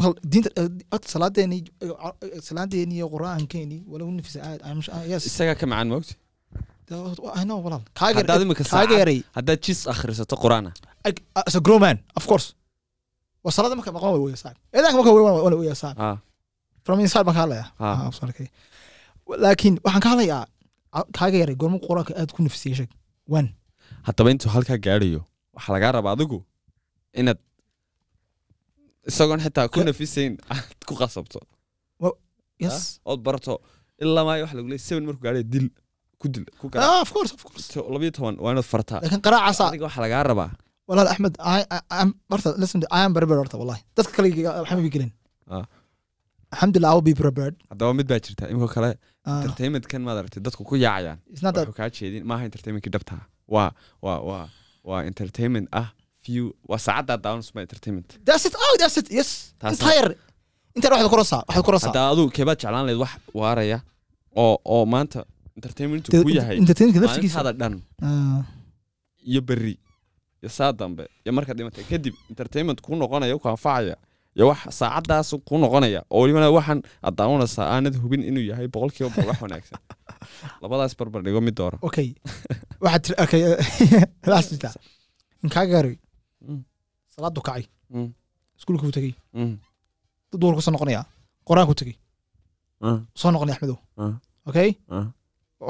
Eg, wal diinta eh, horta salaadeeni eh, salaadeeni iyo qur'aankeeni wala u nefisa aad I'm sure- yes isagaa ka macaan moogti haddaad jis akhrisato qur'aana Eg, as a grown man of course waa salaada marka maqan way weya saaxib eedaanka marka wey wana weya saaxib ah from inside baan ka hadlaya Ah. Ah, sorry, okay. laakiin waxaan ka hadlayaa kaaga yaray goorma qur'aanka aad ku nefisiyay sheeg wan haddaba intuu halkaa gaadhayo waxaa lagaa rabaa adigu inaad isagoon xitaa ku nafisayn aad ku qasabto ood barato ilaa maayo waxa lagu leeyahay seven markuu gaadhayo dil ku dil ku toban waa inaad fartaa laakiin qaraacaasa adiga waxaa lagaa rabaa walaal axmed horta listen I am prepared horta wallahi dadka kale bi gelin Ah. alxamdulillah will be prepared. haddaba mid baa jirta imika kale entertainmentkan maad aragtay dadku ku yaacayaan wuxuu kaa jeedin maaha entertainmentkii dhabtaa waa waa waa waa entertainment ah few waa saacaddaa daawanusma entertainment. That's it. Oh that's it. Yes. Entire intaa waxaad ku rasaa waxaad ku rasaa haddaa aduu keebaad jeclaan lahayd wax waaraya oo oo maanta entertainmentu ku yahay entertainmentka laftigiisa. maalintaada dhan. Ah, iyo berri iyo saa dambe iyo markaad dhimatay. Kadib entertainment kuu noqonaya ku anfacaya iyo wax saacadaas kuu noqonaya oo welibana waxaan aad daawanaysaa aanad hubin inuu yahay boqolkiiba boqol wax wanaagsan. Labadaas barbar dhigo mid doora okay. Waxaad tiri okay last jirta in kaaga garay Mm. Salaadu kacay Mm, iskuulka buu tegey mm, duur ku soo noqonaya. Qur'aanku tegey mm, soo noqonaya axmedow. Okay.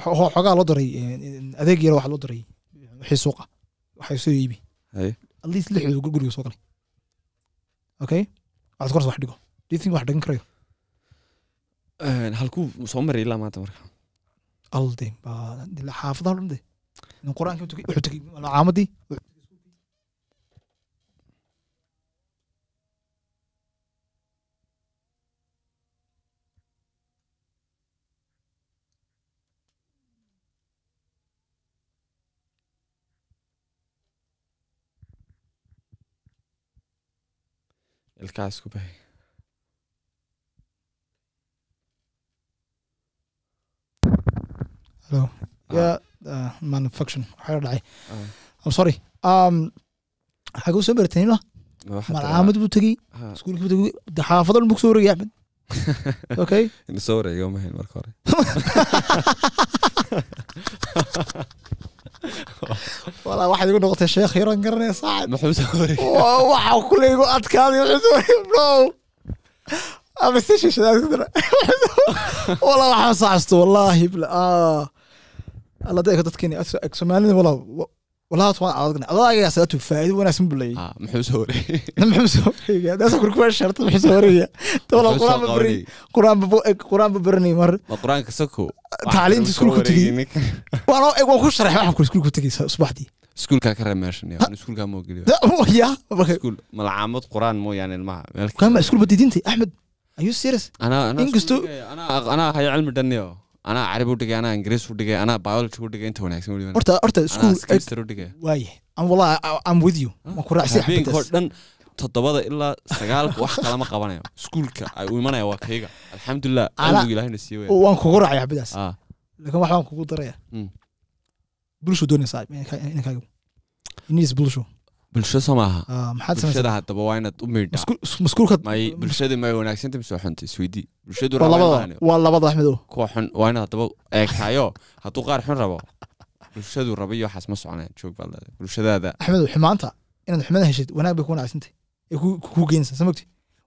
Xo- xo- xoogaa loo daray eh, adeeg yar waxaa loo daray wixii suuqa waxay soo iibi. At least lixdooda gur- guriga soo galay. Okay? Waxaad koras wax dhigo. Do you think wax dhigan karayo halkuu soo maray ilaa maanta marka alde xaafadaha dhan de qur'aankii wuxuu tegey caamadii ilkaas ku bahay hello. Yeah uh, manufacturing waxaa dhacay. Ah. i'm sorry. Um xaguu soo baratanila malcaamad buu tegey. Ha, iskuulkii buu tegey. De xaafado dhan buu ku soo wareegay axmed. Okay. Soo wareega uma hayn marka hore walaa waxaad igu noqotay sheekh wareega Waa- waxa kule igu adkaaday wuxuu soo wareegay bro. Ama station shadaad ku dara. Walaa waxaan saasto wallaahi bla ah. Alla dadka dadkeeni ag soomaalida walaa walaa waan adagna adagaas atu faa'iido wanaagsan buu leeyahay. Ah, muxuu soo wareegay muxuu soo wareegaya daasa kurkuwa sharta muxuu soo wareegaya tawala Muxuu soo quraan ba bari qabanayay? quraan ba quraan ba baranay mar. Ma qur'aanka sako Tacliinta iskuulku iskuulkaa ka reeb meeshan iskuulkaa moo geliyo. Ya? Marka iskuul malcaamad qur'aan mooyaane ilmaha. Kama iskuul badidintay axmed are you serious? Inkastoo- anaa hayo cilmi dhanniyo anaa carabi u dhigay anaa ingiriis u dhigay anaa biology u dhigay inta wanaagsan weliba horta horta iskuul u dhigay waaye am wallahi I'm with you. Waan ku raacsan habeenka oo dhan toddobada ilaa sagaalka wax kalama qabanayo. Iskuulka ay u imanaya waa kayga. Alxamdulilah siiye weya waan kugu raacay xabadaas. Ah. Laakiin waxaan kugu daraya Mm. Bulsho doonaysaa inankaaga inis bulsho bulsho soo maaha Ah, bulshada haddaba waa inaad u may bulshada may wanaagsanta mise xunta isweydii bulshadu waa labada labada axmedo kuwa xun waa inaad haddaba eegtayo hadduu qaar xun rabo bulshadu raba iyo waxaas ma soconaya joog baad leedahay bulshadaada axmedo xumaanta inaad xumada heshid wanaag bay ku wanaagsantay ee ku ku geynaysaa soo mogti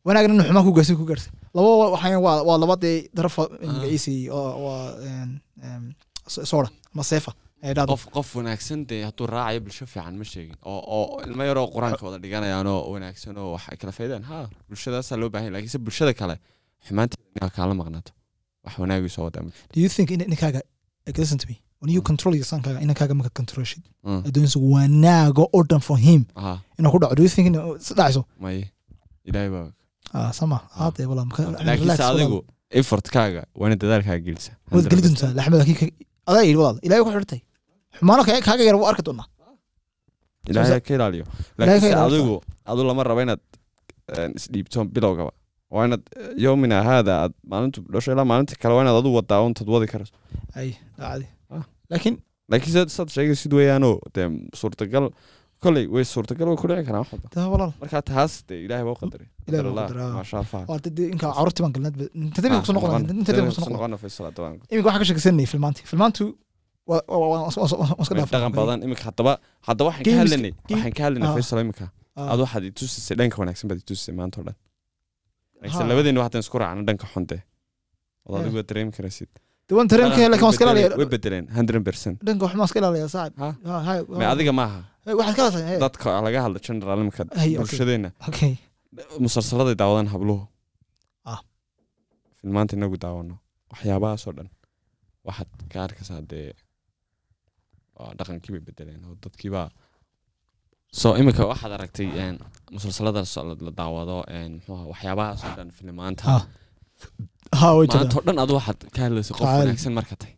wanaagna inuu xumaan ku gaarsin ku gaarsa laba waxaan waa waa laba dee magaciisii oo waa soora ama seefa qof qof wanaagsan dee hadduu raacayo bulsho fiican ma sheegin oo oo ilmo yaroo qur'aanka wada dhiganayaan oo wanaagsan oo wax ay kala faydaan ha bulshadaasaa loo baahan yahay laakiinse bulshada kale xumaanteeda kaala maqnaato wax wanaagii soo wadaa do you think in ninkaaga listen to me. When you control your sonkaaga inankaaga marka controlshid addoonsiga wanaaga oo dhan for him. inuu ku dhaco do you think in si dhacayso may ilaahay baa ah sama haadee walaa laakiinse adigu effortkaaga waa ina dadaalkaaga gelisa waad geli doontaa laxmed adaa ilaahay ku xidhantay xumaano ka- kaaga yar waa arki doonaa ilaahay ka ilaaliyo. Laakiinse adigu adu lama rabo inaad een, isdhiibto bilowgaba waa inaad yomina haada aad maalintu dhasho ilaa maalinta kale waa inaad adigu wadaa untaad wadi karayso ay dhacdi Ah. laakiin laakiin saad sheegaysid weeyaanoo dee suurtagal koley way suurtagal way ku dhici karaan wax walba taa walaal. Marka taas dee ilaahay baa u qadaray. Ilaahay ah. waa dee inka carruurtii baan galnad inta dambi ku soo noqon inta dambi ku soo noqon noqon Faisal, hadda waan- iminka waxaan ka sheekaysanayay filmaanti filmaantu dhaqan badan iminka haddaba haddaba waxaan ka hadlanay waxaan ka hadlanay Ah. Faisal iminka Ah, ad waxaad itusisay dhanka wanaagsan baad itusisay maanta oo dhan. Laakiinse Ha. labadeenu haddaan isku raacno dhanka xunte. Ood Eh. adigu dareemi karaysid dee waan tareenka Way laakiin waan iska bedeleen- ilaaliya? way bedeleen hundred percent. Dhanka waxaan iska ilaaliya saacib Ha? Ha, hay, ma adiga maaha. waxaad ka dadka laga hadla general okay. bulshadeena musalsaladay daawadaan habluhu Ah. filmaanta inagu daawano waxyaabahaasoo dhan. Waxaad ka arkaysaa dee dhaqankii bay bedeleen oo dadkiibaa so iminka waxaad aragtay een, musalsalada so- la daawado waxyaabahaasoo dhan filmaanta ha. Ha way maanta jirtaa oo dhan adu waxaad ka hadlaysay qof wanaagsan marka tay.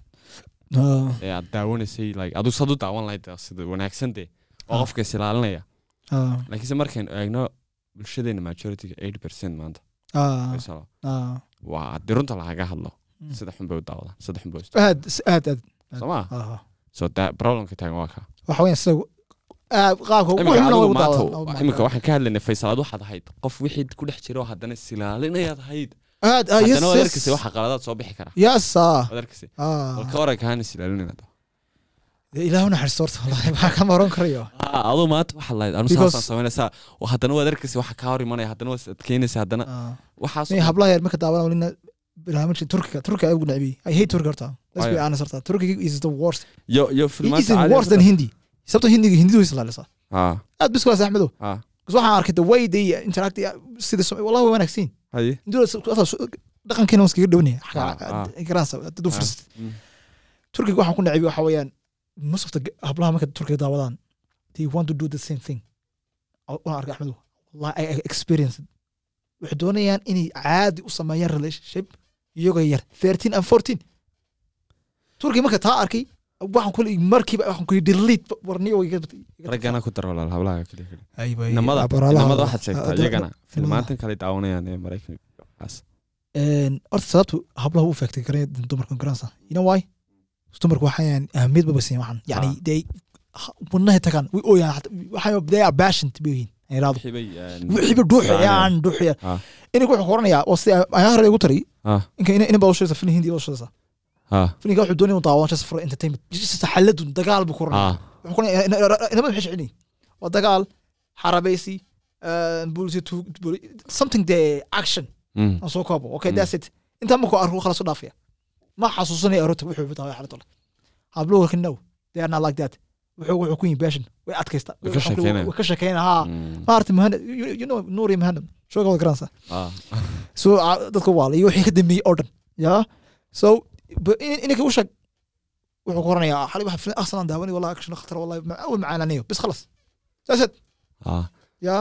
Ee aad daawanaysay like adu sad u daawan lahayd sida wanaagsan dee oo qofka is ilaalinaya. Laakiinse markaynu eegno bulshadeena majorityga eighty percent maanta. Waa haddii runta lagaga hadlo Mm. sida xun bay u daawadaan sida xun bay aad aad aad. Soo maa. So problemka taagan waa ka. Waxa weeyaan sida aad qaabka ugu imika xun adigu lagu maanta daawadaa imika waxaan ka hadlaynay faysalaad waxaad ahayd. Qof wixii ku dhex jira oo haddana silaalinayaad ahayd. Ah haddana waad waxa qaladaad soo bixi kara. Yes ah. Arkasay ah. Balka orankaana silaalinayna ilaahu naxariisto horta wallahi maxaa kama oran karayo. Aduu maanta waxaad lahayd anu Because- saasaan samaynaysaa oo haddana waad arkasay waxa kaa hor imanaya haddana waad adkeynaysa haddana waxaas May hablaha yar marka daawana walina barnaamijka turkiga turkiga aad ugu necbi i hate turkiga horta let's be honest horta turkiga is the worst. Yo yo It filmaanta is worse than hindi. sababtoo hindiga hindidu way islaalisaa aad bis kulaas axmedo ah bas waxaan arkay the way they interact sida wallahi way wanaagsan dhaqankeena waan iskaga dhownaya garansa dad u Ah, firsatid mm. turkiga waxaan ku necbi waxa weeyaan most of the hablaha marka turkiga daawadaan they want to do the same thing. waan arkay axmedo wallahi i it. waxay doonayaan inay caadi u sameeyaan relationship iyagoo yar thirteen and fourteen. Turkiga marka taa arkay waxaan kule markiiba waxaan kuli delete warniyo raggana ku dar walaal hablaha kaliya inamada waxaad sheegtaa iyagana. Filmaantan kale daawanayaan ee maraykanka waxaas horta sababtu hablaha u faagtay kare dumarka garansa you know why? Dumarku waxayaan ahmiyad baba siin waxan yani Ah. they wadnahay tagaan. Way ooyaan waxay they are passionate bay yihiin wixii dhuuxayaan dhuuxayaan Ah. ininka wuxuu qoranayaa oo si ayaa hore igu tari ah inka inin baa ushaysa fin hindi baa ushaysa ah fininka wuxuu doonaya daawadan just for entertainment just xaladu dagaal buu qoranaya ah wuxuu qoranayaa inama maxay jeceliin waa dagaal xarabaysi bulsi something the action mm. aan soo koobo okay Mm. that's it intaa markuu arko kala soo dhaafaya ma xasuusanaya arota wuxuu bitaa xalatole habluhu no they are not like that wuxuu wuxuu ku passion way adkaysta. Ka sheekeyna ha maarta muhanad you know nuuri muhanad shooga wada garanaysa. Ah. So ah, dadka waala iyo wixii ka dambeeyey oo dhan ya? So ba- in- ininka u sheeg wuxuu ku oranayaa xali waxa filan ahsan daawani wallahi action khatar wallahi awal macaananiyo bis khalas. Ah. Ya?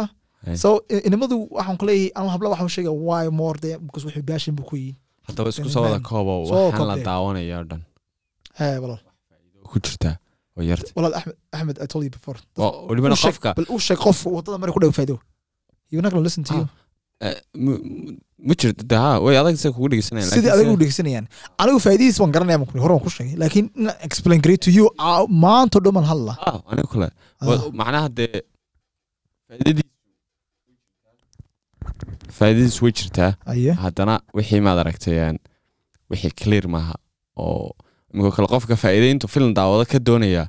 So i- inimadu waxaan ku leeyahay ama habla waxaan sheegaya why more de because wixii passion buu ku yihiin haddaba isku soo wada koobo waxaan la daawanaya oo dhan hee walaal ku jirtaa walaal axmed axmed i told you before. welibana qofka bal u sheeg qof waddada mari ku dhow faa'iido you not gonna listen to you? ma jirto de ha way adag kugu dhegeysanaya sidii adigu u dhegeysanayaan anigu faa'iidadiis waan garanaya ma hore waan ku sheegay laakiin inaan explain garay to you. dhan baan hadla aniga. Wa- macnaha dee faa'iidadiis faa'iidadiis way jirtaa haddana wixii maad aragtay een, wixii clear maaha oo imika kale qofka faa'iida intuu film daawado ka doonaya.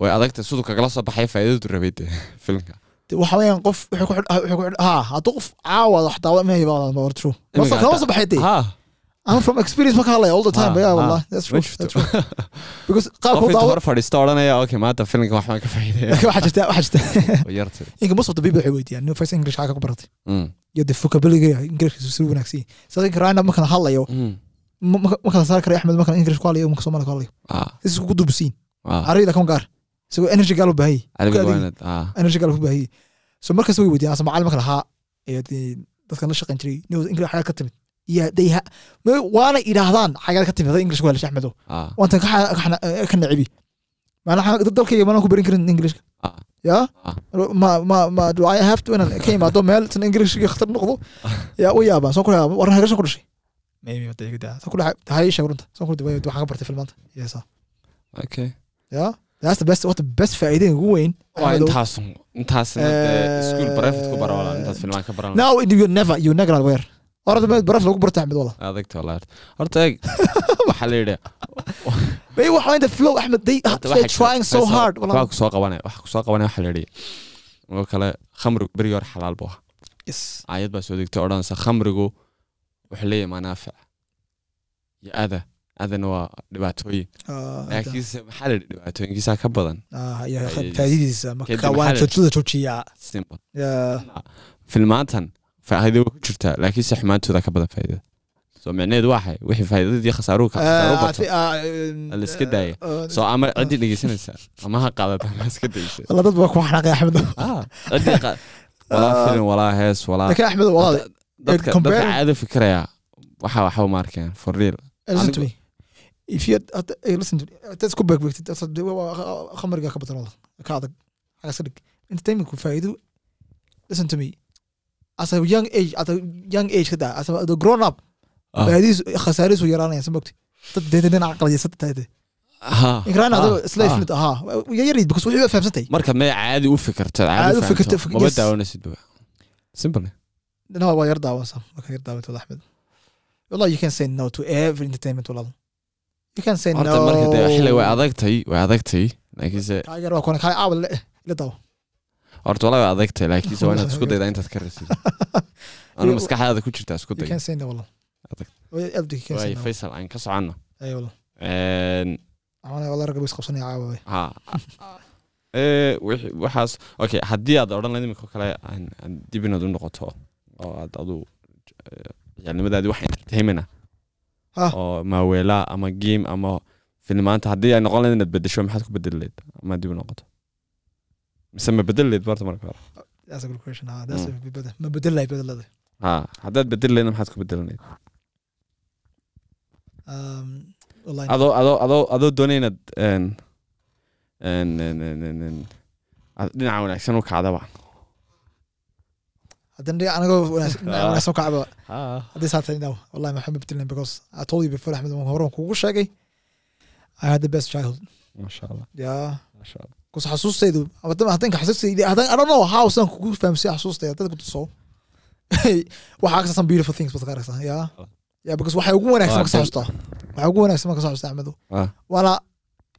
Way adagtay siduu kagala soo baxay faa'iidadu rabay dee filmka waxa qof wuxuu wuxuu ha hadduu qof caawa wax daawa ma true. Soo- baxay dee ha I'm from experience marka hadlaya all the time Ha, yeah ha. wallah that's true ma jirto. that's true. Because qaabka qof u intuu daawa hor fadhiista odhanaya okay maanta filmka wax baan ka faa'iidaya laakiin waxaa jirta waxaa jirta. Oo yartay. Inka most of the people waxay weydiiyaan new first english xaa ka baratay. Mm, iyo the vocabulary ingiriiskiisu si wanaagsan. Yahay sida ninka rana markaan hadlayo mm, ma ma- ma kala saari karayo axmed markan english ku hadlayo marka soomaali ku hadlayo ah. Is isku dubusiin ah. Carabida kan gaar. Isagoo energy gaal u baahayay ah. Energy gaal ku baahayay so markasta way weydiiyaan asa macalin marka lahaa dadkan la shaqayn jiray nin english xagaad ka timid. Waana idhaahdaan xagaad ka timid hada english ku hadlasha axmedo. Ah. Waantan ka nacibi maanaha dalkayga maanaan ku barin karin englishka. Ah. Ya? Ah. Ma ma ma do I have to inaan ka imaado meel san englishkii khatar noqdo. Yaa u yaabaa soo kule war hagashan ku dhashay maybe wada iga daa soo kule haye sheeg runta soo kule way waxaan ka bartay filmaanta yesa okay. Ya that's the best what the best faa'iidada ugu weyn baraf lagu barta axmed wala adagta walahi horta eeg waxaa la yidhi may waxa inta flow axmed they waxaa trying so hard. wala ku soo qabanaya waxa ku soo qabanaya waxaa la yidhi oo kale khamrigu berigii hore xalaal buu ahaa yes aayad baa soo degtay odhanaysa khamrigu wuxuu leeyahay manaafic iyo ada adana waa dhibaatooyin laakiinse maxaa la yidhi dhibaatooyinkiisaa ka badan filmaantan faa'iido way ku jirtaa laakiinse xumaantooda ka badan faa'iidada so micnaheedu waa xay wixii faa'iidadii khasaaruhu ka khasaaruhu iska daaya so ama ciddii dhegeysanaysa ama ha qaadata ama iska daysa dad baa ku xanaaqay axmed ciddii walaa filin walaa hees walaa laakiin axmed dadka fikiraya waxa waxba ma arkeen for real listen to Anigu- me if you had, hey, listen to me hadaad isku beegbegtid khamriga ka badan ka adag xaga iska dhig entertainmentku faa'iido listen to me as a young age at a young age kada as a the grown up Ah. faa'iidadiisu khasaarihiisu yaraanaya sa mogti dad deetan dhinaca qalajasada tahay Ha, isla yayarid because wixii fahamsantay marka may caadi u fikirto Caadi u u fikirto, fikirto fik- maba yes. daawanaysid simple no waa yar daawasa marka yar daawatooda axmed wallahi you can say no to every entertainment walaal you can say horta no. marka dee xilli way adagtay way adagtay laakiinse kaa yar waa kone kaa caawal le ila daawo horta walaa way adagtay laakiinse waa inaad isku daydaa intaad ka rasid anu maskaxdaada ku jirtaa isku you day can say no walaal Adag. you waay faysal aan ka soconno. Ay walaal Een, waxaan walaal ragga is qabsanaya caawa way ha waxaas okay haddii aad odhan lahayd imika kale dib inaad u noqoto oo aad adu eh, ciyaalnimadaadii wax entertainment ah Ah. oo maaweelaa ama game ama filmaanta haddii ay noqon lahayd inaad bedesho maxaad ku bedeli lahayd ama dib u noqoto mise ma bedeli lahayd barta marka hore Mm. bedelada ha haddaad bedeli lahayd maxaad ku bedeli lahayd um adoo adoo adoo adoo doonay inaad dhinaca wanaagsan u kacdaba haddana dhiga anagoo wanaagsan wanaagsan ka caba ha haddii saa tahay no wallahi ma xamid bedelin because I told you before Ahmed waan horan kugu sheegay. I had the best childhood. Masha allah yeah masha allah kus xasuustaydu hadan hadanka xasuustaydi hadan I don't know how san kugu fahamsay xasuustayda dad ku tuso. Waxaa aksa some beautiful things bad ka aragtaa yeah yeah because waxay ugu wanaagsan Ah, marka xasuustaa waxay ugu wanaagsan marka xasuustaa Ahmedo Ah.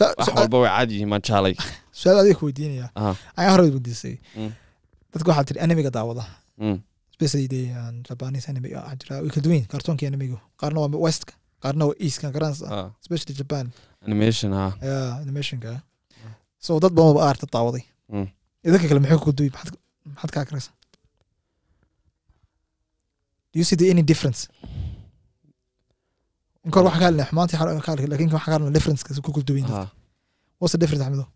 wax so, walba way caadi yihiin maan jaalay su'aal adiga ku weydiinaya Ah. ayaan hore weydiisay. Mm. dadka waxaa tiri animiga daawada. Mm. especially um, Japanese anime waxaa jira way kala duwan yihiin kartoonka animigu qaarna waa westka qaarna waa eastka garanaysa Ah, especially Japan. Animation ha yeah animationka. So dad badan ba aarta daawaday Mm. idinka kale maxay ku duwi maxaad maxaad ka akraysa do you see the any difference in kor waxa ka hadlay xumaantii xar ka hadlay laakiin waxa ka hadlay difference ka ku kala duwan ha what's the difference Axmedo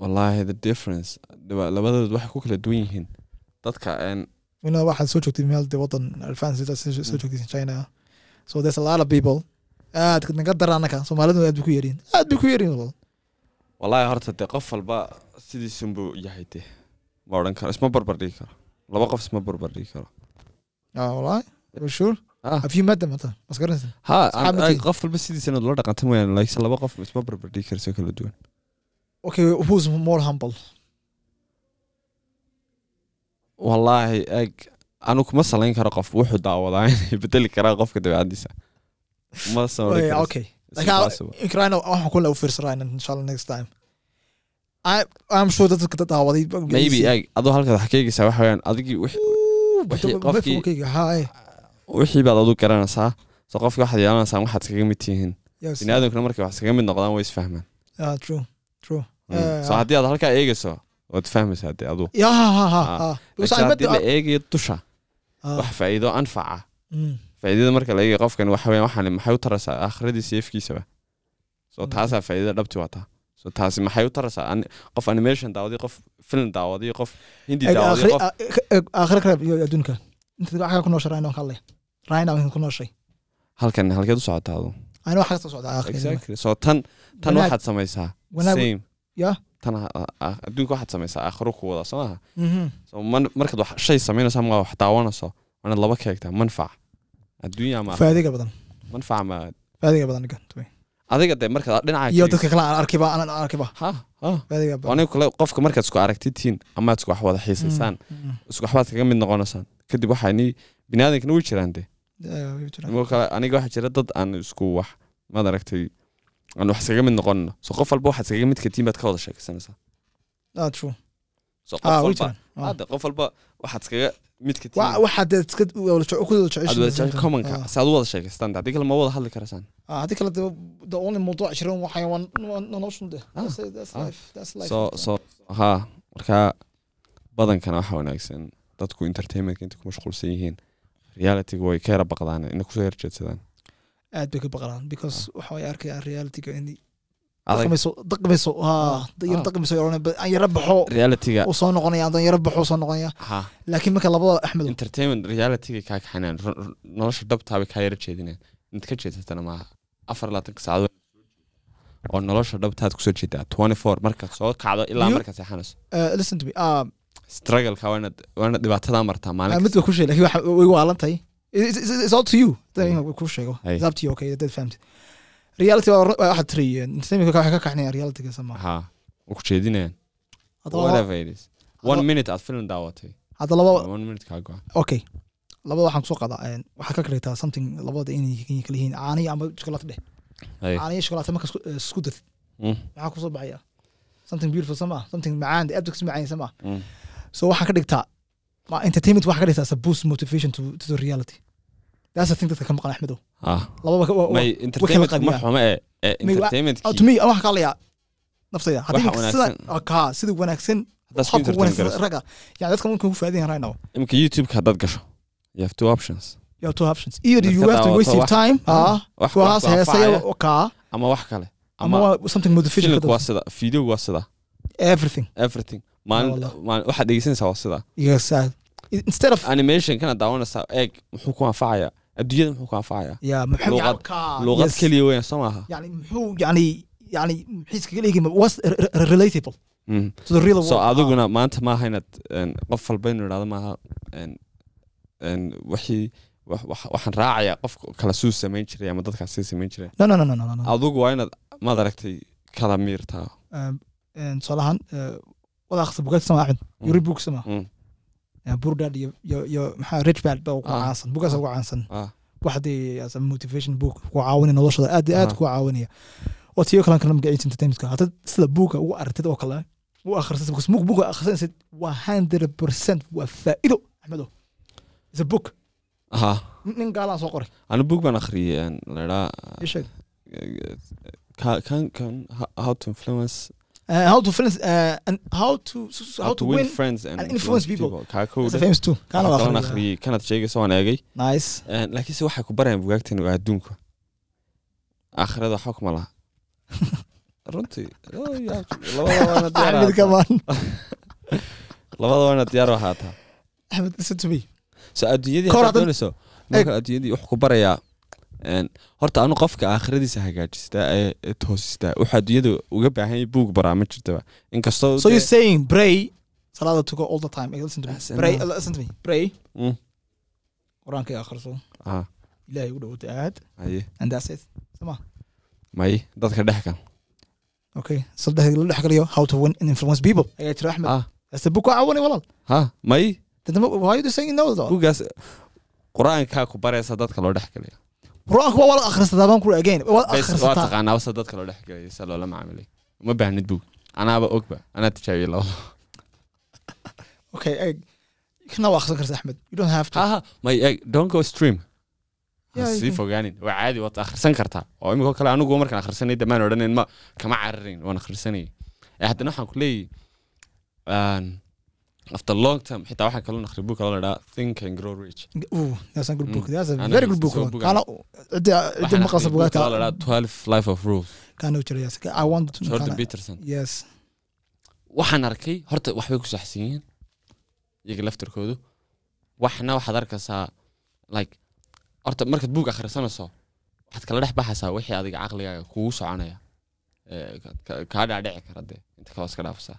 wallahi the difference. Labadood waxay ku kala duwan yihiin. Dadka een, ina waxaad soo joogtay meel dee wadan advance soo soo joogtay China. So there's a lot of people. Aad naga daraanaka Soomaalidu aad bay ku yariin aad bay ku yariin walaal wallahi horta dee qof walba sidiisunbuu yahay dee. Ma odhan karo isma barbar dhigi karo. Laba qof isma barbar dhigi karo. Ah wallahi for sure Ah. qof walba sidiisa inaad la dhaqanta mooyaane laakiinse laba qof isma barbar dhigi karso kala duwan. Okay who's more humble? Wallaahi eg anu kuma salayn karo qof wuxuu daawadaa inay bedeli karaa qofka dabeecadiisa ma odhan okay. It's Like, I- impossible. Ukraine waxaan kule u fiirsanayna inshallah next time. I, I'm sure dadka daawaday maybe ag adoo halkaad wax ka eegaysaa waxa weeyaan adigii qofkii- wixii baad adu garanaysaa so qofkii waxaad yeelanaysaa waxaad iskaga mid tihiin. Bini aadamkuna markay wax iskaga mid noqdaan way isfahmaan true Mm. So haddii aad halkaa eegayso waad fahmaysaa dee adu ya ha ha ha Ah. haddii la eegayo dusha Ah, wax faa'iido anfaca. Mm, faa'iidada marka la eegayo qofkan waxa weeyaan waxaan maxay u taraysaa aakhiradiisa iyo ifkiisaba so Mm. taasaa faa'iidada dhabti wataa so taasi maxay u taraysaa Ani- qof animation daawaday qof film daawaday qof hindi aakhiri- qof aa- eg- aakhiri kale adduunka inta ku rhino kalle rhino inta ku nooshay. Halkan halkeed u socotaa adu ayna wax kasta socda exactly. So tan tan waxaad samaysaa. same. Yeah. tan adduunka waxaad samaysaa aakhiro ku wada soo maha Mhm. so markaad wax shay samaynayso ama wax daawanayso waanaad laba ka eegtaa manfac. Adduunya ama faadiga badan. Manfac ma faadiga badan tuwe. adiga dee markaad dhinaca iyo ka dadka kale aan arkiba aan arkiba. Ha ha. Aniga kale qofka markaad isku aragtid tihiin ama aad isku wax wada xiisaysaan Mm, mm. isku waxbaad kaga mid noqonaysaan. Kadib waxaa ni bini aadamkana way jiraan de Aniga waxaa jira dad aan isku wax maad aragtay aan wax iskaga mid noqonno so qof walba waxaad iskaga midka tiin baad ka wada sheekaysanaysaa. Ah, qof Ah, walba. Ah. qof walba waxaad iskaga wada u sheekaystaan haddii kale ma wada hadli karaysaan haddii kale the only mawduuc jiran so badankana waxaa wanaagsan dadku entertainmentka inta ku mashquulsan yihiin realityga way ka yara baqdaan inay ku soo yarjeedsadaan aad bay ka baqlaan because waxa way arkayaan realityga in adag dhaqmayso dhaqmayso yar dhaqmayso oranay aan yara baxo. Realityga. Uu soo noqonaya aan yara baxo soo noqonaya. Ha laakiin marka labada axmedo entertainment realityga kaa kaxanaan nolosha dhabtaabay kaa yara jeedinaan inta ka jeedsatana maaha afar labaatanka saacadood oo nolosha dhabtaad ku soo jeedaa twenty four markaad soo kacdo ilaa markaad seexanayso Uh, listen to me ah waa inaad dhibaatadaa martaa ah, maalin mid ba ku sheeg waxa way waalan tahay It's- it's it's all to you. Ku sheego. It's up to you okay dad fahamtid reality waa waxa tiri entertainment waxay ka kaxnaya realityga sama. Ha waa ku jeedinayaan whatever it is. one minute aad film daawatay. hadda laba one minute kaa go-an okay. Labada waxaan ku soo qadaa een, waxaa ka karigtaa something labada inay kala yihiin. Caaniyo ama shukulaato dheh Hey. caaniyo shukulaato marka isku- eh, dartid Mm, maxaa ku soo baxaya? Something beautiful sama something macaan aad kasi macaan sama. Mm. So waxaa ka dhigtaa entertainment waxaa ka dhigtaa as a boost motivation to, to the reality. That's the thing dadka ka maqan ah. Ka- wa- wa- may entertainment ma qadiyaan. xumo ee ee May wa- entertainment Oh, to me waxaa ka hadlayaa naftayda. Haddii Waxa ninka sida sida wanaagsan habka ragga yani dadka marka ku faadiyan right now. Imika youtubeka haddaad gasho you have two options. You have two options. Either you have to waste your time kuwaas heesaya kaa ama wax kale ama something motivation waa sida videogu waa sida everything. Everything. Maalin wallah. maalin waxaad dhegeysanaysaa waa sida. Yes instead of animation kana daawanaysaa eeg muxuu ku anfacaya? Adduunyada muxuu ku anfacaya? Luuqad keliya weyan soo maaha? Yani muxuu yani yani muxiis kaga leegi was re- re- relatable to the real so adiguna maanta maaha inaad qof walba inu idhahdo maaha wixii wax- wax- waxaan raacaya qof kala suu samayn jiray ama dadkaas sii samayn jiray. No no no no no no, no. Adigu waa inaad maad aragtay kala miirtaa Een, tusaalahaan eh, wada akhriso bugaagta sama axmed yuri book sama. Mm. burdad iyo iyo iyo maxaa rich bad ba ugu Ah. caansan. Bugaas ugu caansan. Ah. Waxdii as a motivation book ku caawinaya noloshada aad aad Ah. ku caawinaya waa tiyo kalan kala magaciisa entertainmentka haddaad sida buuga ugu aragtid oo kale u akhrisid because buug buuga akhrisanaysid waa hundred percent waa faa'iido axmedo. Is a book nin gaalaan soo qoray. Anu bug baan akhriyay een, la idhaa ii sheeg. can can can how- how to influence Uh, how to friends uh, and how to how to win friends and and influence people. kaa That's a kowda famous too. Kaana waxaa waa kalan akhriyay. kanaad sheegaysa waan eegay nice. Een, laakiinse waxay ku barayaan bugaagtan waa adduunka aakhirada waxba kuma laha runtii oh, labada waana diyaar u ahaataa. Ahmed listen to me. So adduunyadii haddaad doonayso marka adduunyadii wuxuu ku barayaa horta anu qofka aakhiradiisa hagaajistaa ee toosistaa wuxuu adduunyada uga baahan buug baraa ma jirtaba. Inkastoo so you're dee- saying pray salaada tuko all the time. Hey, listen to me. That's pray enough. listen to me. Pray Mm. quraanka ay akhriso. Ah ilaahay u dhawata aad haye and that's it. Sama. May dadka dhex kan. Okay saddex la dhex galiyo how to win and influence people. Ayaa jira axmed. Ah. That's the book waa caawinay walaal ha may. Then why are you saying no though? Buuggaas qur'aankaa ku baraysa dadka loo dhex galiya qur'aanka waa wala akhrisataa baan kuri again waa taqaanaa wasa dadka loo dhex gelaya sa loola macaamilay. Uma baahnid bug anaaba ogba anaa tijaabiyey labada okay eg kana waa akhrisan karta axmed? You don't have to. Ha may eg don't go stream. Sii fogaanin waa caadi waad akhrisan kartaa oo imikoo kale anigu markaan akhrisanay damaan odhanin ma kama cararin waan akhrisanayay ee haddana waxaan ku leeyahy after long time xitaa waxaan kaloo akhri buug kaloo ladhaa think and grow rich. That's a good book. Mm. that's a very good book. kaana ciddi waxaan maqalsa bugaagta ladhaa twelve life of rules kaana jira yes i want to jordan peterson. Yes. Waxaan arkay horta waxbay ku saxsan yihiin iyaga laftarkoodu. Waxna waxaad arkaysaa like horta markaad buug akhrisanayso waxaad kala dhex baxaysaa wixii adiga caqligaaga kugu soconaya. Kaa dhaadhici kara dee inta kaloo iska dhaafasaa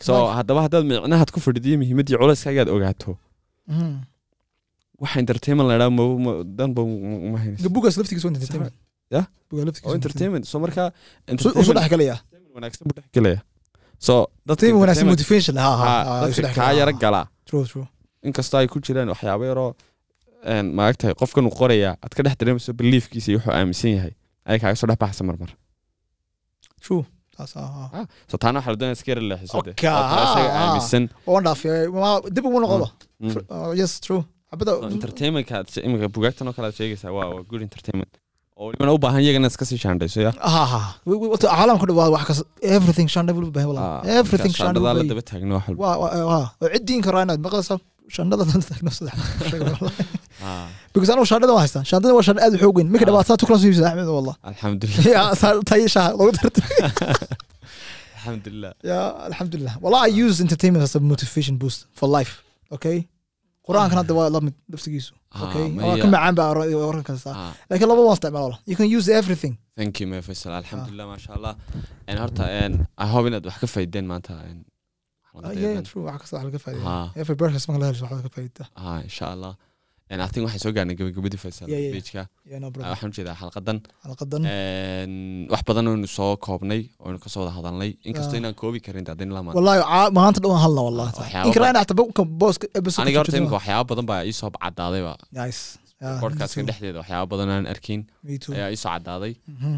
so haddaba haddaad micnahaad ku fadhidiyo muhiimaddii culayskaagaad ogaato. Mhm. waxa entertainment la idhaa danba uma haynayso Ga bugaas laftigiisa entertainment. Ya? waa entertainment. so wanaagsan buu dhex gelaya so yara galaa true inkastoo ay ku jiraan waxyaabo yaroo maaragtay qofkan uu qoraya aad ka dhex dareemayso beliefkiisa iyo wuxuu aaminsan yahay. Ayay kaaga soo dhex baxaysa marmar ah ah. so taana waxaa la doonaya iska yara leexiso de. Okay, oo tira isaga ah, ah. aaminsan waan dhaafay ma- dib ugu noqoba Mm. Oh, yes true. Entertainmentka imika bugaagtan oo kale aad sheegaysaa waa waa good entertainment. Oo walibana u baahan iyagana iska sii shaandhayso ya. Caalamka waa wax kas everything shandha buu baahay Ah, wallah everything shaandhadaa la daba taagno wax walba waa oo cidiin karaa inaad maqlaysaa shandhada dal taagno saddex Ah, because anigu shandhada waan haystaa shandhada waa shandha aad u xoog weyn marka Ah. dhawaataa tuklan soo iibsada axmed wallah alxamdulilah ya saa- tayo shaha loogu darta alxamdulilah ya alxamdulilah wallah i use entertainment as a motivation boost for life. Okay? qur'aankan hadda waa la mid laftigiisu Ah, okay? waa ka macaan baa waran kasta laakiin laba waan isticmaala wallah you can use everything. Thank you my faisal. alxamdulilah maasha allah horta i hope inaad wax ka faydeen maanta Ah, yeah true. wax kasta wax laga faa'iidaa Ah, every breakfast marka la helo wax laga faa'iidaa ah, insha allah Think waxay soo gaarnay gabagabadii no Ah, waxaan u jeedaa xalqadan. Wax badan oynu soo koobnay oynu ka soo wada hadalnay. Inkastoo Ah. inaan koobi karin maanta. Dhan halna wallahi Ah, waxyaabo in karaana xataa booska booska episode aniga horta imika waxyaaba badan baa iisoo me too. dhexdeeda waxyaaba badan aan arkin ayaa iisoo caddaaday Mhm.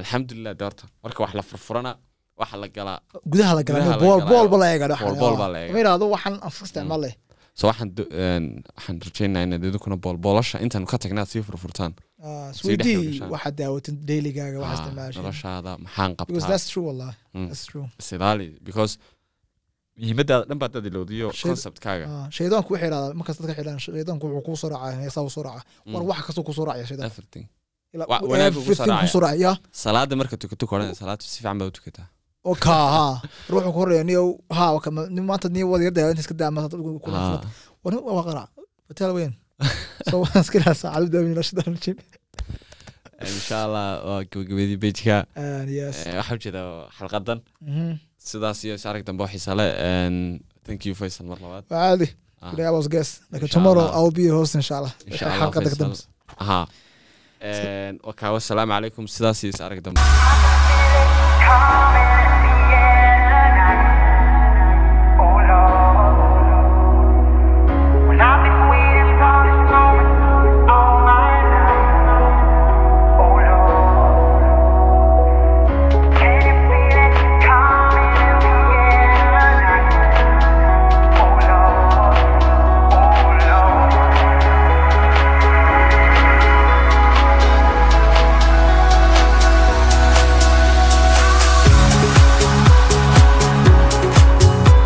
Alxamdulilah de horta marka wax la furfurana waxa la galaa gudaha la galaa la bool galaa. bool ba la eega Bool- bool baa la eega. ma yidhaahdo waxaan aan iska isticmaal leh so waxaan rajaynayaa inaad idinkuna boolboolasha intaanu ka tagna aad sii furfurtaan. Ah, Ah, noloshaada maxaan because qabtaa that's true wallahi. Mm. because muhiimadaada dhan baad dad ilowdiyo conceptkaaga Ah, shaydaanku waxay yidhahdaa markaas dadka xidhaan shaydaanku wuxuu kuu soo heesaa soo raaca war Mm. wax kastoo ku soo raacaya raacaya. salaada marka tukato koran salaada si fiican baad u tukataa ha. Ruuxu ku horreeya niyow ha maanta niyo wada yardaa inta iska daa maanta dadku kula filata wani waa qarac hotel weyn insha allah waa gabagabadii bejka. And yes. Waxaa ujeeda xalqadan. Mhm. sidaas iyo is arag dambe xiisa En, thank you faysal mar labaad. Caadi. Ah, today I was guest. Like tomorrow I will be your host insha allah xalqada ka dambe En, wakaa wasalaamu calaykum sidaas iyo is arag dambe